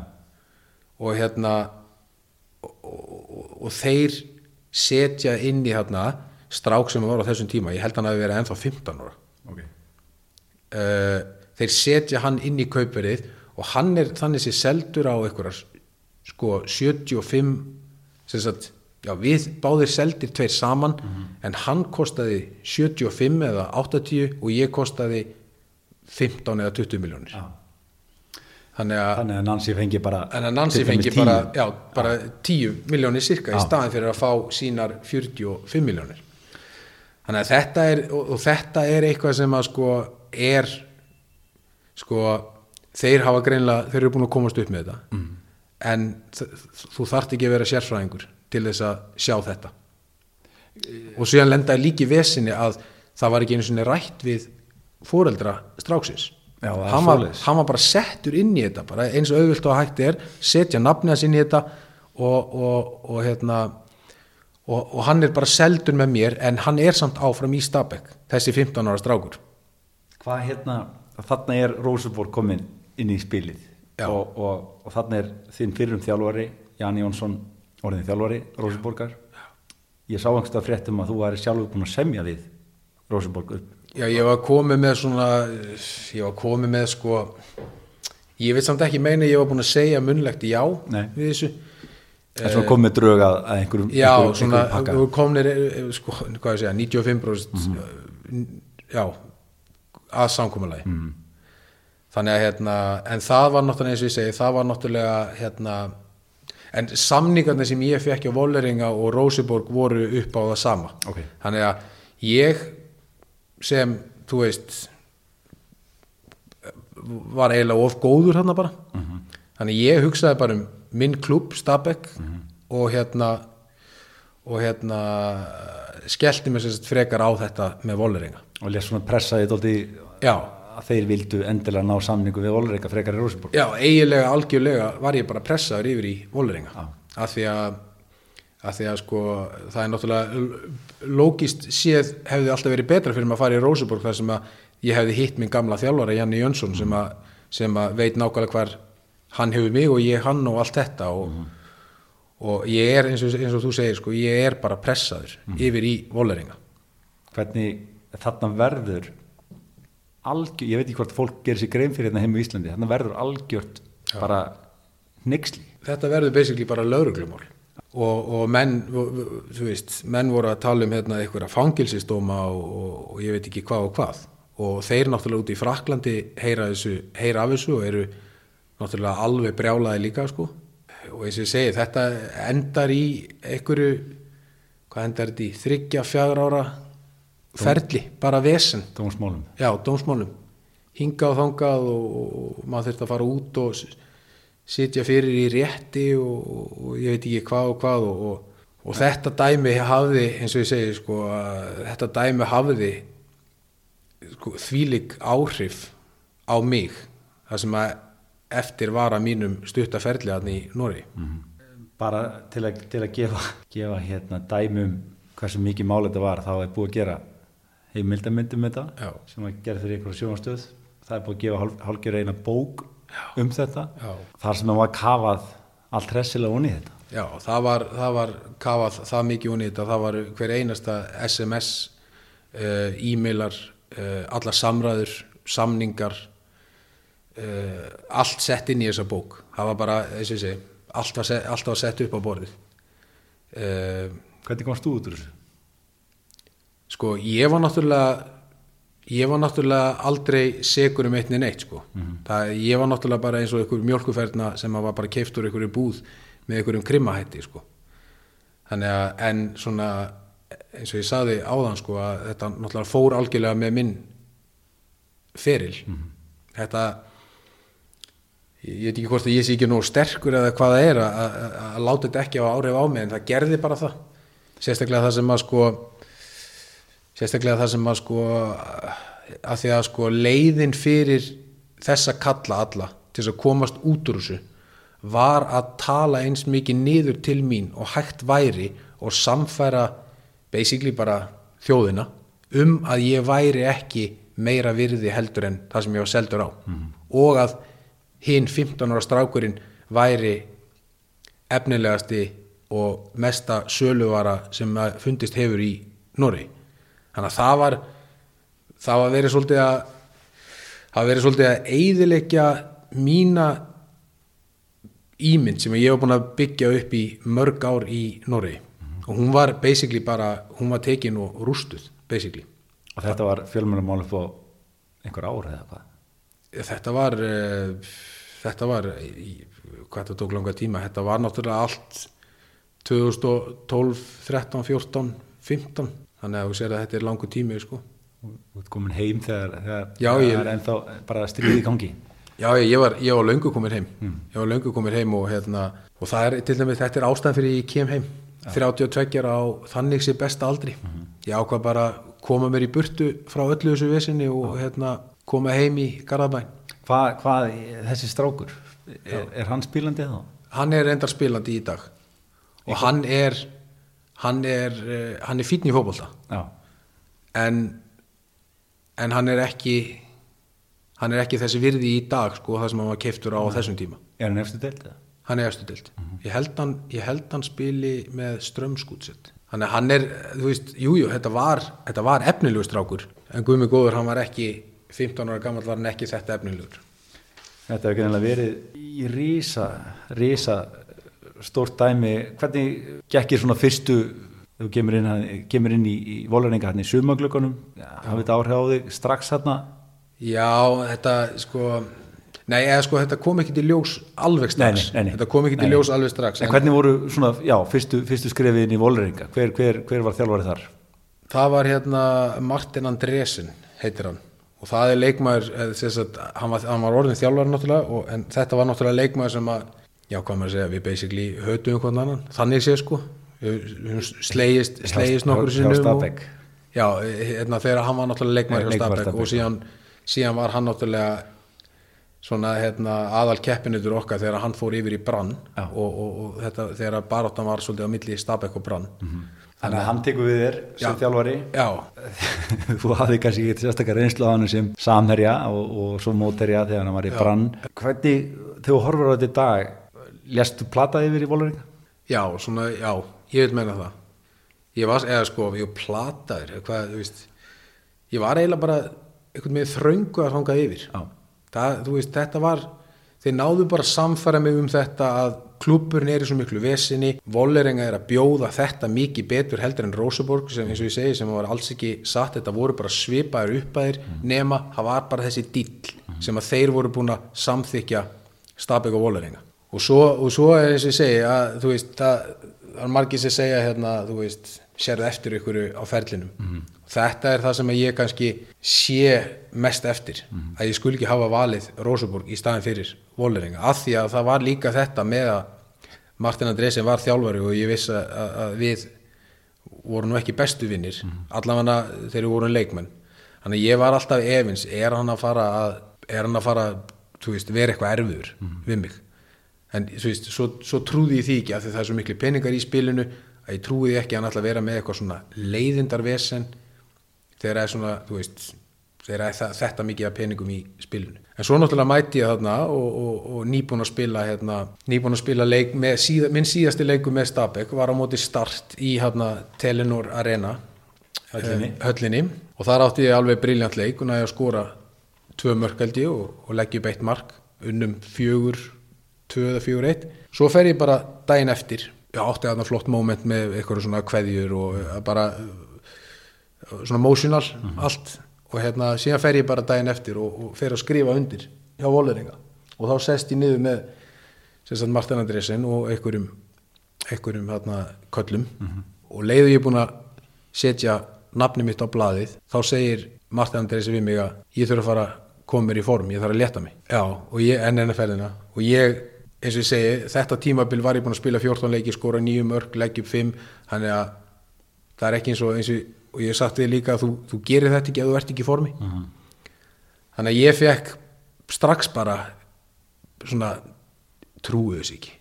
og hérna og, og, og þeir setja inn í hérna strák sem var á þessum tíma, ég held hann að vera ennþá 15 ára Okay. uh, þeir setja hann inn í kaupverið og hann er þannig sér seldur á einhverjar sko 75 sem sagt, já við báðir seldir tveir saman en hann kostaði 75 eða 80 og ég kostaði 15 eða 20 miljónir Já. þannig að þannig að Nancy fengi bara En að Nancy fengi 10. bara, já, bara 10 miljónir cirka í Já. staðin fyrir að fá sínar 45 miljónir. Þannig að þetta er, og, og þetta er eitthvað sem að sko er, sko, þeir hafa greinlega, þeir eru búin að komast upp með þetta, mm. en þú þarft ekki að vera sérfræðingur til þess að sjá þetta. Og síðan lendaði líki vesinni að það var ekki einu sinni rætt við fóreldra stráksins. Já, hann, var, hann var bara settur inn í þetta bara eins og auðvilt og hægt er setja nafnið hans inn í þetta og, og, og hérna og, og hann er bara seldur með mér en hann er samt áfram í Stabæk þessi 15 ára strákur. Hvað hérna, þarna er Rosenborg komin inn í spilið. Og, og, og þarna er þinn fyrrum þjálfari, Jani Jónsson orðin þjálfari, Rosenborgar ég sá einhverstað fréttum að þú væri sjálfur búin að semja við Rosenborg upp. Já, ég var komið með svona ég var komið með sko ég veit samt ekki meina ég var búin að segja munlegt já Nei. við þessu en svona komið drög að, einhverjum Já, einhverjum, svona, einhverjum við komnir eh, sko, hvað ég segja, 95% Mhm. já, að samkomulagi Mhm. þannig að hérna, en það var náttúrulega eins og ég segi, það var náttúrulega hérna, en samningarnir sem ég fekk á Volleringa og Rósiborg voru upp á það sama Ok. þannig að ég sem, þú veist var eiginlega of góður hérna bara Mhm. þannig að ég hugsaði bara um minn klubb Stabæk Mhm. og hérna og hérna skellti mér sérst frekar á þetta með Volleringa og létt svona pressaði dóldi já, að þeir vildu endilega ná samningu við Olreika frekar í Rosenborg já, eiginlega algjörlega var ég bara pressaður yfir í Volleringa Já. af því að af því að sko það er náttúrulega lógist séð hefði alltaf verið betra fyrir maður að fara í Rósuborg þar sem að ég hefði hitt minn gamla þjálfara Janni Jönsson sem að, sem að veit nákvæmlega hvar hann hefur mig og ég hann og allt þetta og, og ég er eins og, eins og þú segir sko ég er bara pressaður yfir í Volleringa. Hvernig þarna verður algjör, ég veit ekki hvort fólk gerir sér grein fyrir hérna heim í Íslandi, þarna verður algjört bara neyksli þetta verður basically bara lauruglumál og, og menn þú veist, menn voru að tala um hérna einhverja fangilsistóma og, og, og ég veit ekki hvað og hvað. Og þeir náttúrulega út í Fraklandi heyra, þessu, heyra af þessu og eru náttúrulega alveg brjálaði líka sko. Og eins og ég segi þetta endar í einhverju hvað endar þetta í, þryggja, fjagur ára ferli, bara vesen. Dómsmálum. Já, dómsmálum. Hingað og þangað og, og maður þurft að fara út og sitja fyrir í rétti og, og ég veit ekki hvað og hvað og, og, og þetta dæmi hafði eins og ég segi sko þetta dæmi hafði sko, þvílik áhrif á mig. Það sem að eftir var að mínum stuttaferli að í Nóri bara til að, til að gefa, gefa hérna dæmum hversu mikið mál þetta var þá er búið að gera heimildamyndum þetta Já. sem að gera fyrir einhverju sjónastöð það er búið að gefa hálf, hálfgerð eina bók um þetta Já. þar sem að var kafað allt hressilega onni þetta. Já, það var, það var kafað það mikið onni þetta, það var hver einasta SMS, uh, e-mailar, uh, alla samræður, samningar, uh, allt sett inn í þessa bók. Það var bara, þess að ég segi, allt var, sett, allt var sett upp á borðið. Uh, hvernig komst þú út úr þessu? sko, ég var náttúrulega, ég var náttúrulega aldrei segur um eitt neitt, sko. það, ég var náttúrulega bara eins og einhver mjölkuferna sem var bara keift úr einhverju búð með einhverjum krimmahætti, sko. Þannig að, en svona, eins og ég saði áðan, sko, að þetta náttúrulega fór algjörlega með minn feril. Þetta, ég veit ekki hvort að ég sé ekki nóg sterkur eða hvað það er að, að, að láta þetta ekki á áhrif á mig, en það gerði bara það. Sérstaklega það sem að, sko, sérstaklega það sem að sko að því að sko leiðin fyrir þessa kalla alla til þess að komast út úr þessu var að tala eins mikið niður til mín og hægt væri og samfæra basically bara þjóðina um að ég væri ekki meira virði heldur en það sem ég var seldur á og að hinn 15 ára strákurinn væri efnilegasti og mesta söluvara sem fundist hefur í Norri þannig að það var það var verið svolítið að það var verið svolítið að eyðileggja mína ímynd sem ég var búin að byggja upp í mörg ár í Norri og hún var basically bara hún var tekin og rústuð basically. Og þetta var fjölmjölumál upp á einhver ár eða hvað þetta var uh, þetta var hvað þetta tók langa tíma þetta var náttúrulega allt 2012, 13, 14 15, þannig að þú sér að þetta er langu tími sko. þú ert komin heim þegar, þegar Já, ég- það er ennþá bara stríði í gangi. Já ég, ég var, ég var löngu komin heim. Ég var löngu komin heim og, hérna, og það er til dæmis, þetta er ástæðan fyrir ég kem heim. 32 ára á þannig sé besta aldri. Ég ákvað bara koma mér í burtu frá öllu þessu vesinni og hérna, koma heim í Garðabæn hvað, hvað þessi strákur er, er hann spílandi þá? hann er endar spilandi í dag. Og hann er hann er, uh, hann er fínn í fótbolta. Já, en en hann er ekki hann er ekki þessi virði í dag sko, það sem hann var keiftur á á þessum tíma. Er hann eftir deild eða? hann er eftir dild ég, held hann, ég held hann spili með strömskútsett hann er, þú veist, jújú, jú, þetta var var efnilegur strákur. En Guðmi Góður, hann var ekki 15 ára gammal var hann ekki þetta efnilegur Þetta hefur greinlega verið í rísa, rísa stórt dæmi. Hvernig gekkir svona fyrstu, þú kemur inn, kemur inn í, í voleringa hann í sumaglökunum, hafið þetta áhrif á þig strax hérna? já, þetta sko nei, eða sko, þetta kom ekki til ljós alveg strax Nei, nei, nei, þetta kom ekki til ljós alveg strax En hvernig voru svona, já, fyrstu, fyrstu skrifin í voleringa? Hver, hver, hver var þjálfarið þar? Það var hérna Martin Andresen heitir hann og það er leikmaður eh, sagt, hann, var, hann var orðin þjálfari náttúrulega og, en þetta var náttúrulega leikmaður sem að já hvað maður að segja, við basically hötum um hvern annan, þannig sé sko. Slegist, slegist nokkur hjá sinnum og- Stabæk. Já, hérna þegar hann var náttúrulega leikmaður hjá Stabæk og síðan, síðan var hann náttúrulega svona hérna, aðal keppinutur okkar þegar hann fór yfir í brann og, og, og þetta, þegar baráttan var svolítið á milli Stabæk og brann Þannig að hann tekur við þér sem Já. þjálfari. Já, Þú hafði kannski ekki sérstakar reynslu á hann sem samherja og, og svo móterja þegar hann var í brann. Hvernig, þegar þú horfur á þetta í dag, léstu plata yfir í voleringa? Já, svona, já, ég vil meina það ég var, eða sko, ég plataður eða hvað, þú veist ég var eiginlega bara einhvern veginn þröngu að hanga yfir Já. það, þú veist, þetta var þeir náðu bara samfæra mig um þetta að klubburinn er í svo miklu vesinni Volleringa er að bjóða þetta mikið betur heldur en Rósaborg sem eins og ég segi sem var alls ekki satt, þetta voru bara svipaður uppæðir nema það var bara þessi dýll sem að þeir voru búin að samþykja Stabæk og Volleringa. Og svo, og svo er eins og ég segi að þú veist, það, er margir sem segja hérna, þú veist, sérðu eftir ykkur á ferlinum. Þetta er það sem að ég kannski sé mest eftir að ég skul ekki hafa valið Rósaborg í staðin fyrir Volleringa, af því að það var líka þetta með að Martin Andresen var þjálfari og ég viss að, að, að við vorum ekki bestu vinnir allavega þegar við vorum leikmenn. Þannig að ég var alltaf efins er hann að fara að, er hann að fara veist, vera eitthvað erfiður við mig? En veist, svo, svo trúði ég því ekki því það er svo miklu peningar í spilinu að ég trúði ekki að hann ætla að vera með eitthvað svona leiðindarvesen þegar það er svona, þú veist þegar það er þetta mikið af peningum í spilinu. En svo náttúrulega mæti ég þarna og, og, og nýbúin að spila hérna, nýbúin að spila leik með síða, minn síðasti leiku með Stabæk var á móti start í hérna Telenor Arena Höllinni. eh, höllinni. Og þar átti ég alveg briljant leik og næði að skora tvö mörk held ég og, og leggja upp eitt mark unnum fjögur, tvö eða fjögur eitt. Svo fer ég bara daginn eftir ég átti þarna flott moment með eitthvað svona kveðjur og eh, bara eh, svona emotional allt. Og hérna síðan fer ég bara daginn eftir og, og fer að skrifa undir hjá Voleringa og þá sest ég niður með sagt Martin Andresen og einhverjum einhverjum hérna köllum. Og leiðu ég búin að setja nafni mitt á blaðið þá segir Martin Andresen við mig að ég þurfa að fara að koma mér í form, ég þarf að leta mig. Já, og ég, enn enn að ferðina og ég, eins og ég segi, þetta tímabil var ég búin að spila 14 leiki, skora 9 mörg leggjum 5, þannig að það er ekki eins og, eins og, og ég sagt þig líka að þú, þú gerir þetta ekki ef þú ert ekki í formi. Þannig að ég fekk strax bara svona trúið þess ekki.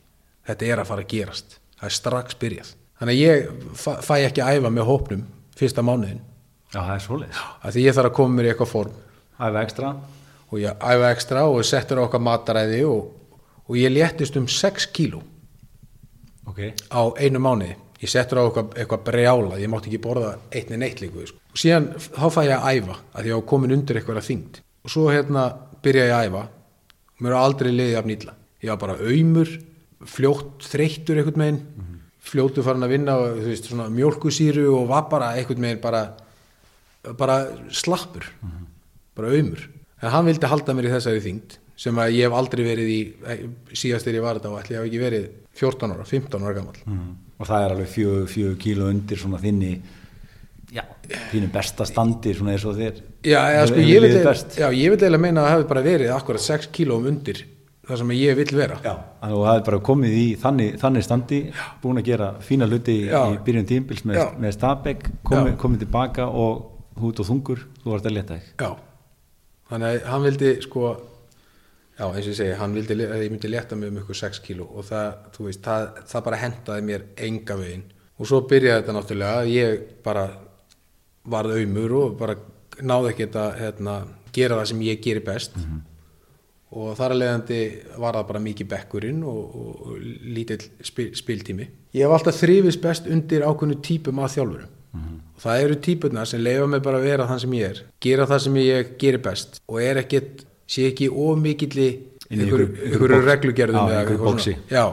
Þetta er að fara að gerast. Það er strax byrjað. Þannig að ég fæ, fæ ekki að æfa með hópnum fyrsta mánuðin Já, það er svoleiðis. að því ég þarf að koma mér í eitthvað form. Æfa ekstra. og ég æfa ekstra og settur okkar mataræði og, og ég léttist um 6 kíló. Ok. á einu mánuði. Ég settur á eitthvað, eitthvað brjála. Ég mátti ekki borða eitt en eitt líku sko. og síðan þá fæ ég að æfa að ég á komin undir eitthvað þyngd. Og svo hérna byrja ég að æfa. Og mér er aldrei liðið af nýtla ég var bara auðmur, fljótt þreyttur einhvern meginn, fljóttu farin að vinna og, þú veist, svona mjólkusýru og var bara einhvern meginn bara bara slappur. Bara auðmur, en hann vildi halda mér í þessari þyngd sem að ég hef aldrei verið í síðast þegar ég var þetta og ætli ég hef ekki verið 14 ára, 15 ára gammal Mm. Og það er alveg fjögur fjögur kíló undir svona þinni, já, þínu besta standi svona eins og þér. Já, eða, sko, ég, vil, eiginlega- best. já, ég vil eiginlega meina að það hefði bara verið akkurat 6 kílóum undir það sem ég vil vera Já, þannig að þú hafði bara komið í þannig, þannig standi, búin að gera fína hluti í, Já. í byrjun tímbils með, Já. með Stabæk, komið, Já. komið tilbaka og hút og þungur, þú varst að leta þig. Já, þannig að hann vildi sko Já, eins og ég segi, hann vildi ég myndi létta mig um ykkur 6 kíló og það, þú veist, það, það bara hendaði mér enga veginn. Og svo byrjaði þetta náttúrulega, ég bara varð auðmur og bara náði ekki að hérna, gera það sem ég gerir best. Og þar að leiðandi var það bara mikið bekkurinn og, og, og lítill spil, spiltími. Ég hef alltaf þrifist best undir ákveðnu típum að þjálfurum. Og það eru típurna sem leifa mig bara að vera þann sem ég er, gera það sem ég gerir best og er ekkit, sé ekki ómikilli box. reglugerðum eða svona. boxi. Já,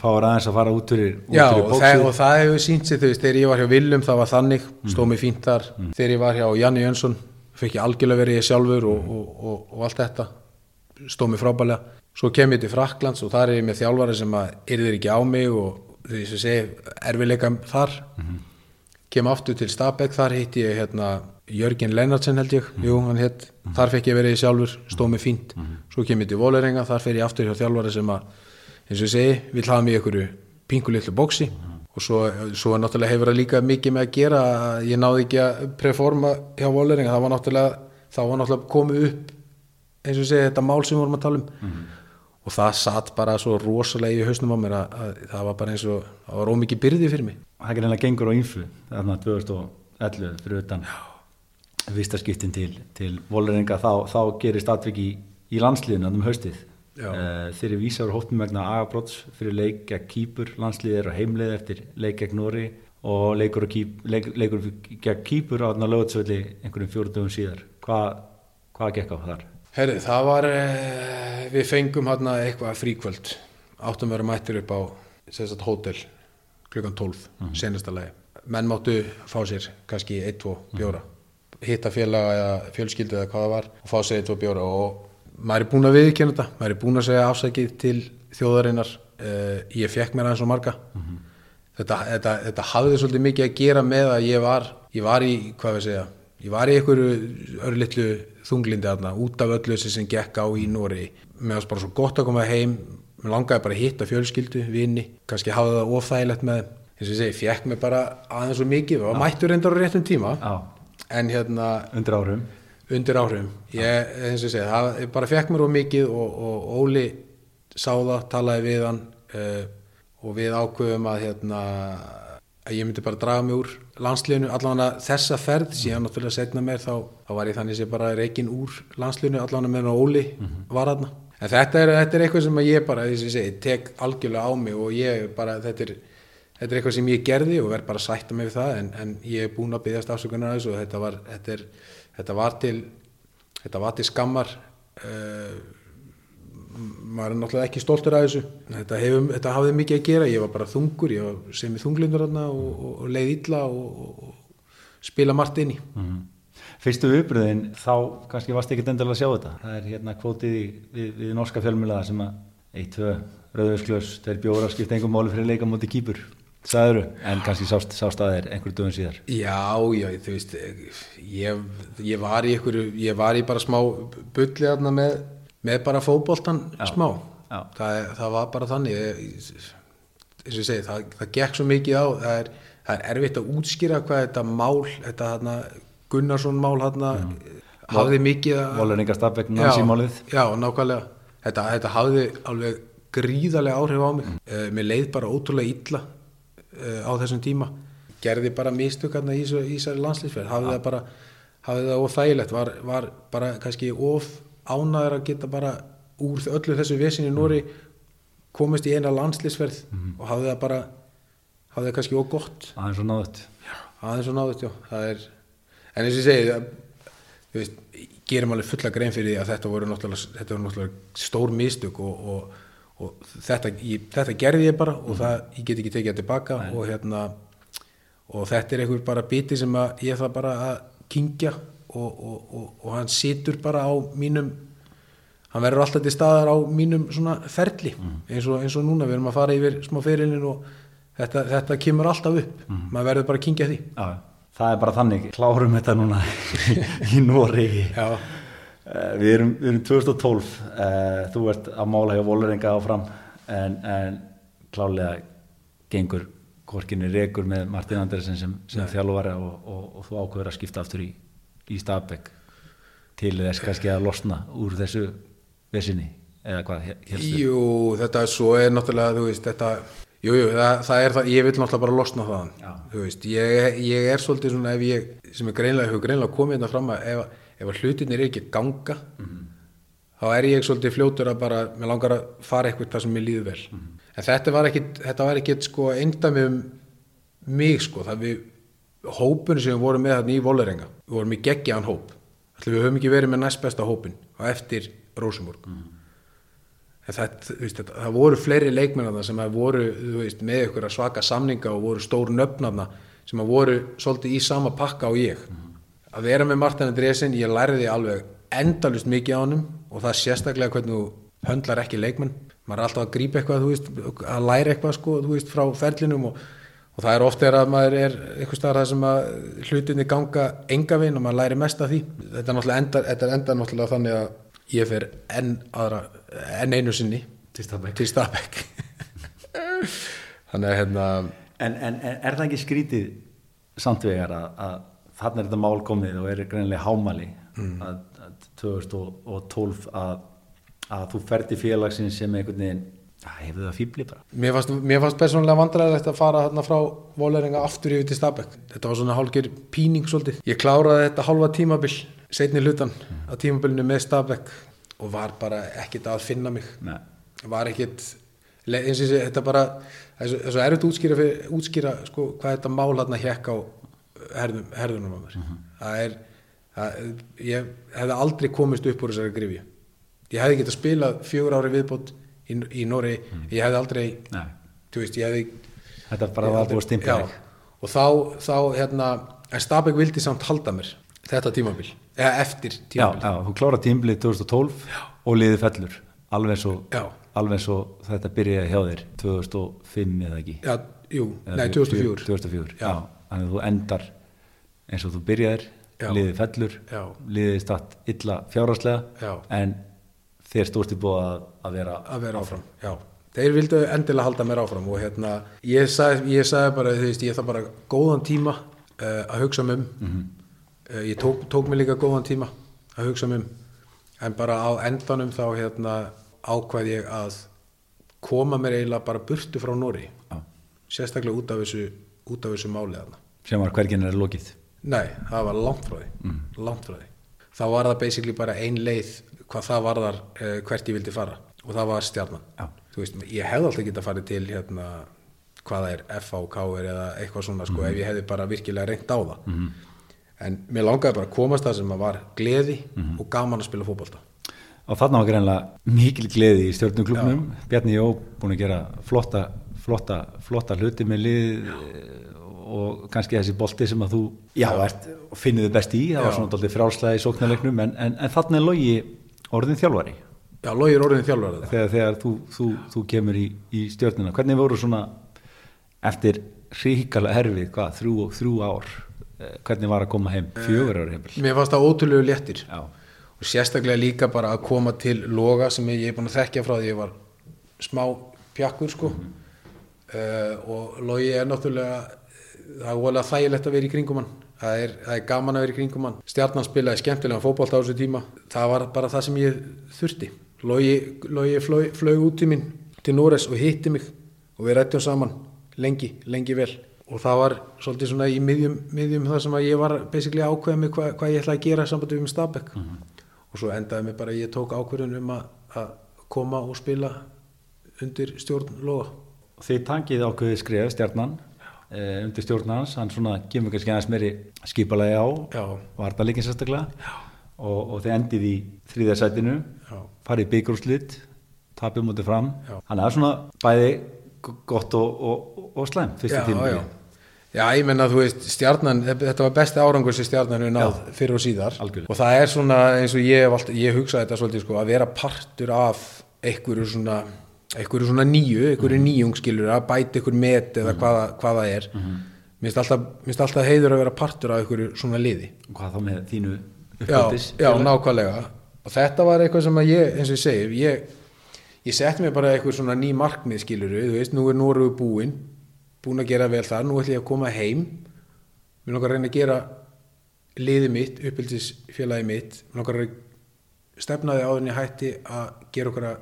fáur aðeins að fara út fyrir, út Já, fyrir og það, og það hefur sínt sig, veist, þegar ég var hjá Willum það var þannig, stóð mér fínt þar. Þegar ég var hjá Janni Jönsson fekk ég algjörlega verið ég sjálfur og, og, og, og allt þetta, stóð mér frábælega svo kem ég til Fraklands og þar er ég með þjálfari sem að yrðir ekki á mig og því sem segi, erfiðleika þar. Kem aftur til Stabæk, þar hitti ég hérna Jörgen Lennartsen held ég, jú, hann hitt þar fekk ég verið ég sjálfur, stóð mér fínt. Svo kem ég til Volerenga, þar fer ég aftur hjá þjálfari sem að, eins og ég segi vill hafa mig í einhverju pingu litlu bóksi og svo, svo náttúrulega hefur það líka mikið með að gera, ég náði ekki að preforma hjá Volerenga, það var náttúrulega það var náttúrulega komið upp eins og ég segi, þetta mál sem við vorum að tala um. Og það satt bara svo rosalega í hausnum á mér að, að það var bara eins og það var ómikið byrði fyrir mig. Það er reynilega gengur á ínflu þarna 2011 fyrir utan. Fyrsta skiptin til, til voleringa þá, þá gerist atvik í, í landsliðinu um haustið. Uh, þeir eru vísaður hóttum vegna agabrots fyrir leik gegn Kýpur. Landsliðið er á heimleið eftir leik gegn Nóri og leikur, kýp, leik, leikur gegn Kýpur á lögutsvelli einhverjum fjóruðum síðar. Hvað hva gekk á þar? Herri, það var, eh, við fengum hérna eitthvað fríkvöld, áttum vera mættir upp á sagt, hótel klukkan 12, mm senasta lagi. Menn máttu fá sér kannski 1-2 bjóra, hitta félaga eða fjölskyldu eða hvað það var og fá sér 1-2 bjóra. Og maður er búinn að viðkynna þetta, maður er búinn að segja afsækið til þjóðarinnar, uh, ég fekk mér aðeins og marga. Þetta, þetta, þetta hafði svolítið mikið að gera með að ég var, ég var í, hvað við segja, ég var í einhverju örlittlu þunglindi þarna, út af öllu þessi sem gekk á í Nóri. Mér varst bara svo gott að koma heim, mér langaði bara að hitta fjölskyldu, vini, kannski hafa það ofþægilegt með þeim. Eins og ég segi, fekk mér bara aðeins svo mikið, og mættur reyndar á réttum tíma, Já, en hérna undir árum undir áhrifum. Ég, eins og segi, það ég bara fekk mér of mikið og, og Óli sá það, talaði við hann uh, og við ákveðum að hérna að ég myndi bara draga mig úr landsliðinu allavega þessa ferð, síðan náttúrulega setna mér þá, þá var ég þannig sem bara reikin úr landsliðinu allavega meðan Óli var þarna. En þetta er, þetta er eitthvað sem ég bara, þess að ég segi, tek algjörlega á mig og ég bara, þetta er Þetta er eitthvað sem ég gerði og verð bara að sætta mig við það en, en ég er búinn að byggðast afsökunar að þessu og þetta var, þetta er, þetta var til þetta var til skammar. Uh, maður er náttúrulega ekki stoltur af þessu. Þetta, hefum, þetta hafði mikið að gera. Ég var bara þungur, ég var sem í þunglindur og, og, og leið illa og, og, spila margt inn í. Mm. Fyrstu viðbröðin þá kannski varst ekki endilega að sjá þetta. Það er hérna kvótið við, við norska fjölmjölaða sem að 1-2 rauðursklaus, þeir bjóra skipt engum máli fyrir leika mútið kýpur, sagður en kannski sást, sást að þeir einhverjum dögum síðar. Já, já, þú veist ég, ég var í einhverju ég var í bara smá bulli með, með bara fótboltan smá. já. það, það var bara þannig eins og ég segi, það, það gekk svo mikið á það er, það er erfitt að útskýra hvað þetta mál, þetta þarna Gunnarsson mál þarna hafði mikið að Nancy-málið Já, nákvæmlega. Þetta, þetta hafði alveg gríðarlega áhrif á mig. Uh, mér leið bara ótrúlega illa á þessum tíma. Gerði bara mistök hérna í þessu- í þessari landslýsferð hafði það bara hafði það óþægilegt. Var, var bara kannski of ánæður að geta bara úr öllu þessu vesinni Nóri komist í eina landslýsferð og hafði það bara hafði það kannski of gott. Aðeins og náðut aðeins og náðut, já. Það er, en eins og ég segi það, veist, gerum alveg fulla grein fyrir því að þetta voru náttúrulega, þetta voru náttúrulega stór mistök og, og, og þetta, ég, þetta gerði ég bara og það, ég get ekki tekið það tilbaka og hérna og þetta er einhver bara biti sem að ég það bara að kingja og, og, og, og hann situr bara á mínum hann verður alltaf til staðar á mínum svona ferli eins, og, eins og núna, við erum að fara yfir smá ferilin og þetta, þetta kemur alltaf upp. Maður verður bara að kingja því. Já, það er bara þannig, klárum þetta núna í Nóri Já, Við erum, við erum 2012 uh, þú ert að mála hjá Voleringa áfram en, en klálega gengur korkinni rekur með Martin Andersen sem, sem þjálfara og, og, og þú ákveður að skipta aftur í, í Stabæk til þess kannski að losna úr þessu vesinni eða hvað helstu? Jú, þetta er svo er náttúrulega, þú veist, þetta Jú, jú, það, það er það, ég vil náttúrulega bara losna þaðan, Já. þú veist, ég, ég er svolítið svona ef ég, sem er greinlega, hefur greinlega komið þetta fram að ef, ef að hlutinir er ekki að ganga, þá er ég svolítið fljótur að bara, mér langar að fara eitthvað það sem mér líður vel. En þetta var ekki, þetta var ekki sko eindamið um mig sko, það við, hópun sem við vorum með þarna í Vólarenga, við vorum í geggjaðan hóp, ætli við höfum ekki verið með næst besta hópin og eftir Rósumburg. En það, þú veist, það voru fleiri leikmennarna sem að voru veist, með ykkur svaka samninga og voru stór nöfnarna sem að voru svolítið í sama pakka og ég. Að vera með Martin Andresen, ég lærði alveg endalust mikið á honum og það er sérstaklega hvernig þú höndlar ekki leikmenn. Maður er alltaf að grípa eitthvað, veist, að læra eitthvað sko, veist, frá ferlinum og, og það er ofta er að maður er eitthvað það sem að hlutinni ganga enga vinn og maður læri mest af því. Þetta er náttúrulega enda, þetta er enda náttúrulega þannig að ég fer enn aðra, enn einu sinni Til Stabæk. þannig að hérna En, en, en er það ekki skrítið samtvegar að, að þarna er þetta mál komið og er greinilega hámali að, að 2012 að, að þú ferði félagsin sem einhvern veginn hefur það fýbli bara. Mér fannst, mér fannst persónulega vandræðilegt að fara hérna frá Vóleringa aftur yfir til Stabæk þetta var svona hálfgeir píning svolítið. Ég kláraði þetta hálfa tímabil setni hlutan á tímabilinu með Stabæk og var bara ekkit að finna mig. Nei. var ekkit eins og þetta bara það er svo- er erfitt að útskýra, fyrir, útskýra sko, hvað þetta mál hérna hjekk á herðum, herðunum á mér. Það er það, ég hefði aldrei komist upp úr þessari grifju ég hefði getað spilað fjögur ári viðbót í, í Nóri ég hefði aldrei veist, ég hefði þetta bara var búið að Já, þig. Og þá, þá hérna en Stabæk vildi samt halda mér þetta tímabil, eða eftir já, tímabil já, þú klára tímbilið 2012 og liðið fellur. Alveg svo, Já. alveg svo þetta byrjaði hjá þér 2005 eða ekki? Já, jú, Eða nei, 2004 2004, Já. já. Þannig að þú endar eins og þú byrjaðir, liðið fellur, Já. liðið statt illa fjárhagslega, Já. en þér stóðst í búið að, að vera að vera áfram, já þeir vildu endilega halda mér áfram og hérna ég sagði, ég sagði bara, þú veist, ég þarf bara góðan tíma uh, að hugsa um Mhm. uh, ég tók, tók mig líka góðan tíma að hugsa um en bara á endanum þá hérna ákvað ég að koma mér eiginlega bara burtu frá Nóri sérstaklega út af þessu út af þessu máli þarna sem var hverginn er lokið. Nei, það var langt frá því. Mm. langt frá því. Þá var það basically bara ein leið hvað það varðar uh, hvert ég vildi fara. Og það var stjarnan. Já. þú veist, ég hefði alltaf getað farið til hérna, hvað það er, FHK eða eitthvað svona, sko, ef ég hefði bara virkilega reynt á það. Mhm. en mér langaði bara að komast það sem að var gleði og gaman að spila fótbolta. Og þarna var greinlega mikil gleði í stjórnuklubnum, Bjarni Jó búin að gera flotta, flotta, flotta hluti með lið eh, og kannski þessi bolti sem að þú já, ert, finnið þið best í, það var svona frálslega í sóknarleiknum, en, en, en þarna er logi orðin þjálfari. Já, logir orðin þjálfari þegar, þegar þú, þú, þú kemur í, í stjórnina hvernig voru svona eftir ríkala erfið, hvað, þrjú, þrjú ár eh, hvernig var að koma heim, fjögur ára heimil Mér fannst það ótrúlegu léttir. Já, og sérstaklega líka bara að koma til loga sem ég er búin að þekkja frá því ég var smá pjakkur sko. Uh, og logi er náttúrulega það er voðalega þægilegt að vera í kringum hann. Það er, það er gaman að vera í kringum hann. Stjarnan spilaði skemmtilega fótbolta á þessu tíma. Það var bara það sem ég þurfti. Logi, logi flög, út í minn til Núres og hitti mig og við rættum saman lengi, lengi vel. Og það var svolítið svona í miðjum, miðjum það sem að ég var basically ákveða mig hvað, hvað ég ætlaði að gera sambandi við með Stabæk og svo endaði mig bara ég tók ákveðun um að, að koma og spila undir stjórn loga. Þið tankið ákveðið skref stjarnan eh, undir stjórnans, hann svona kemur kannski aðeins meiri skipalagi á Já. var það líkin sérstaklega og, og þið endið í þriðarsætinu Já. farið byggrúslit tapið mútið fram Já. hann er svona bæði gott og, og, og slæm fyrstu tíma já. já, ég menna þú veist stjarnan, þetta var besti árangur sem stjarnan hefur náð fyrir og síðar Algjörlega. og það er svona eins og ég ég hugsaði þetta svolítið sko, að vera partur af einhverju svona einhverju svona nýju, einhverju Mhm. nýjung skilur að bæta einhver met eða hvaða, hvað það er. Mhm. mér finnst alltaf, alltaf heiður að vera partur af einhverju svona liði. Hvað þá með þínu já, uppeldis já, nákvæmlega. Og þetta var eitthvað sem að ég, eins og ég segi ég, ég setti mér bara eitthvað svona ný markmið skiluru, þú veist, nú er Nóru búinn búinn að gera vel þar, nú ætlum ég að koma heim. Mér langar að reyna að gera liðið mitt, uppeldisfélagið mitt. Mér langar að stefnaði áður en ég hætti að gera okkar að,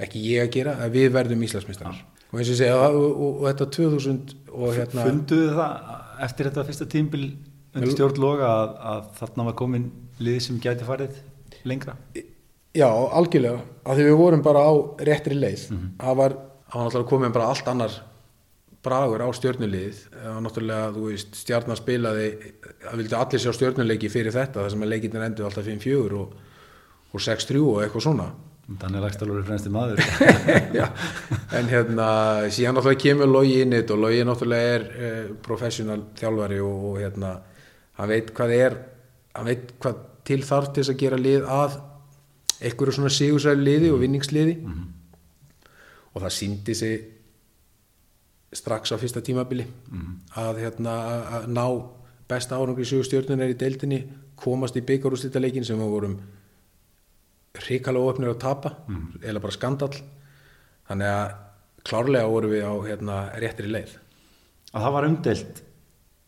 ekki ég að gera, að við verðum Íslandsmeistarar. Og eins og ég segja, og, og, og þetta 2000 og hérna... Funduðu það eftir þetta fyrsta tímbil undir stjórn loga að, að þarna var komin lið sem gæti farið lengra? Já, algjörlega, að því við vorum bara á réttri leið. Það var, það var náttúrulega komin bara allt annar bragur á stjórnulegið. Var náttúrulega, þú veist, stjarnar spilaði, það vildi allir sjá stjórnuleiki fyrir þetta, þar sem að leikinir endur alltaf 5-4 og, og 6-3 og eitthvað svona. Þannig lagstálur er fremsti maður. Já, en hérna síðan náttúrulega kemur Logi inn í þetta og Logi náttúrulega er uh, professional þjálfari og, og hérna hann veit hvað er hann veit hvað til þarf til þess að gera lið að einhverju svona sigursæli liði og vinningsliði. Og það síndi sig strax á fyrsta tímabili að hérna að- að ná besta árangri sigurstjörnunar í deildinni komast í byggarúslitaleikin sem við vorum hrikalega ofnir að tapa eða bara skandall. Þannig að klárlega vorum við á hérna, réttri leið. Að það var umdelt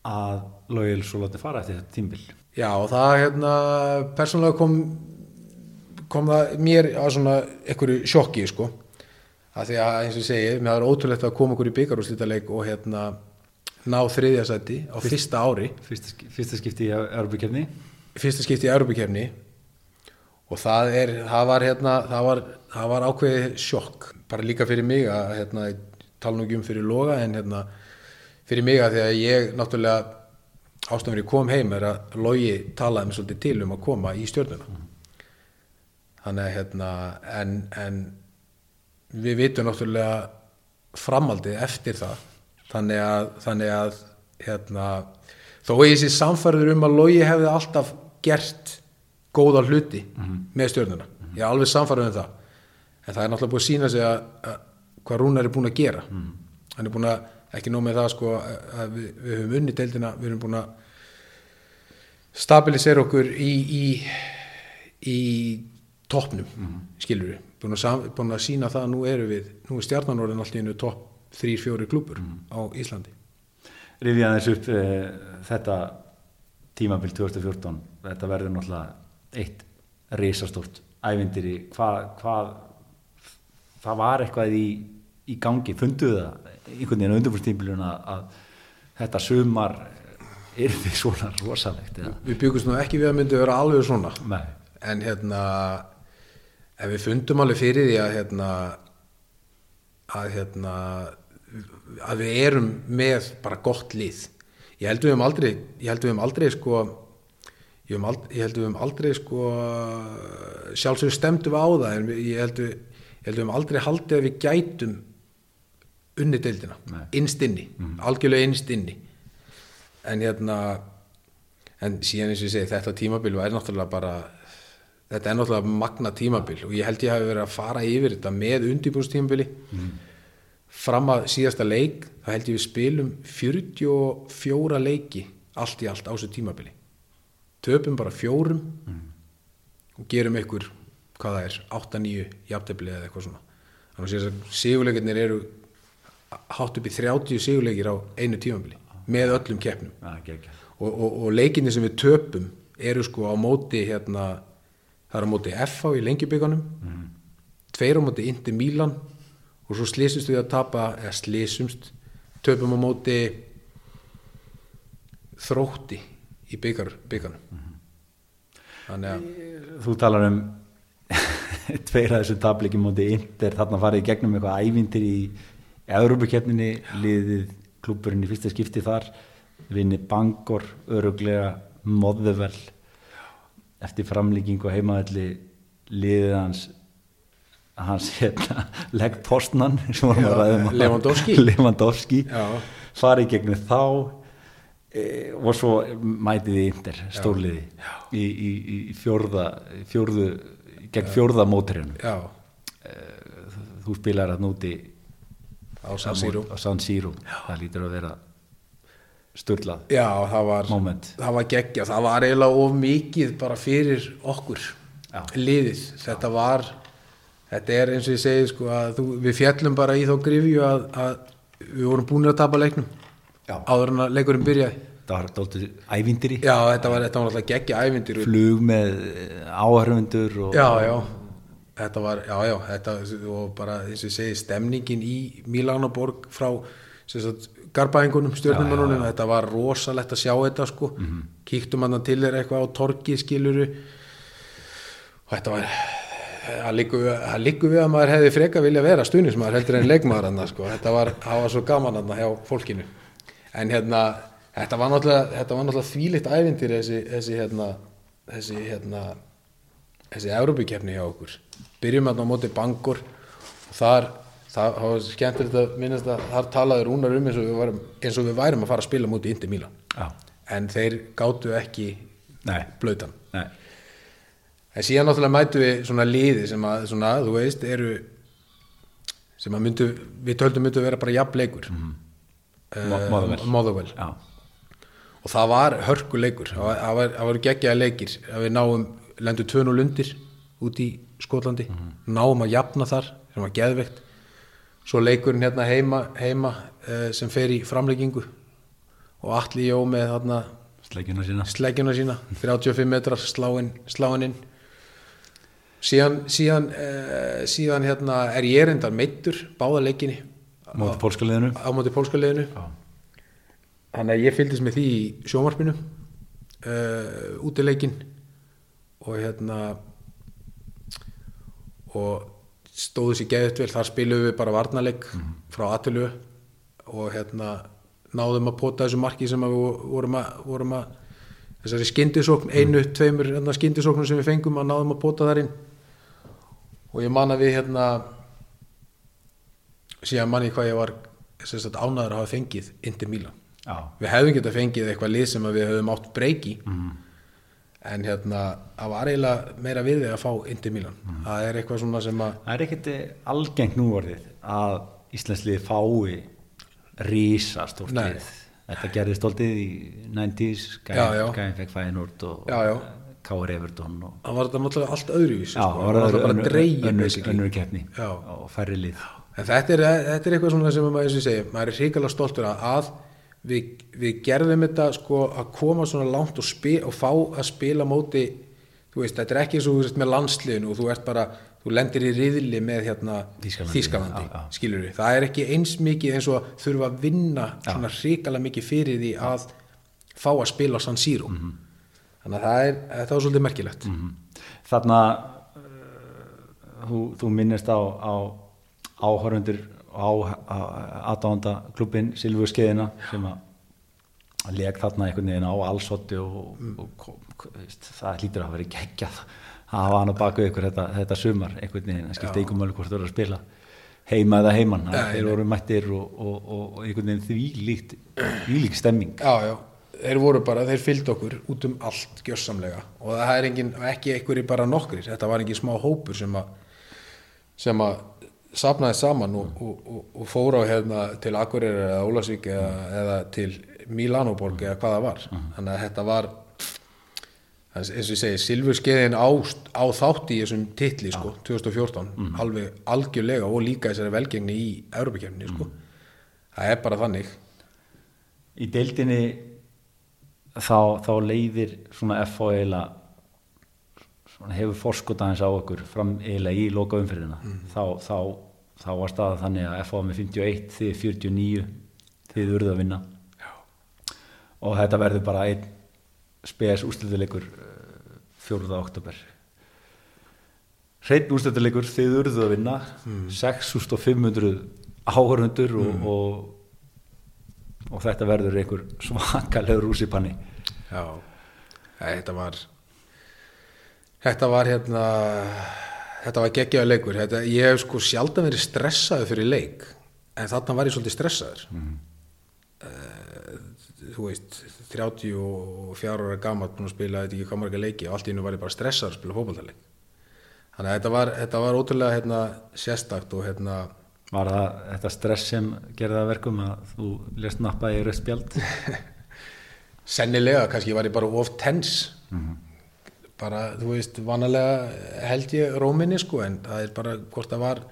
að Lógil svo látið fara eftir þetta tímbil. já og það hérna persónulega kom kom það mér að svona einhverju sjokki sko. Að því að eins og ég segi, mér er ótrúlegt að koma okkur í byggarúslitaleik og hérna ná þriðja sæti á fyrsta ári. Fyrsta, sk- fyrsta skipti í Europakefni. fyrsta skipti í Europakefni og það er, það var hérna, það var, það var ákveðið sjokk, bara líka fyrir mig að hérna, tala nú ekki um fyrir loga en hérna, fyrir mig að því að ég náttúrulega ástæðan fyrir ég kom heim er að logi talaði mig svolítið til um að koma í stjórnuna þannig að hérna en, en við vitum náttúrulega framaldið eftir það. Þannig að, þannig að hérna, þó ég sé samfærður um að logi hefði alltaf gert góða hluti með stjórnuna ég er alveg samfærður um það. En það er náttúrulega búið að sína sig að, að hvað Rúnar er búin að gera. Hann er búin að, ekki nóg með það sko við, við höfum unni deildina við höfum búin að stabilisera okkur í í, í toppnum mm. skilur við, búin að, sam- búin að sína það að nú eru við, nú er stjarnanorðin alltaf innu topp 3-4 klúpur á Íslandi. Rifið aðeins upp e, þetta tímabil 2014. Þetta verður náttúrulega eitt risastórt ævindiri. Hvað, hvað, það var eitthvað í, í gangi. Funduðu það einhvern veginn á undirbúrstímbilun að, að þetta sumar er því svona rosalegt? Eða? við byggumst nú ekki við að myndi vera alveg svona Nei. en hérna ef við fundum alveg fyrir því að hérna að hérna að við erum með bara gott lið ég held við um aldrei ég held við um aldrei sko ég, um aldrei, ég held við um aldrei sko sjálfsögur stemdu við á það en ég held held við um aldrei haldið að við gætum unni deildina, Nei. innst inni algjörlega innst inni. En hérna en síðan eins og ég segi þetta tímabil er náttúrulega bara þetta er náttúrulega magna tímabil og ég held ég hafi verið að fara yfir þetta með undibúrstímabili fram að síðasta leik þá held ég við spilum 44 leiki allt í allt á þessu tímabili töpum bara fjórum og gerum ykkur hvað það er, 8-9 jafntefli eða eitthvað svona. Þannig að sigurleikarnir eru hátt upp í 30 sigurleikir á einu tímabili með öllum keppnum. Geggjað. og, og, og leikinni sem við töpum eru sko á móti hérna, það er á móti FH í lengjubíkanum tveir á móti Inter Milan og svo slísumst við að tapa eða slísumst, töpum á móti þrótti í byggar, bygganum þannig að Þú talar um tveir að þessu tabliki móti Inter þarna farið í gegnum eitthvað ævindir í Európa-keppninni liðið klúburinn í fyrsta skipti þar vinni Bangor öruglega Modðuvel eftir framlíkingu heimaðalli liðið hans hans hérna legg postnan ræðum Lewandowski. Farið gegnum þá e, og svo mætið í Inter stórliði í, í, í fjórða fjórðu, gegn fjórða móturinn já, þú spilar að núti á San Siro. Á San Siro. Það lítur að vera sturlað já, það var var geggja, það var eiginlega of mikið bara fyrir okkur Já. liðið, þetta var þetta er eins og ég segi sko að þú, við fjallum bara í þá grifju að, að við vorum búin að tapa leiknum Já. áður en að leikurinn byrjaði þetta var dálítið ævindiri já, þetta var, þetta var alltaf geggja ævindir flug með áhörfundur og já, já. Þetta var, já, já, þetta og bara eins og ég segi, stemningin í Milanoborg frá sagt, garbaðingunum, stjórnumönunum þetta var rosalegt að sjá þetta sko. Kíktum hann til þeir eitthvað á torgi skiluru og þetta var það liggur við, að maður hefði freka vilja vera stuðnismæður heldur en leikmaður hann sko. þetta var, var svo gaman hann hjá fólkinu. En hérna þetta var náttúrulega, þvílitt ævindir þessi, þessi hérna þessi hérna þessi Európukefni hjá okkur. Byrjum hérna á móti Bangor og þar, það var skemmtilegt að minnast að þar talaði rúnar um eins og við værum, eins og við værum að fara að spila móti Indi Mílan já, en þeir gátu ekki nei, blautan. Nei. En síðan náttúrulega mætu við svona liði sem að, svona, þú veist, eru sem að myndu, við töldum myndu vera bara jafnleikur mm Mo- Motherwell. Motherwell. Já, og það var hörkuleikur það var, var, geggjaði leikir. Við náum, lendum 2-0 undir út í Skotlandi. Náum að jafna þar, sem var geðveikt. Svo leikurinn hérna heima, heima eh, sem fer í framleggingu og allir jó með þarna sleikjuna sína. sleggjuna sína. 35 metrar sláin, sláin inn. Síðan síðan, uh, síðan hérna er ég reyndar meittur báða leikinni á móti pólska liðinu. Já. Þannig að ég fylgdist með því í sjómarpinu uh, útileikin og hérna og stóðu sér geðut vel, þar spilum við bara varnarleik frá Atilu og hérna náðum að pota þessu marki sem við vorum að, vorum að þessari skyndisókn, einu, tveimur hérna, skyndisóknum sem við fengum að náðum að pota þar inn. Og ég man að við hérna síðan man ég hvað ég var ánæður að hafa fengið Inter Milan já, við hefðum getað fengið eitthvað lið sem við höfum átt breyki Mhm. en hérna það var eiginlega meira við við að fá Inter Milan Mhm. það er eitthvað svona sem að það er ekkert algengt núvorðið að Íslandsliði fái rísa stórt Nei. lið þetta gerði stoltið í 90s Já, já. Gæðin fekk Fæinúrt og. Káur Everton og það var þetta náttúrulega allt öðruvísi Já, sko. það var önnur- bara dreigir önnur, keppni og færri lið en þetta er, þetta er eitthvað svona sem maður, segi, maður er hrikalega stoltur að, að við, við gerðum þetta sko að koma svona langt og, og fá að spila móti þú veist, þetta er ekki eins og þú veist með landsliðinu og þú ert bara, þú lendir í riðli með hérna já. skilur við, það er ekki eins mikið eins og að þurfa að vinna svona hrikalega mikið fyrir því að fá að spila San Siro. Mhm. þannig að það er, það var svolítið merkilegt. Þarna uh, þú, þú minnist á, á áhörundur á aðdánda klubbin Silvurskeiðina sem að leg þarna einhvern veginn á allsotti og, og, og veist, það hlýtur að vera geggjað að hafa hann á baku ykkur þetta, þetta sumar einhvern veginn, það skipti einhvern veginn hvort þú eru að spila heima eða heiman, Nei, þeir voru mættir og, og, einhvern veginn því líkt því líkt stemming. Já, já, þeir voru bara, þeir fylgd okkur út um allt gjörsamlega. Og það er engin, ekki einhverjir bara nokkrir, þetta var engin smá hópur sem að sem að sapnaði saman og, og, og, fór á hérna til Akureyri eða Ólasvík eða, eða til Milanoborg eða hvað það var. Þannig að þetta var eins og ég segi, Silfurskeiðin á, á þátt í þessum titli sko, 2014, alveg algjörlega og líka þessari velgengni í Európa-kjörni sko. það er bara þannig. Í deildinni þá, þá leiðir svona eiginlega svona hefur forskot aðeins á okkur fram eiginlega í loka umfyririna þá, þá, þá var staða þannig að FH með 51 þið 49 þið urðu að vinna. Já. og þetta verður bara einn spes úrslutuleikur 4. oktober hreinn úrslutuleikur þið urðu að vinna. 6500 áhörundur og, og og þetta verður einhver svakalegur rússipanni. Já, þetta var þetta var hérna þetta var geggjaður leikur. Þetta, ég hef sko sjaldan verið stressaður fyrir leik en þarna var ég svolítið stressaður. Mm. þú veist 34 ára gammal búin að spila þetta ekki hvað marga leiki og allt í innu var ég bara stressaður að spila fótballtaleik þannig að þetta var, þetta var ótrúlega hérna, sérstakt og hérna Var það þetta stress sem gerði það að verkum að þú lest nappa í rauðt spjald? sennilega, kannski var ég bara of tens bara, þú veist, vanalega held ég róminni sko, en það er bara hvort það var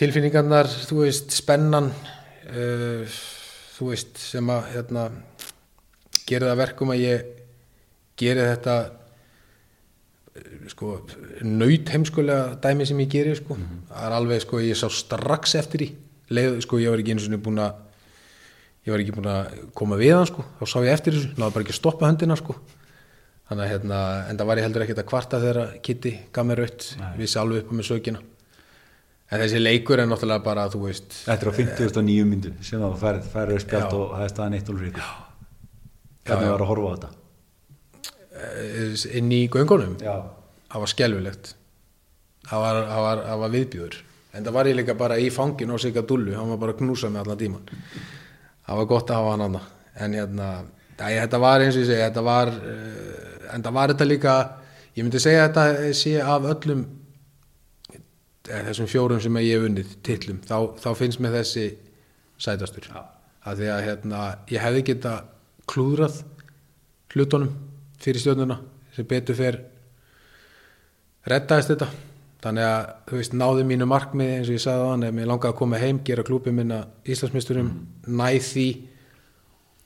tilfinningarnar, þú veist, spennan uh, þú veist, sem að hérna, gerir það að verkum að ég gerir þetta eh, sko nöyt heimskulega dæmi sem ég gerir sko. Það er alveg sko ég sá strax eftir í leið sko ég var ekki einu sinni búin að ég var ekki búin að koma við hann sko. Þá sá ég eftir þessu, náðu bara ekki að stoppa höndina sko þannig að hérna en það var ég heldur ekkert að kvarta þegar Kitty gaf mér raut, vissi alveg upp á með sökina. En þessi leikur er náttúrulega bara þú veist Þetta er á 59 myndu sem það færið færið spjalt Já. og það er staðan 1-0 fyrir ykkur Hvernig var að horfa á þetta? eh, inn í göngunum? Já, það var skelfilegt. Það var, var, var viðbjör en það var ég líka bara í fangin og sigga dullu hann var bara að knúsa mig allan tíman það var gott að hafa hann annað en hérna, þetta var eins og ég segi þetta var, uh, en það var þetta líka ég myndi segja að þetta sé af öllum eh, þessum fjórum sem ég hef unnið titlum, þá, þá finnst mér þessi sætastur. Já. að því að hérna, ég hefði geta klúðrað hlutunum fyrir stjórnuna sem betur fer reddaðist þetta. Þannig að þú veist náði mínu markmiði eins og ég sagði á hann ef mér langaði að koma heim, gera klúpi minna Íslandsmeisturum, næð því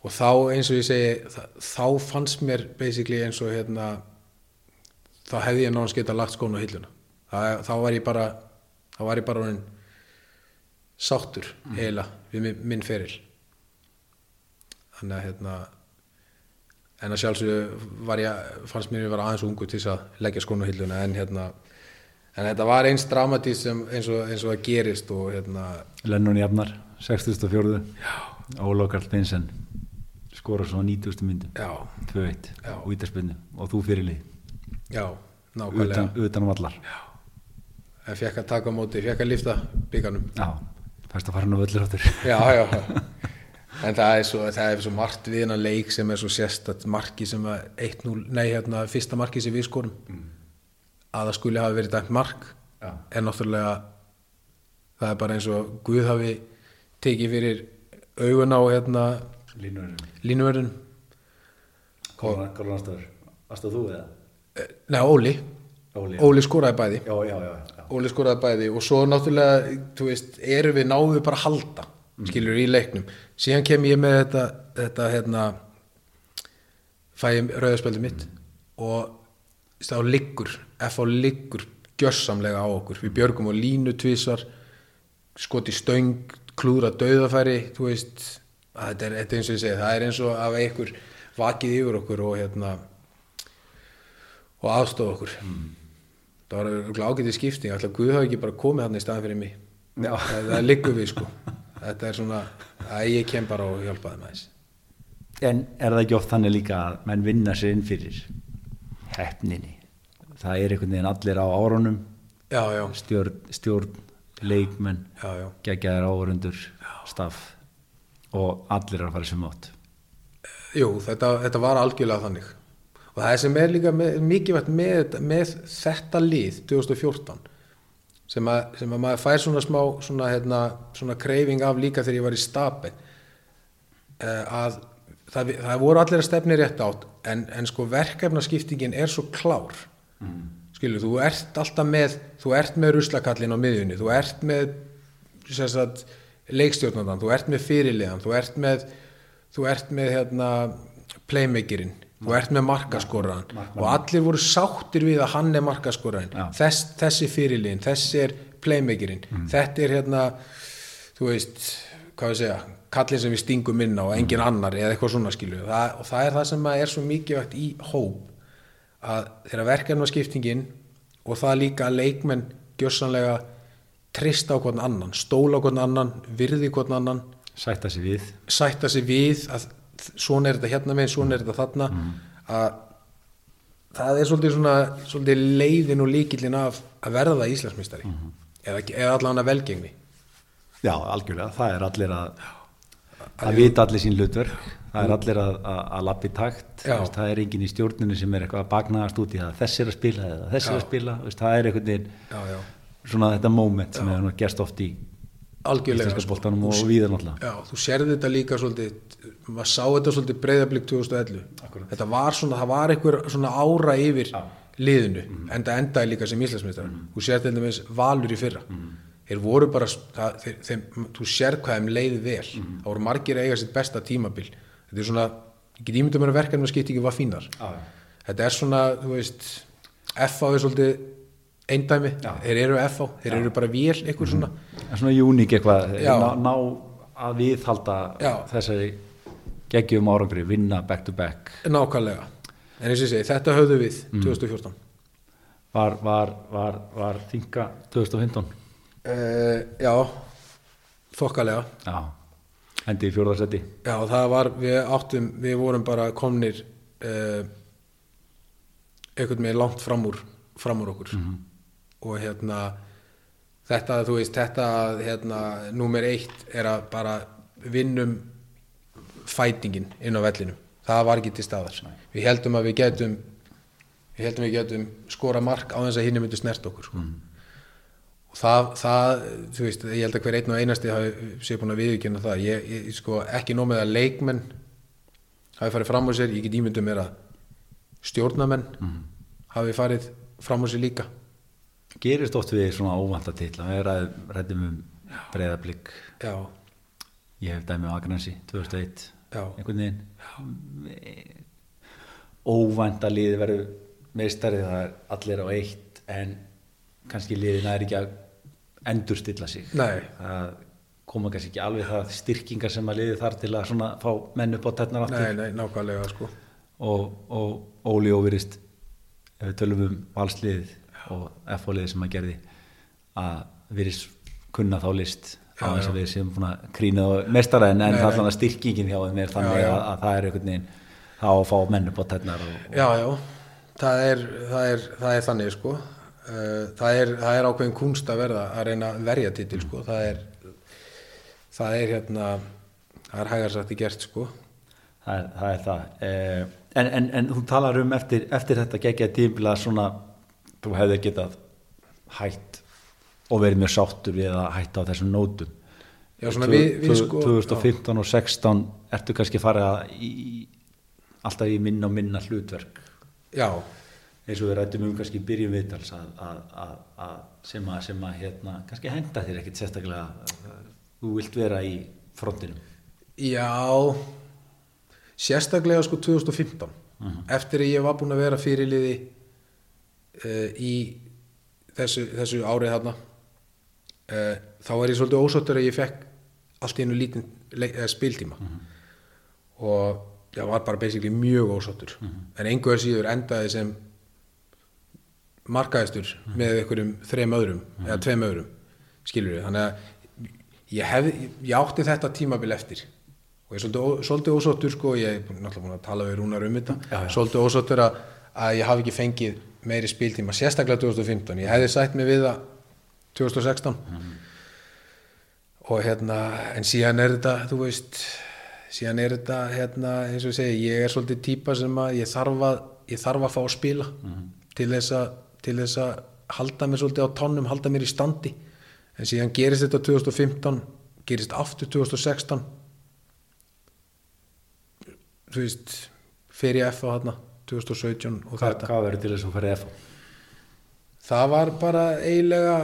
og þá eins og ég segi þá fannst mér basically eins og hérna þá hefði ég náðans geta lagt skónu á hilluna. Þá, þá var ég bara þá var ég bara sáttur heila við minn, feril. Þannig að hérna en að sjálfsögðu var ég, fannst mér að vera aðeins ungu til þess að leggja skónu á hilluna en hérna en þetta var eins dramatís sem eins og, eins og það gerist og hérna Lennon Jafnar 64. Óla Karl Binsen skora svona 90. myndu já, 2-1 Já. og ítaspinnu og þú fyrirlið já, nákvæmlega. Utan, utan um allar. En fekk að taka á móti, fekk að lifta bygganum Já, fæst að fara nú öllir áttur já, já. En það er svo, það er svo margt við hennar leik sem er svo sérstætt marki sem að 1-0, nei hérna fyrsta marki sem við skorum. Að það skuli hafa verið dæmt mark. Já. er náttúrulega það er bara eins og Guð hafi tekið fyrir augun á hérna línuverðin Hvað aðstæður? Aðstæður þú eða? Nei, Óli. Óli Óli skoraði bæði. Já, já, já, já. Óli skoraði bæði og svo náttúrulega þú veist, erum við náðum við bara að halda skilur í leiknum. Síðan kem ég með þetta, þetta hérna fæ ég rauðarspöldi mitt og þá liggur F á liggur gjörsamlega á okkur. Við björgum og línu tvísar skoti stöng, klúðra döðafæri þú veist þetta er, þetta er eins og ég segi, það er eins og að einhver vakið yfir okkur og hérna og aðstofa okkur. Það var ágætið skipting ætla að Guð hafi ekki bara komið hann í staðan fyrir mig. Já. það, það liggur við sko. Þetta er svona að ég kem bara og hjálpa þeim aðeins. En er það ekki oft þannig líka að menn vinna sér inn fyrir hefninni? Það er einhvern veginn allir á árunum, já, já, stjórn, stjórn leikmenn, já, já, geggjaðir áhörundur, staff og allir er að fara sem átt. jú, þetta, þetta var algjörlega þannig og það er sem er líka með, mikilvægt með, með þetta lið 2014 sem að, sem að maður fær svona smá svona, hérna, svona kreifing af líka þegar ég var í stabi að það, það voru allir að stefni rétt átt en, en sko verkefnaskiptingin er svo klár mm. skilur, þú ert alltaf með þú ert með ruslakallin á miðjunni þú ert með sagt, leikstjórnandan, þú ert með fyrirliðan þú ert með, þú ert með hérna, playmakerinn þú ert með markaskoraðan og allir voru sáttir við að hann er markaskoraðan Já. Þess, þessi fyrirliðin, þessi er playmakerinn, þetta er hérna þú veist, hvað við segja kallin sem við stingum inn á og engin annar eða eitthvað svona skilju það, og það er það sem er svo mikilvægt í hóp að þeirra verkefnaskiptingin og það líka að leikmenn gjörsanlega trista á hvern annan, stóla á hvern annan virði hvern annan. Sætta sér við. sætta sig við að svona er þetta hérna með, svona er þetta þarna. Að það er svolítið svona svolítið leiðin og líkillin af að verða Íslandsmeistari. Eða, eða allan að velgengni. Já, algjörlega, það er allir að að vita allir sín hlutverk. Það er allir að, að, að lappi takt. Veist, það er enginn í stjórninu sem er eitthvað að bagnaðast út í það þessi er að spila eða þessi er að spila. Veist, það er einhvern veginn svona þetta moment sem hefur gerst oft í algjörlega íslenska sko. og víðar náttúrulega. Já, þú sérði þetta líka svolítið maður sá þetta svolítið breyðablík 2011 Akkúrat. þetta var svona, það var einhver svona ára yfir Já. liðinu, en það endaði líka sem Íslandsmeistar þú sér til dæmis valur í fyrra. Þeir voru bara það, þeir, þeim, þú sér hvað þeim leiði vel. Það voru margir eiga sitt besta tímabil. Þetta er svona ég get ímyndum mér að verkefni skiptingin var fínar. Já, þetta er svona, þú veist FH er svolítið eindæmi, Já. þeir eru FH þeir eru bara vél, eitthvað svona svona uník eitthvað ná, ná að viðhalda Já. þessari geggjum árangri, vinna back to back. Nákvæmlega, en eins og ég segi, þetta höfðu við Mm. 2014 var, var, var, var þinga 2015 uh, já. Þokkalega. Já, hendi í fjórðarsetti Já, það var, við áttum, við vorum bara komnir uh, einhvern veginn langt fram úr, fram úr okkur og hérna þetta, þú veist, þetta hérna, númer eitt er að bara vinnum fætingin inn á vellinu, það var ekki til staðar. Við heldum að við getum við heldum að við getum skora mark á þess að hinni myndi snert okkur sko. og það, það, þú veist, ég held að hver einn og einasti hafi sér búin að viðkynna það. Ég, ég, sko, ekki nómið að leikmenn hafi farið fram á sér, ég get ímyndum mér að stjórnamenn hafi farið fram á sér líka gerist oft við svona óvanta titla. Við ræð, ræðum um breyðablík ég hef dæmi á Akransi 2001 Já. einhvern veginn. Óvænta liði verður meistari það er allir á eitt en kannski liðina er ekki að endurstilla sig. Nei. það koma kannski ekki alveg það styrkingar sem að liði þar til að svona fá menn upp á tætnar aftur. Nei, nei, nákvæmlega sko. Og, og Óli Óvirist ef við tölum um valsliðið og F-liðið sem að gerði að virðist kunna þá list á þess að við séum krýna þá mestara en, en það er styrkingin hjá þeim er þannig Já, já. Að, að það er einhvern veginn að fá menn upp á tætnar og, og já, já, það er, það er, það er þannig sko. Uh, það er, það er ákveðin kunst að verða að reyna að verja titil sko. Það er það er hérna það er hægar sagt í gert sko. Það er það, er það. Eh, en, en, en þú talar um eftir, eftir þetta geggja tímbila svona þú hefðir getað hætt og verið mjög sáttur við að hætta á þessum nótum. Já, svona við- við sko- 2015 og 16 ertu kannski farið að í, alltaf í minna og minna hlutverk. Já, eins og við rættum um kannski í byrjun viðtals að, að, að, að sem að, sem að hérna, kannski henda þér ekkit sérstaklega að þú vilt vera í frontinum. Já, sérstaklega sko 2015 eftir að ég var búinn að vera fyrirliði uh, í þessu, þessu árið þarna uh, þá var ég svolítið ósáttur að ég fekk allt í einu lítinn eða spiltíma. Og ég var bara basically mjög ósáttur. En einhver síður endaði sem markaðistur með einhverjum þreim öðrum eða tveim öðrum skilur við, þannig að ég, hef, ég átti þetta tímabil eftir. Og ég er svolítið, svolítið ósáttur sko, ég er náttúrulega búin að tala við Rúnar um þetta. Já, já. svolítið ósáttur að, að ég hafi ekki fengið meiri spiltíma, sérstaklega 2015 ég hefði sætt mig við það 2016 og hérna en síðan er þetta, þú veist síðan er þetta, hérna, eins og ég segi ég er svolítið típa sem að ég þarf að ég þarf að fá að spila til þess að, til þess að halda mér svolítið á tónnum, halda mér í standi. En síðan gerist þetta 2015 gerist aftur 2016 þú veist fer ég F á þarna 2017 og hvað, þetta. hvað verður til þess að fara F það var bara eiginlega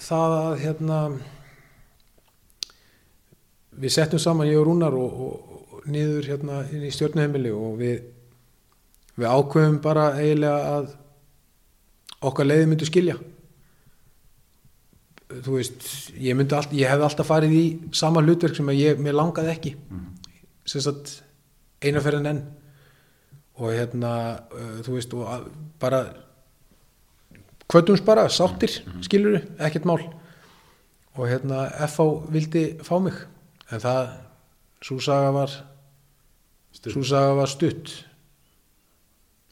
það að hérna við settum saman ég og Rúnar og, og, og niður hérna inn í stjórnuheimili og við við ákveðum bara eiginlega að okkar leiði myndu skilja. Þú veist ég myndi allt, ég hefði alltaf farið í sama hlutverk sem að ég, mér langaði ekki. Sem sagt eina fyrir en enn og hérna uh, þú veist og bara kvötumst bara, sáttir skilur ekkert mál. Og hérna FH vildi fá mig. En það svo saga var svo saga var stutt.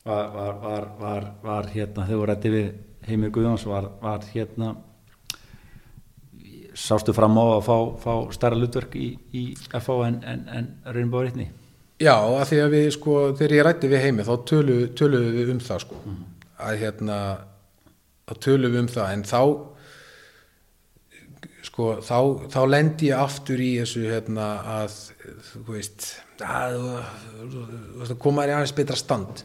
Var, var, var, var, var hérna þegar við rætti við Heimir Guðjóns var, var hérna sástu fram á að fá, fá stærra hlutverk í, í FH en, en, en Raunbáður einni Já, að því að við sko, þegar ég rætti við heimi þá töluðum tölu við um það sko. Að hérna þá töluðum við um það en þá sko, þá, þá lendi ég aftur í þessu hérna að þú veist að, þú- þú veist, að koma þér í aðeins betra stand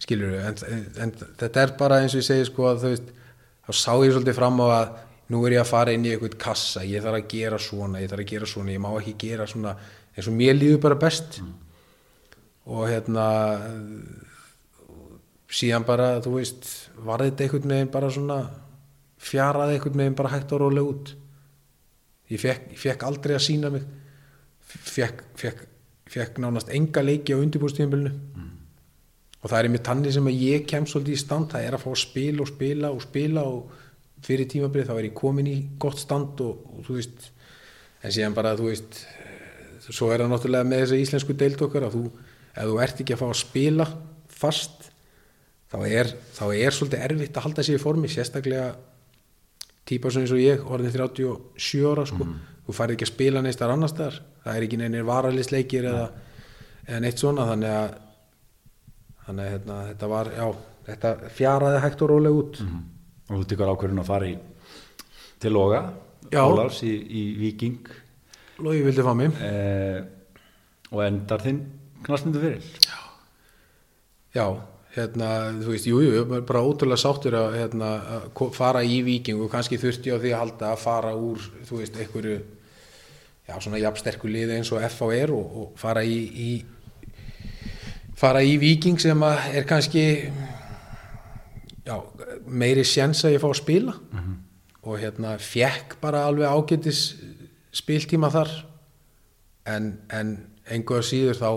skilur við, en, en þetta er bara eins og ég segi sko að þú veist þá sá ég svolítið fram á að nú er ég að fara inn í eitthvað kassa, ég þarf að gera svona ég þarf að gera svona, ég má ekki gera svona eins og mér líður bara best og hérna síðan bara, þú veist var þetta einhvern veginn bara svona fjaraði einhvern veginn bara hægt og rólega út. Ég fekk, ég fekk aldrei að sína mig. Fekk, fekk, fekk nánast enga leiki á undirbúrstíðanbylnu mm. og það er einmitt tannig sem að ég kem svolítið í stand, það er að fá að spila og spila og spila og fyrir tímabrið þá er ég komin í gott stand og, og þú veist en síðan bara þú veist svo er það náttúrulega með þessa íslensku deild okkar að þú, ef þú ert ekki að fá að spila fast þá er, þá er svolítið erfitt að halda sér í formi sérstaklega típa sem eins og ég, orðin 37 ára sko, þú færði ekki að spila neist þar annar staðar, það er ekki neynir varalisleikir eða, eða neitt svona þannig að, þannig að hérna, þetta var, já, þetta fjaraði hægt og rólega út. Og þú tekur ákvörðun að fara í til Loga, Já. Ólafs í, í Viking Lógi vildi fá mig? Eh, og endar þinn knastmyndu fyrir. Já, hérna, þú veist, jú, jú, bara ótrúlega sáttur að hérna, fara í viking og kannski þurfti á því að halda að fara úr, þú veist, einhverju, já, svona jafnsterku liði eins og F á er og, og fara í, í, fara í viking sem að er kannski, já, meiri sjens að ég fá að spila. Og hérna, fekk bara alveg ágætis spiltíma þar. En, en engu að síður þá,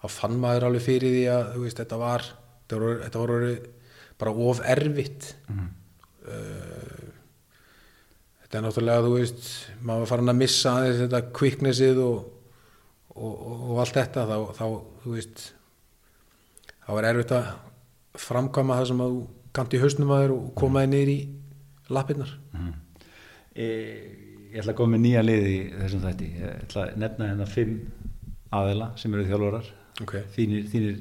þá fann maður alveg fyrir því að veist, þetta var þetta var, þetta orðið bara of erfitt. Uh, þetta er náttúrulega þú veist, maður var farin að missa aðeins þetta quicknessið og, og, og, og allt þetta þá, þá þú veist þá er erfitt að framkvæma það sem að þú kannt í hausnum að þér og koma þér niður í lappirnar. Eh, ég ætla að koma með nýja liði þessum þætti. Ég ætla að nefna hérna fimm aðila sem eru þjálfarar ok, þínir, þínir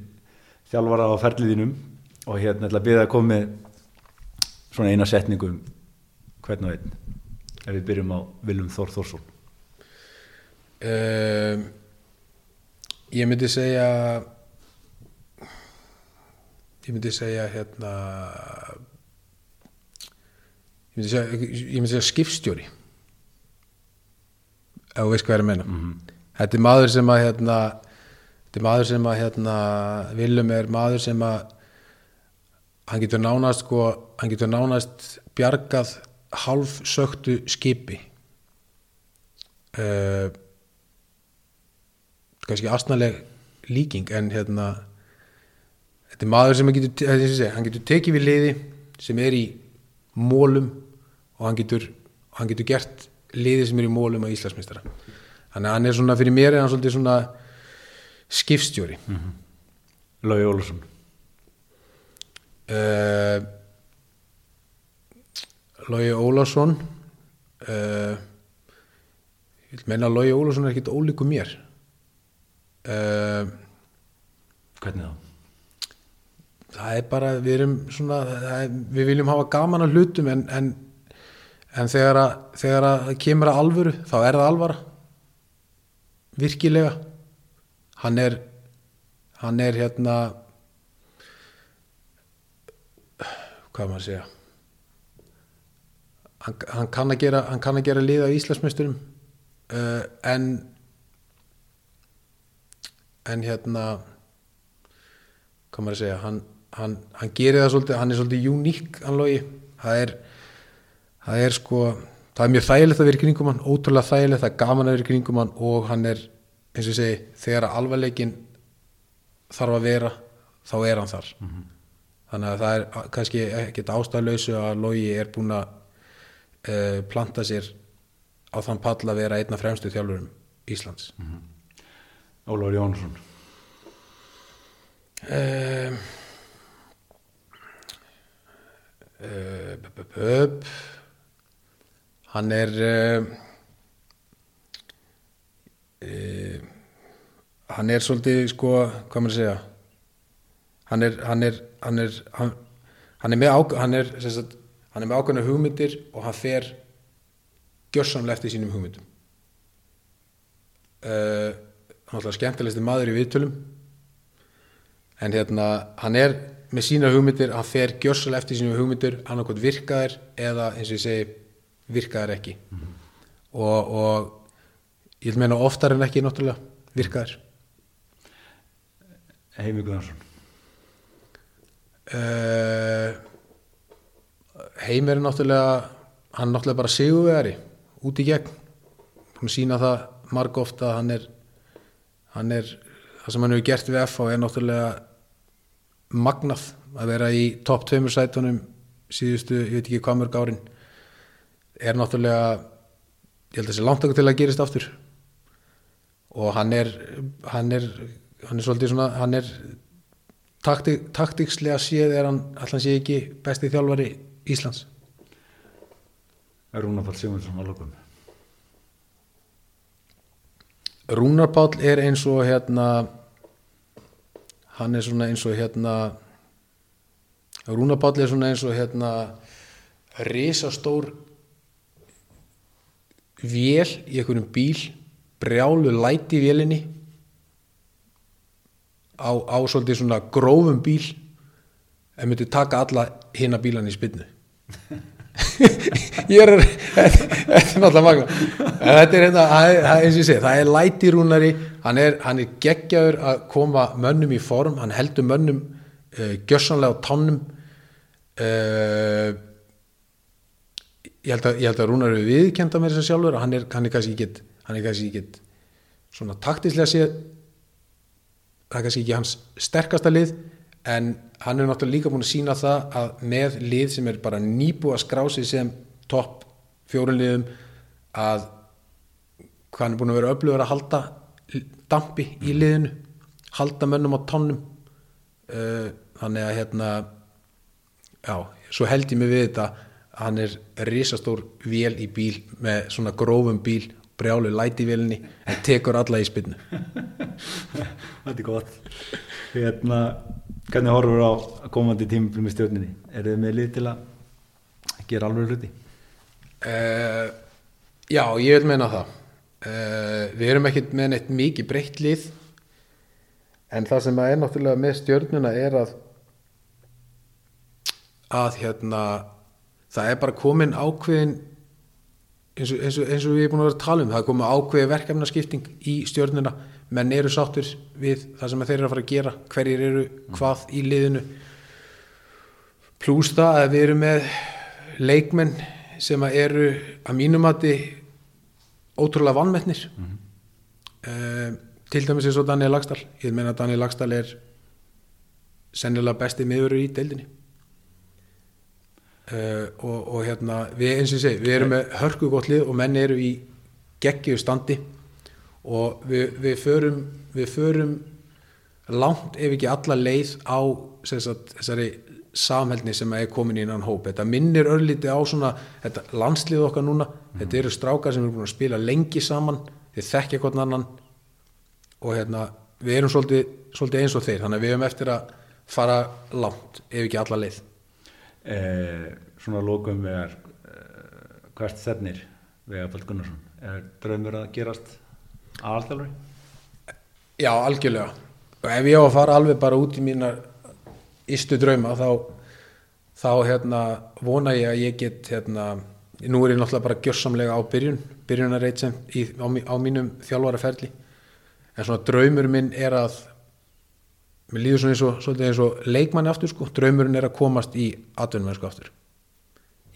þjálfarar á ferliðinum og hérna ætla að byrja að koma með svona eina setningu um hvern og einn ef við byrjum á Viljum Þór Þórsson. Um, ég myndi segja ég myndi segja hérna ég myndi segja, ég myndi segja skipstjóri ef þú veist hvað er að menna þetta er maður sem að hérna, þetta er maður sem að hérna, Willum er maður sem að hann getur nánast sko, hann getur nánast bjargað hálf söktu skipi. Uh, kannski astnaleg líking en hérna þetta er maður sem getur, ég segi, hann getur tekið við liði sem er í mólum og hann getur, hann getur gert liði sem er í mólum á Íslandsmeistara. Þannig að hann er svona fyrir mér er hann svolítið svona skipstjóri. Lói Ólusson uh, Lógi Ólafsson uh, ég vil meina að Lógi Ólafsson er ekkit ólíku mér. Uh, hvernig þá? það er bara við erum svona er, við viljum hafa gaman að hlutum en, en, en þegar, að, þegar að kemur að alvöru þá er það alvara. Virkilega hann er hann er hérna hvað maður að segja? Hann, hann kann að gera hann kann að gera lið á Íslandsmeisturum uh, en en hérna hvað maður að segja? Hann, hann, hann gerir það svolítið hann er svolítið uník hann logi. Það er, það er sko það er mjög þægilegt að vera í kringum hann ótrúlega þægilegt, það er gaman að vera í kringum hann og hann er, eins og ég segi þegar alvarleikin þarf að vera þá er hann þar þannig að það er kannski ekkert ástæðlausu að logi er búin að uh, planta sér á þann pall að vera einna fremstu þjálfurum Íslands Ólafur Jónsson um, uh, b- b- b- hann er uh, hann er svolítið sko, hvað maður að segja? Hann er hann er, hann er, hann, hann er með ák hann sem sagt, hann með ákveðna hugmyndir og hann fer gjörsamlega eftir sínum hugmyndum. Uh, hann er alltaf skemmtilegsti maður í viðtölum. En hérna hann er með sína hugmyndir hann fer gjörsamlega eftir sínum hugmyndir hann okkur virkaðir eða eins og ég segi virkaðir ekki. Og, og ég vil meina oftar en ekki náttúrulega virkaðir Heimi Guðansson uh, Heimir er náttúrulega hann er náttúrulega bara sigurvegari út í gegn. Hún sína það marg ofta hann er hann er það sem hann hefur gert við F er náttúrulega magnað að vera í topp tveimur sætunum síðustu, ég veit ekki hvað mörg árin. Er náttúrulega ég held að það sé langt okkur til að gerist aftur og hann er hann er, hann er svolítið svona hann er taktik, taktikslega séð er hann allan sé ekki besti þjálfari Íslands. Rúnar Pál Sigmundsson að lokum. Rúnar Páll er eins og hérna hann er svona eins og hérna Rúnar Páll er svona eins og hérna risastór vél í einhverjum bíl brjálu læti í vélinni á, á svolítið svona grófum bíl en myndi taka alla hina bílan í spinnu ég er þetta er náttúrulega magna þetta er hérna, það er- eins og ég segi það er læti rúnari, hann er, hann er geggjaður að koma mönnum í form hann heldur mönnum uh, gjössanlega á tánum. Uh, að, ég held að Rúnar er viðkenda þess að sjálfur hann er, hann er kannski ekki hann er kannski ekki svona taktislega séð það er kannski ekki hans sterkasta lið en hann er náttúrulega líka búin að sína það að með lið sem er bara nýbúið að skrá sig sem topp fjórunliðum að hvað hann er búin að vera öflugur að halda dampi í liðinu halda mönnum á tónnum uh, þannig að hérna já, svo held ég mig við þetta hann er risastór vél í bíl með svona grófum bíl brjálu læti í vélinni en tekur alla í spinnu Þetta er gott hérna, Hvernig horfur á komandi tímafél með stjórninni? Er þið með lið til að gera alveg hluti? Uh, já, ég vil meina það uh, Við erum ekkert með neitt mikið breytt lið en það sem er náttúrulega með stjörnuna er að að hérna það er bara komin ákveðin eins og, eins og, eins og við erum búin að vera að tala um það er komin ákveði verkefnaskipting í stjörnuna menn eru sáttur við það sem þeir eru að fara að gera hverjir eru hvað í liðinu. Pluss það að við erum með leikmenn sem að eru að mínumati ótrúlega vannmettnir mm til dæmis eins og Daniel Lagstall ég meina að Daniel Lagstall er sennilega besti miðurur í deildinni uh, og, og hérna við eins og ég segi, við erum með hörku gott lið og menn eru í geggiðu standi og við, við förum við förum langt ef ekki alla leið á sagt, þessari samhældni sem er komin innan hóp. Þetta minnir örlítið á svona þetta landslið okkar núna, þetta eru strákar sem eru búin að spila lengi saman. Þeir þekkja hvern annan. Og hérna við erum svolítið, svolítið eins og þeir. Þannig að við erum eftir að fara langt ef ekki alla leið Eh, svona lókum vegar eh, hvert stefnir Vegafald Gunnarsson? Er draumur að gerast aðalþjálfari? Já, algjörlega. Og ef ég á að fara alveg bara út í mínar istu drauma þá, þá hérna, vona ég að ég get hérna, nú er ég náttúrulega bara gjörsamlega á byrjun byrjunarreit sem í, á, á mínum þjálfaraferli. En svona draumur minn er að mér líður svona eins og, svolítið eins og leikmanni aftur sko, draumurinn er að komast í atvinnmennsku aftur.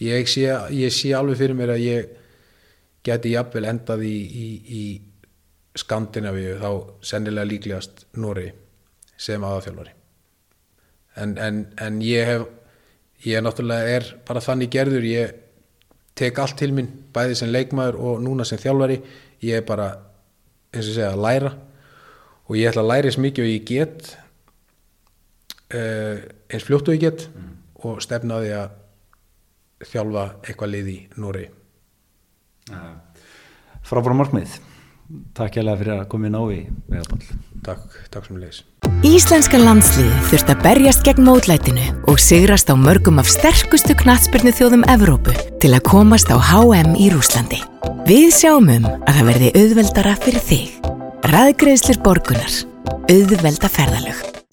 Ég sé, ég sé alveg fyrir mér að ég geti jafnvel endað í, í, í Skandinavíu þá sennilega líklegast Nóri sem aðafjálfari en, en, en ég hef ég náttúrulega er bara þannig gerður ég tek allt til minn bæði sem leikmaður og núna sem þjálfari. Ég er bara eins og segja að læra. Og ég ætla að læra eins mikið og ég get eins fljótt og ég get og stefna á því að þjálfa eitthvað lið í Nóri Frábæra markmið Takk hérlega fyrir að koma inn á í Vegafald takk, takk sem leis Íslenska landsliði þurft að berjast gegn mótlætinu og sigrast á mörgum af sterkustu knatsbyrnu þjóðum Evrópu til að komast á HM í Rúslandi. Við sjáum um að það verði auðveldara fyrir þig. Ræðgreðslir borgunar. Auðvelda ferðalög.